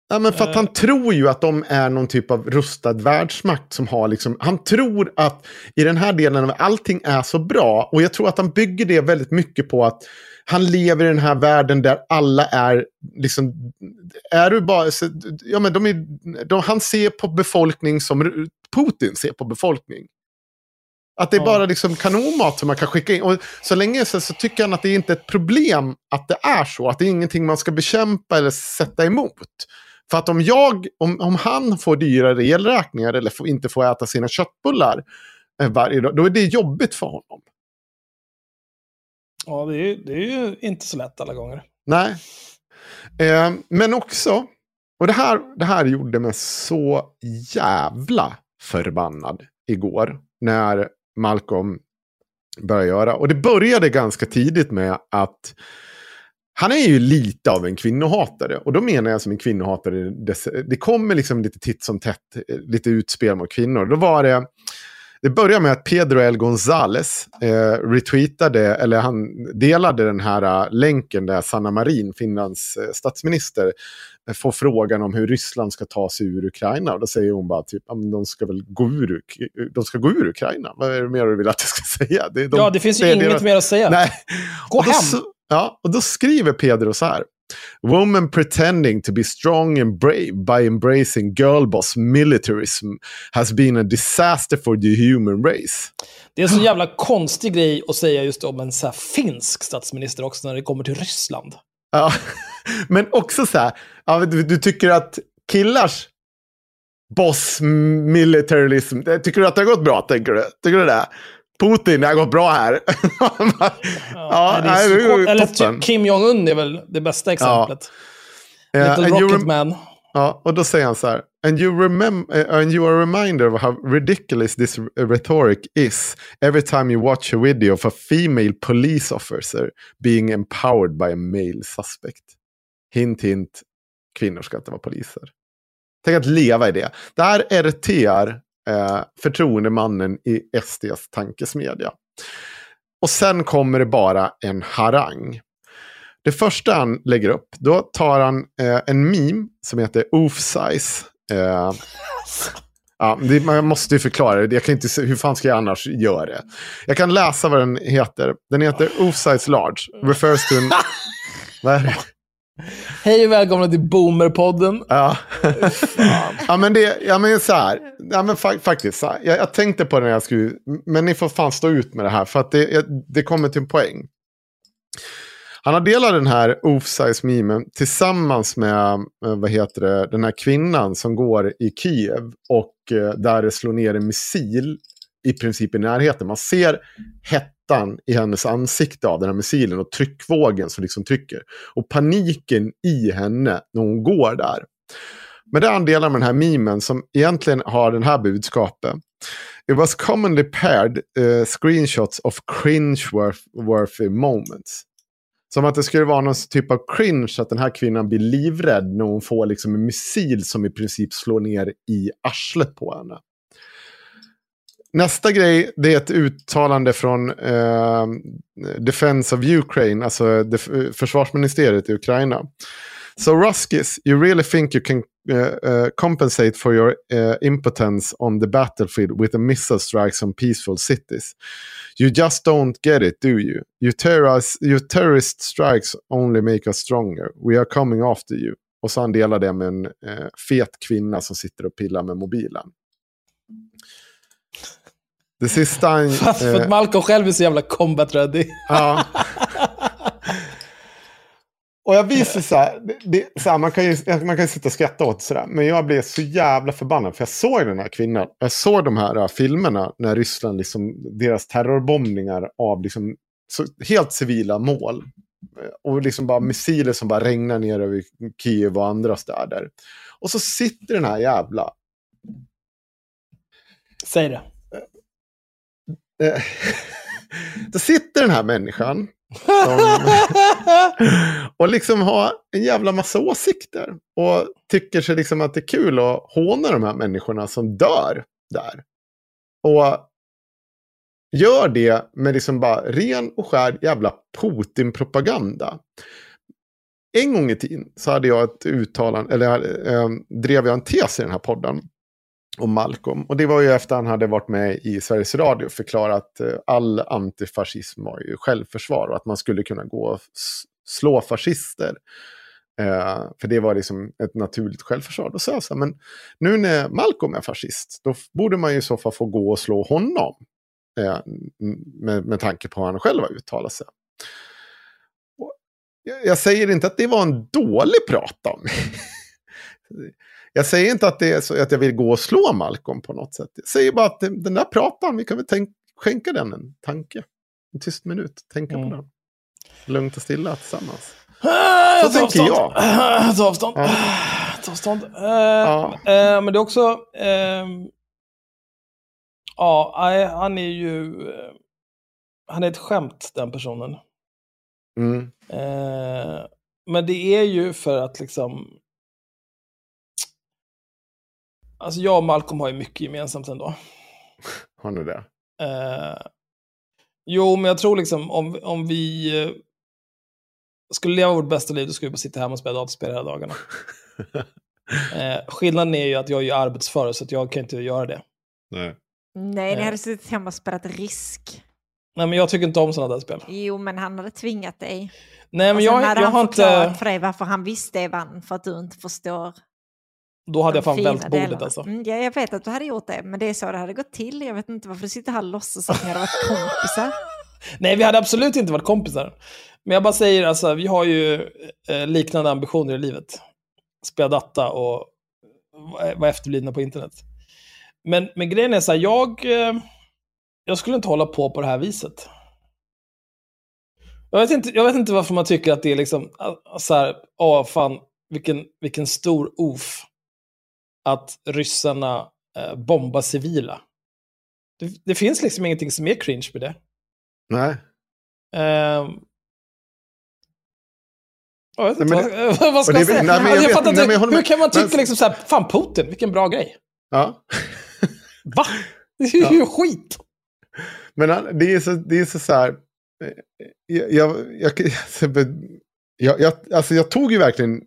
Ja, men för att Eh. han tror ju att de är någon typ av rustad världsmakt som har liksom, han tror att i den här delen av allting är så bra. Och jag tror att han bygger det väldigt mycket på att han lever i den här världen där alla är liksom, är du bara, ja men de är, de, han ser på befolkning som Putin ser på befolkning. Att det är Ja. bara liksom kanonmat som man kan skicka in. Och så länge så, så tycker han att det inte är ett problem att det är så. Att det är ingenting man ska bekämpa eller sätta emot. För att om jag, om, om han får dyrare elräkningar eller får, inte får äta sina köttbullar eh, varje dag, då är det jobbigt för honom. Ja, det är, det är ju inte så lätt alla gånger. Nej. Eh, men också, och det här, det här gjorde mig så jävla förbannad igår. När Malcolm började göra. Och det började ganska tidigt med att han är ju lite av en kvinnohatare. Och då menar jag som en kvinnohatare, det, kommer liksom lite titt som tätt, lite utspel mot kvinnor. Då var det, det började med att Pedro El Gonzales eh, retweetade, eller han delade den här eh, länken där Sanna Marin, Finlands eh, statsminister, får frågan om hur Ryssland ska ta sig ur Ukraina. Och då säger hon bara typ, "Ja, men de ska väl gå ur, de ska gå ur Ukraina. Vad är det mer du vill att jag ska säga? Det, de, ja, det finns ju är inget deras- mer att säga. Nej. Gå Och då hem! Ja, och då skriver Pedro så här. Woman pretending to be strong and brave by embracing girlboss militarism has been a disaster for the human race. Det är en så jävla konstig grej att säga just om en så finsk statsminister också när det kommer till Ryssland. Ja. Men också så här, ja, du, du tycker att killars boss militarism, det- tycker du att det har gått bra, tänker du? Tycker du det? Putin, det har gått bra här. ja, Nej, det är det är Eller toppen. typ Kim Jong-Un är väl det bästa exemplet. Eh, Little you Rocket Man. Ja, och då säger han så här. And you, remem- uh, and you are a reminder of how ridiculous this rhetoric is every time you watch a video of a female police officer being empowered by a male suspect. Hint, hint. Kvinnor ska inte vara poliser. Tänk att leva i det. Där RTR eh, förtroendemannen i SDs tankesmedja. Och sen kommer det bara en harang. Det första han lägger upp, då tar han eh, en meme som heter Oof Size. Eh, ja, det, man måste ju förklara det. Jag kan inte, se- hur fan ska jag annars göra det? Jag kan läsa vad den heter. Den heter Oof Size Large. Refers to en... vad är det? Hej och välkomna till Boomerpodden. Ja. ja, men det, ja, men så här. Ja, men fa faktiskt, så här. Jag, jag tänkte på det när jag skulle, men ni får fan stå ut med det här, för att det, det kommer till en poäng. Han har delat den här off-size memen tillsammans med, eh, vad heter det, den här kvinnan som går i Kiev och eh, där det slår ner en missil i princip i närheten. Man ser hettan i hennes ansikte av den här missilen och tryckvågen som liksom trycker. Och paniken i henne när hon går där. Men det han delar med den här memen som egentligen har den här budskapet. It was commonly paired uh, screenshots of cringe-worthy moments. Som att det skulle vara någon typ av cringe att den här kvinnan blir livrädd när hon får liksom en missil som i princip slår ner i arslet på henne. Nästa grej, det är ett uttalande från eh, Defense of Ukraine, alltså def- försvarsministeriet i Ukraina. So Ruskis, you really think you can uh, uh, compensate for your uh, impotence on the battlefield with a missile strikes on peaceful cities. You just don't get it, do you? You terrorize, your terrorist strikes only make us stronger. We are coming after you. Och så han delar det med en fet kvinna som sitter och pillar med mobilen. Det sista han... Fast för att eh, Malcolm själv är så jävla combat ready. Ja. Och jag visar så här, det, det, så här man, kan ju, man kan ju sitta och skratta åt sådär. Men jag blev så jävla förbannad. För jag såg den här kvinnan. Jag såg de här uh, filmerna när Ryssland, liksom, deras terrorbombningar av liksom, så, helt civila mål. Och liksom bara missiler som bara regnar ner över Kiev och andra städer. Och så sitter den här jävla Säg det. Eh, Då sitter den här människan som, och liksom har en jävla massa åsikter. Och tycker sig liksom att det är kul att håna de här människorna som dör där. Och gör det med liksom bara ren och skär jävla Putin-propaganda. En gång i tiden så hade jag ett uttalande, eller äh, drev jag en tes i den här podden om Malcolm. Och det var ju efter han hade varit med i Sveriges Radio och förklarat att all antifascism var ju självförsvar och att man skulle kunna gå och slå fascister. Eh, för det var liksom ett naturligt självförsvar. Då sa jag så här, men nu när Malcolm är fascist, då borde man ju i så fall få gå och slå honom. Eh, med, med tanke på hur han själv har uttalat sig. Och jag, jag säger inte att det var en dålig prat om Jag säger inte att det är så att jag vill gå och slå Malcolm på något sätt. Jag säger bara att den där pratan, vi kan väl tänk, skänka den en tanke. En tyst minut, tänka Mm. på den. Lugnt och stilla tillsammans. Så tänker avstånd. jag. Ta avstånd. Ja. Ta avstånd. Eh, Ja. eh, men det är också... ehm, ja, han är ju... eh, han är ett skämt, den personen. Mm. Men det är ju för att liksom... Alltså jag och Malcolm har ju mycket gemensamt ändå. Har ni det? Eh, jo, men jag tror liksom om, om vi eh, skulle leva vårt bästa liv, då skulle vi bara sitta hemma och spela dataspel hela dagarna. Eh, skillnaden är ju att jag är ju arbetsför, så att jag kan inte göra det. Nej. Nej, ni Eh. hade suttit hemma och spelat risk. Nej, men jag tycker inte om sådana där spel. Jo, men han hade tvingat dig. Nej, men och sen jag, hade jag han har förklarat inte... för dig varför han visste det vann, för att du inte förstår Då hade de jag fan vält bordet alltså. Mm, ja, jag vet att du hade gjort det, men det är så det hade gått till. Jag vet inte varför du sitter här och låtsas att ni hade varit kompisar. Nej, vi hade absolut inte varit kompisar. Men jag bara säger, alltså, vi har ju eh, liknande ambitioner i livet. Spela data och va- vara efterblivna på internet. Men, men grejen är så här, jag, eh, jag skulle inte hålla på på det här viset. Jag vet inte, jag vet inte varför man tycker att det är liksom, så här, åh fan, vilken, vilken stor of att ryssarna eh, bombar civila. Det, det finns liksom ingenting som är cringe med det. Nej. Jag vet Nej, men vad, vad ska och jag det- säga? nej, men jag Alltså, jag vet- fattar nej, inte, hur med. kan man tycka Men- liksom så här, fan Putin, vilken bra grej. Ja. Va? Det är ju skit. Men han- det är så, det är så, så här. eh, Jag, jag, jag, jag, jag, alltså jag tog ju verkligen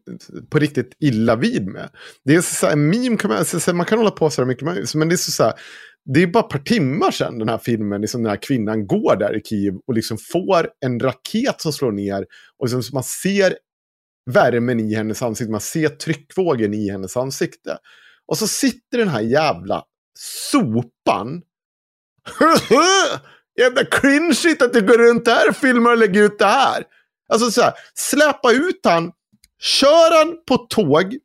på riktigt illa vid med. Det är så här, en meme kan man, så, man kan hålla på så här mycket, man- men det är så, så här. Det är bara ett par timmar sedan den här filmen, liksom den här kvinnan går där i Kiev och liksom får en raket som slår ner. Och liksom, man ser värmen i hennes ansikte, man ser tryckvågen i hennes ansikte. Och så sitter den här jävla sopan Jävla cringe att du går runt där och filmar och lägger ut det här. Alltså så här, släpa ut han, kör han på tåg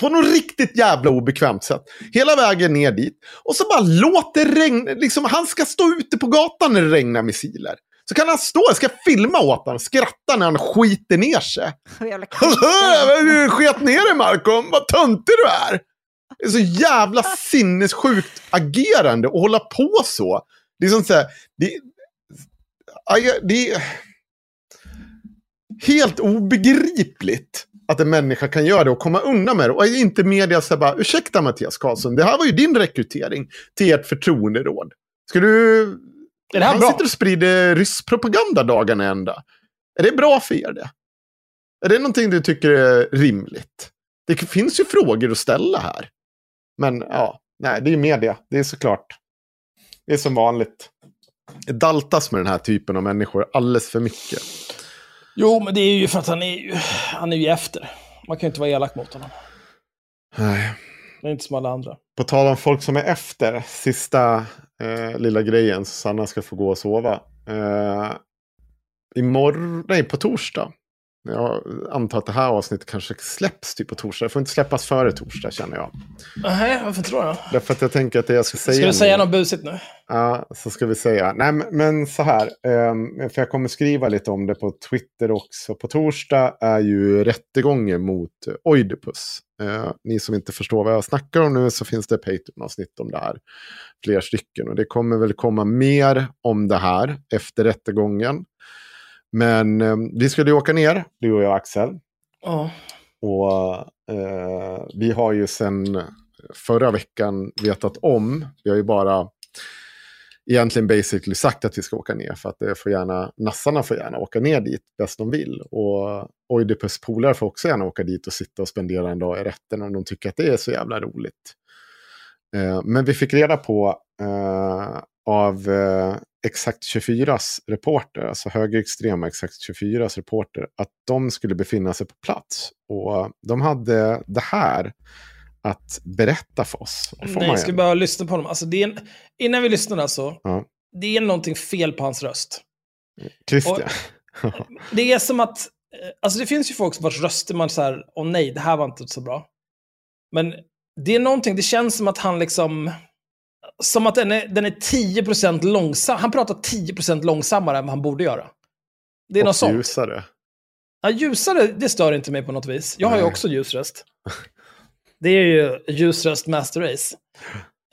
på något riktigt jävla obekvämt sätt. Hela vägen ner dit. Och så bara låt det regna. Liksom, han ska stå ute på gatan när det regnar missiler. Så kan han stå, jag ska filma åt honom, skratta när han skiter ner sig. Hur sket ner dig Malcolm, vad töntig du är. Det är så jävla sinnessjukt agerande och hålla på så. Det är som så här, det, det helt obegripligt att en människa kan göra det och komma undan med det. Och inte media säger bara, ursäkta Mattias Karlsson, det här var ju din rekrytering till ert förtroenderåd. Ska du... Är det här Han bra? sitter och sprider rysk propaganda dagarna ända. Är det bra för er det? Är det någonting du tycker är rimligt? Det finns ju frågor att ställa här. Men ja, nej, det är ju media. Det är såklart. Det är som vanligt. Det daltas med den här typen av människor alldeles för mycket. Jo, men det är ju för att han är ju, han är ju efter. Man kan ju inte vara elak mot honom. Nej. Det är inte som alla andra. På tal om folk som är efter, sista eh, lilla grejen, Sanna ska få gå och sova. Eh, imorgon, nej på torsdag. Jag antar att det här avsnittet kanske släpps typ på torsdag. Det får inte släppas före torsdag känner jag. Nej, varför tror jag? Därför att jag tänker att det jag ska säga Ska du säga nu, något busigt nu? Ja, så ska vi säga. Nej, men, så här. ehm, för jag kommer skriva lite om det på Twitter också. På torsdag är ju rättegången mot Oidipus. Eh, ni som inte förstår vad jag snackar om nu så finns det Patreon-avsnitt om det här. Fler stycken. Och det kommer väl komma mer om det här efter rättegången. Men eh, vi skulle ju åka ner, du och jag Axel. Ja. Och eh, vi har ju sedan förra veckan vetat om, vi har ju bara egentligen basically sagt att vi ska åka ner för att det får gärna, nassarna får gärna åka ner dit bäst de vill. Och Oidipus polare får också gärna åka dit och sitta och spendera en dag i rätten om de tycker att det är så jävla roligt. Eh, men vi fick reda på eh, av eh, Exakt 24s reporter, alltså högerextrema Exakt 24s reporter, att de skulle befinna sig på plats. Och de hade det här att berätta för oss. Får Nej, ska gärna. bara lyssna på honom. Alltså, det är en, innan vi lyssnar alltså, Ja. det är någonting fel på hans röst. Christian. Det är som att, eh, alltså det finns ju folk vars röster man så här, åh nej, det här var inte så bra. Men det är någonting, det känns som att han liksom, som att den är, den är 10% långsam. Han pratar 10% långsammare än vad han borde göra. Det är något och sånt. ljusare. Ja, ljusare, det stör inte mig på något vis. Jag har ju Nej. också ljusröst. Det är ju ljusröst master race.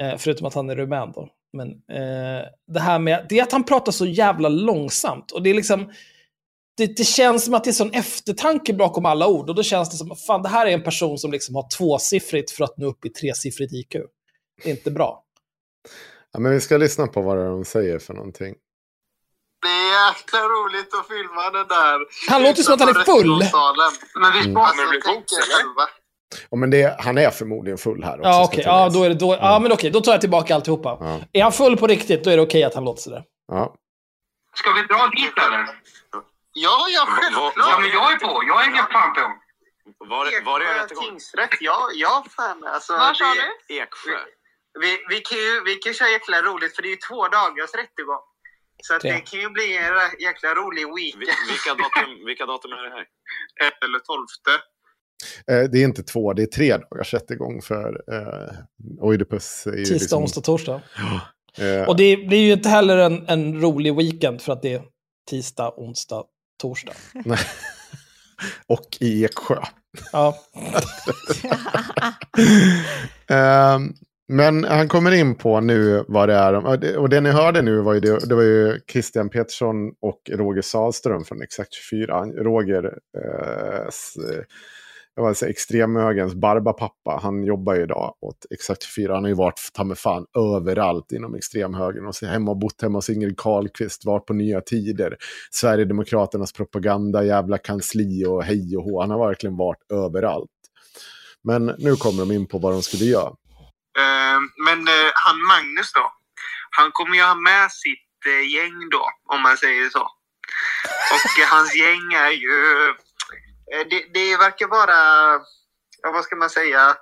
Eh, förutom att han är rumän då. Men eh, det här med, det är att han pratar så jävla långsamt. Och det är liksom, det, det känns som att det är sån eftertanke bakom alla ord. Och då känns det som, fan det här är en person som liksom har tvåsiffrigt för att nå upp i tresiffrigt IQ. Det är inte bra. Ja, men vi ska lyssna på vad de säger för någonting. Det är jäkla roligt att filma den där. Han låter som att han är full. Men visst Mm. kommer det bli bli box, eller? själva. Ja, men det, han är förmodligen full här också. Ja, tilläggas. Ja, då är det, då, ja, men okej. Då tar jag tillbaka alltihopa. Ja. Är han full på riktigt, då är det okej att han låter sådär. Ja. Ska vi dra dit eller? Ja, ja, självklart. Ja, men jag är på. Jag hänger fan på. Var, är- var är Eksjö rättegång? tingsrätt. Ja, ja fan alltså. Var sa det- du? Eksjö. Vi, vi, kan ju, vi kan ju köra jäkla roligt för det är ju två dagars rättegång. Så det kan ju bli en jäkla rolig Vi- weekend. Vilka datum, vilka datum är det här? Eller tolfte. Eh, det är inte två, det är tre dagars rättegång för eh, Oidipus. Är ju Tisdag, liksom, onsdag, torsdag. eh, Och det blir ju inte heller en, en rolig weekend för att det är tisdag, onsdag, torsdag. och i Eksjö. Ja, Ehm, men han kommer in på nu vad det är. och det- ni hörde nu var ju, det, det var ju Christian Pettersson och Roger Salström från Exakt 24. Roger, eh, eh jag vill säga extremhögerns barbapappa, han jobbar ju idag åt Exakt 24. Han har ju varit ta mig fan överallt inom extremhögern. Och hemma och bott hemma hos Ingrid Carlqvist, varit på Nya Tider. Sverigedemokraternas propaganda, jävla kansli och hej och hå. Han har verkligen varit överallt. Men nu kommer de in på vad de skulle göra. Ehm, men eh, han Magnus då. Han kommer ju ha med sitt eh, gäng då, om man säger så. Och eh, hans gäng är ju... Eh, det, det verkar vara... Ja, vad ska man säga?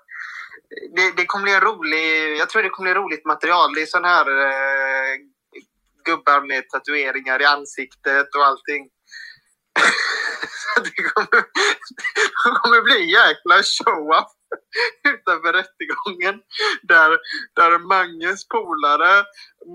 Det, det kommer bli en rolig... Jag tror det kommer bli roligt material. Det är sån här eh, gubbar med tatueringar i ansiktet och allting. Så det kommer, det kommer bli en jäkla show-up utanför rättegången. Där, där Manges polare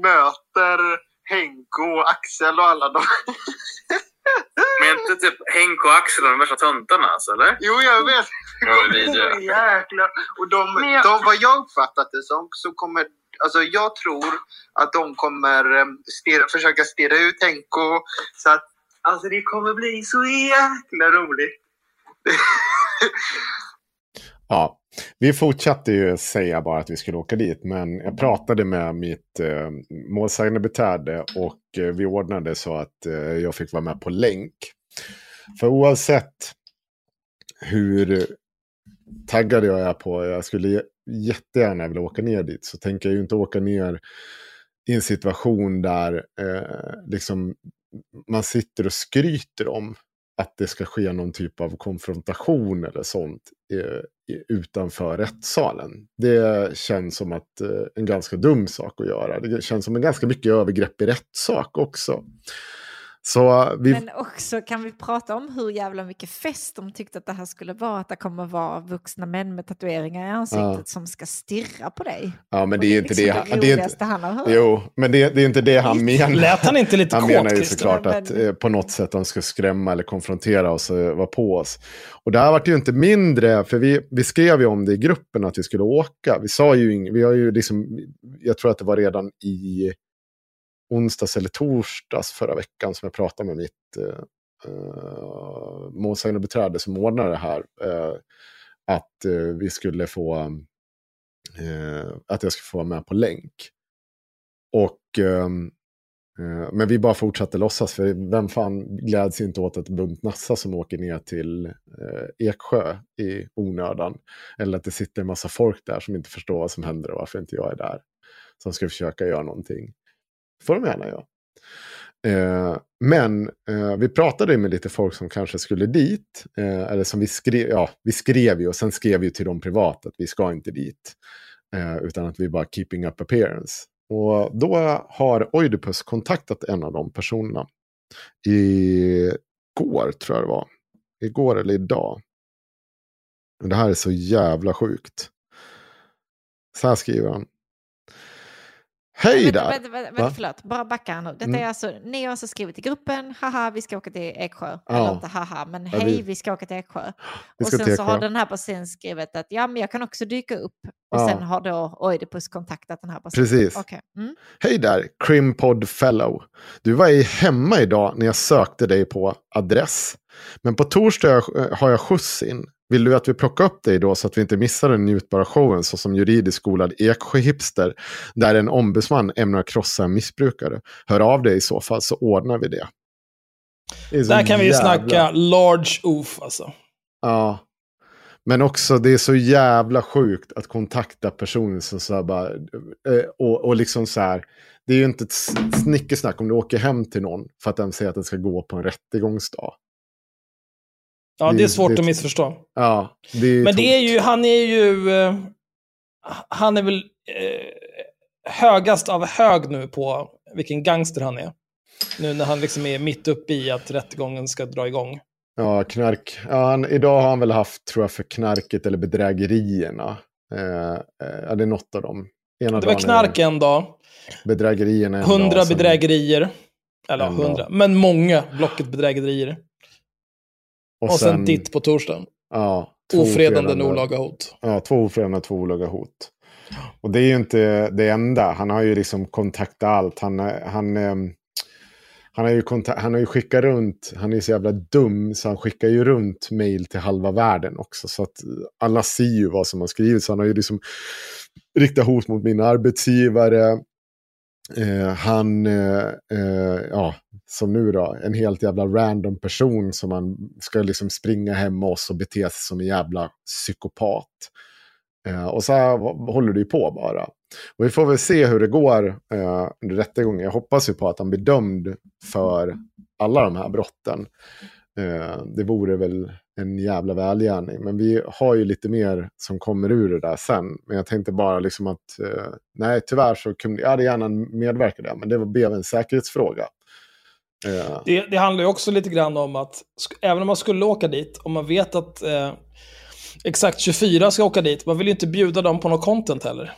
möter Henko och Axel och alla de. Men inte typ Henke och Axel de värsta töntarna alltså, eller? Jo, jag vet. Ja. Jäklar. Och de, de, vad jag uppfattat det som, så kommer... Alltså jag tror att de kommer eh, stirra, försöka stirra ut Henko. Så att, alltså det kommer bli så jäkla roligt. Ja, vi fortsatte ju säga bara att vi skulle åka dit, men jag pratade med mitt eh, målsägande beträde och eh, vi ordnade så att eh, jag fick vara med på länk. För oavsett hur taggad jag är på, jag skulle jä- jättegärna vilja åka ner dit, så tänker jag ju inte åka ner i en situation där eh, liksom man sitter och skryter om att det ska ske någon typ av konfrontation eller sånt eh, utanför rättssalen. Det känns som att eh, en ganska dum sak att göra. Det känns som en ganska mycket övergrepp i rättssak också. Så eh, vi... Men också kan vi prata om hur jävla mycket fest de tyckte att det här skulle vara. Att det kommer vara vuxna män med tatueringar i ansiktet Ja. som ska stirra på dig. Ja, men Och det är inte liksom det. det han- det är inte, han har hört. jo, men det, det är inte det han menar. Lät han inte lite Han kåt, menar ju såklart att eh, på något sätt de ska skrämma eller konfrontera oss och vara på oss. Och det här vart ju inte mindre, för vi, vi skrev ju om det i gruppen att vi skulle åka. Vi sa ju vi har ju liksom, jag tror att det var redan i onsdags eller torsdags förra veckan som jag pratade med mitt eh, eh målsägande beträde som ordnar det här. eh, att eh, vi skulle få, eh, att jag skulle få vara med på länk. Och ehm, Eh, Men vi bara fortsatte låtsas, för vem fan gläds inte åt ett bunt nassa som åker ner till eh, Eksjö i onödan? Eller att det sitter en massa folk där som inte förstår vad som händer och varför inte jag är där. Som ska försöka göra någonting får de gärna göra. Eh, men eh, vi pratade med lite folk som kanske skulle dit. Eh, eller som vi skrev, ja, vi skrev ju och sen skrev vi till dem privat att vi ska inte dit. Eh, utan att vi bara keeping up appearance. Och då har Oidipus kontaktat en av de personerna. Igår tror jag det var. Igår eller idag. Det här är så jävla sjukt. Så här skriver han. Hej där! Vänta, vänta, vänta, förlåt, bara backa nu. Detta Mm. är alltså, ni har alltså skrivit i gruppen, haha vi ska åka till Eksjö. Ja. Eller inte haha, men Ja, hej vi- vi ska åka till Eksjö. Och sen så har den här personen skrivit att ja men jag kan också dyka upp. Och Ja. sen har då Oidipus kontaktat den här personen. Precis. Okej. Mm. Hej där, Crimpod Fellow. Du var i hemma idag när jag sökte dig på adress. Men på torsdag har jag skjuts in. Vill du att vi plockar upp dig då så att vi inte missar den njutbara showen såsom juridiskt skolad Eksjö-hipster där en ombudsman ämnar krossa en missbrukare? Hör av dig i så fall så ordnar vi det. det Där kan vi jävla- snacka large oof alltså. Ja. Men också det är så jävla sjukt att kontakta personer som så bara, eh, och, och liksom så här, det är ju inte ett snickesnack om du åker hem till någon för att den säger att den ska gå på en rättegångsdag. Ja, Det- är svårt det- att missförstå. Ja, det Men det är tomt. ju, han är ju, eh, han är väl eh, högast av hög nu på vilken gangster han är. Nu när han liksom är mitt uppe i att rättegången ska dra igång. Ja, knark. Ja, han, idag har han väl haft, tror jag, för knarket eller bedrägerierna. Eh, eh, det är något av dem. Ena Det var knark en dag, Bedrägerierna en hundra dag, sen- bedrägerier. Eller hundra, men många Blocket bedrägerier. Och, sen, ditt på torsdagen. Ja, Ofredande olaga hot. Ja, två ofredande, två olaga hot. Och det är ju inte det enda. Han har ju liksom kontaktat allt. Han, han, ehm, han, har ju kontakt, han har ju skickat runt, han är ju så jävla dum så han skickar ju runt mail till halva världen också. Så att alla ser ju vad som har skrivits. Han har ju liksom riktat hot mot min arbetsgivare. Eh, han, eh, eh, ja, som nu då, en helt jävla random person som man ska liksom springa hem med oss och bete sig som en jävla psykopat. Eh, och så här håller det ju på bara. Och vi får väl se hur det går eh, under rättegången. Jag hoppas ju på att han blir dömd för alla de här brotten. Eh, det vore väl en jävla välgärning. Men vi har ju lite mer som kommer ur det där sen. Men jag tänkte bara liksom att, eh, nej tyvärr så kunde jag hade gärna medverkat där. Men det blev en säkerhetsfråga. Eh, Det, det handlar ju också lite grann om att även om man skulle åka dit, om man vet att eh, exakt 24 ska åka dit, man vill ju inte bjuda dem på något content heller.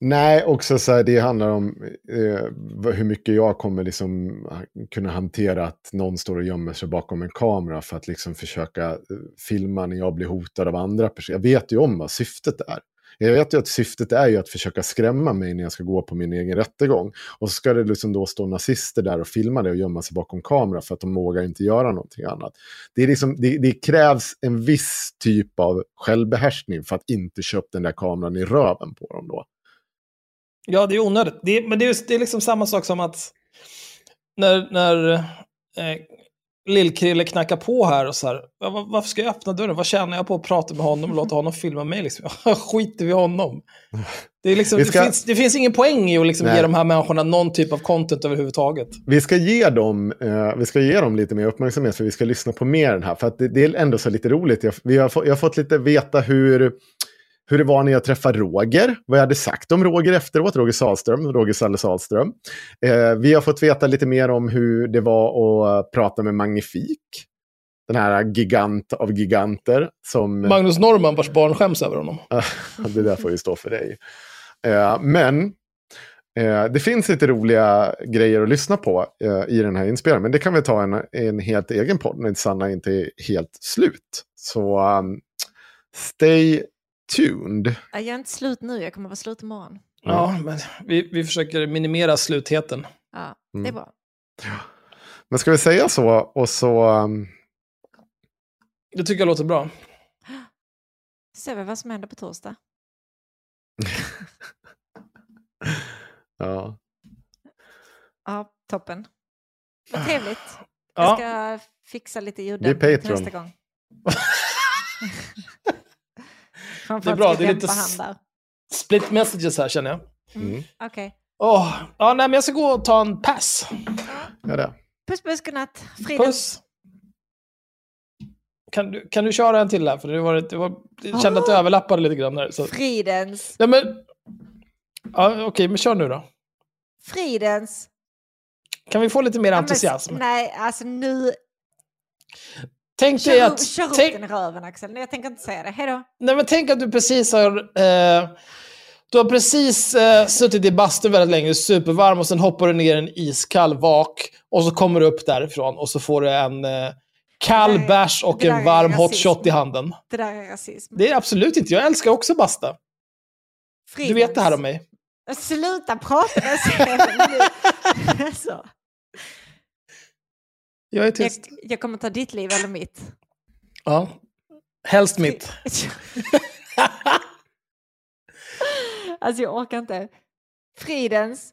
Nej, också så här, det handlar om eh, hur mycket jag kommer liksom ah, kunna hantera att någon står och gömmer sig bakom en kamera för att liksom försöka eh, filma när jag blir hotad av andra personer. Jag vet ju om vad syftet är. Jag vet ju att syftet är ju att försöka skrämma mig när jag ska gå på min egen rättegång. Och så ska det liksom då stå nazister där och filma det och gömma sig bakom kamera för att de vågar inte göra någonting annat. Det, är liksom, det, det krävs en viss typ av självbehärskning för att inte köpa den där kameran i röven på dem då. Ja, det är onödigt. Det är, men det är, det är liksom samma sak som att när, när eh, Lill-Krille knackar på här och så här, "Va- va- varför ska jag öppna dörren? Vad tjänar jag på att prata med honom och låta honom filma mig? Liksom? Skiter vi honom? Det, är liksom, ska- det, finns, det finns ingen poäng i att liksom Nej. ge de här människorna någon typ av content överhuvudtaget. Vi ska, ge dem, eh, vi ska ge dem lite mer uppmärksamhet för vi ska lyssna på mer den här. För att det, det är ändå så lite roligt. Jag, vi har, fått- jag har fått lite veta hur, hur det var när jag träffade Roger. Vad jag hade sagt om Roger efteråt. Roger Salström, Roger Salle Salström. Eh, vi har fått veta lite mer om hur det var att prata med Magnifik. Den här gigant av giganter. Som, Magnus Norman vars barn skäms över honom. det där får ju stå för dig. Eh, men eh, det finns lite roliga grejer att lyssna på eh, i den här inspelningen. Men det kan vi ta en, en helt egen podd när Sanna inte är helt slut. Så um, stay tuned. Jag är inte slut nu, jag kommer vara slut imorgon. Ja, men vi, vi försöker minimera slutheten. Ja, det är Mm. bra. Men ska vi säga så och så... Um, Det tycker jag låter bra. Ser vi vad som händer på torsdag. ja. Ja, toppen. Vad trevligt. Jag Ja, ska fixa lite är ljud nästa gång. Det är bra, det är lite split messages här känner jag. Mm. Okej. Åh, ja, nej, men jag ska gå och ta en pass. Ja, det. Puss puss, godnatt. Frida. Puss. Kan du, kan du köra en till här? För det var, det var, jag kände att det överlappade lite grann där. Så. Fridens. Nej, men... Ja, Okej, men kör nu då. Fridens. Kan vi få lite mer Ja, men- entusiasm? Nej, alltså nu. Tänk dig Kör, att... upp- kör upp tänk, den i röven Axel. Jag tänker inte säga det. Hej då. nej, men tänk att du precis har... Eh, du har precis eh, suttit i bastun väldigt länge, supervarm, och sen hoppar du ner i en iskall vak. Och så kommer du upp därifrån och så får du en eh, kall Nej, bärs och en varm hot shot i handen. Det där är rasism. Det är absolut inte. Jag älskar också basta. Du vet det här om mig. Sluta prata med alltså, Jag är jag, tyst. jag kommer ta ditt liv eller mitt. Ja. Helst mitt. alltså jag orkar inte. Fridens.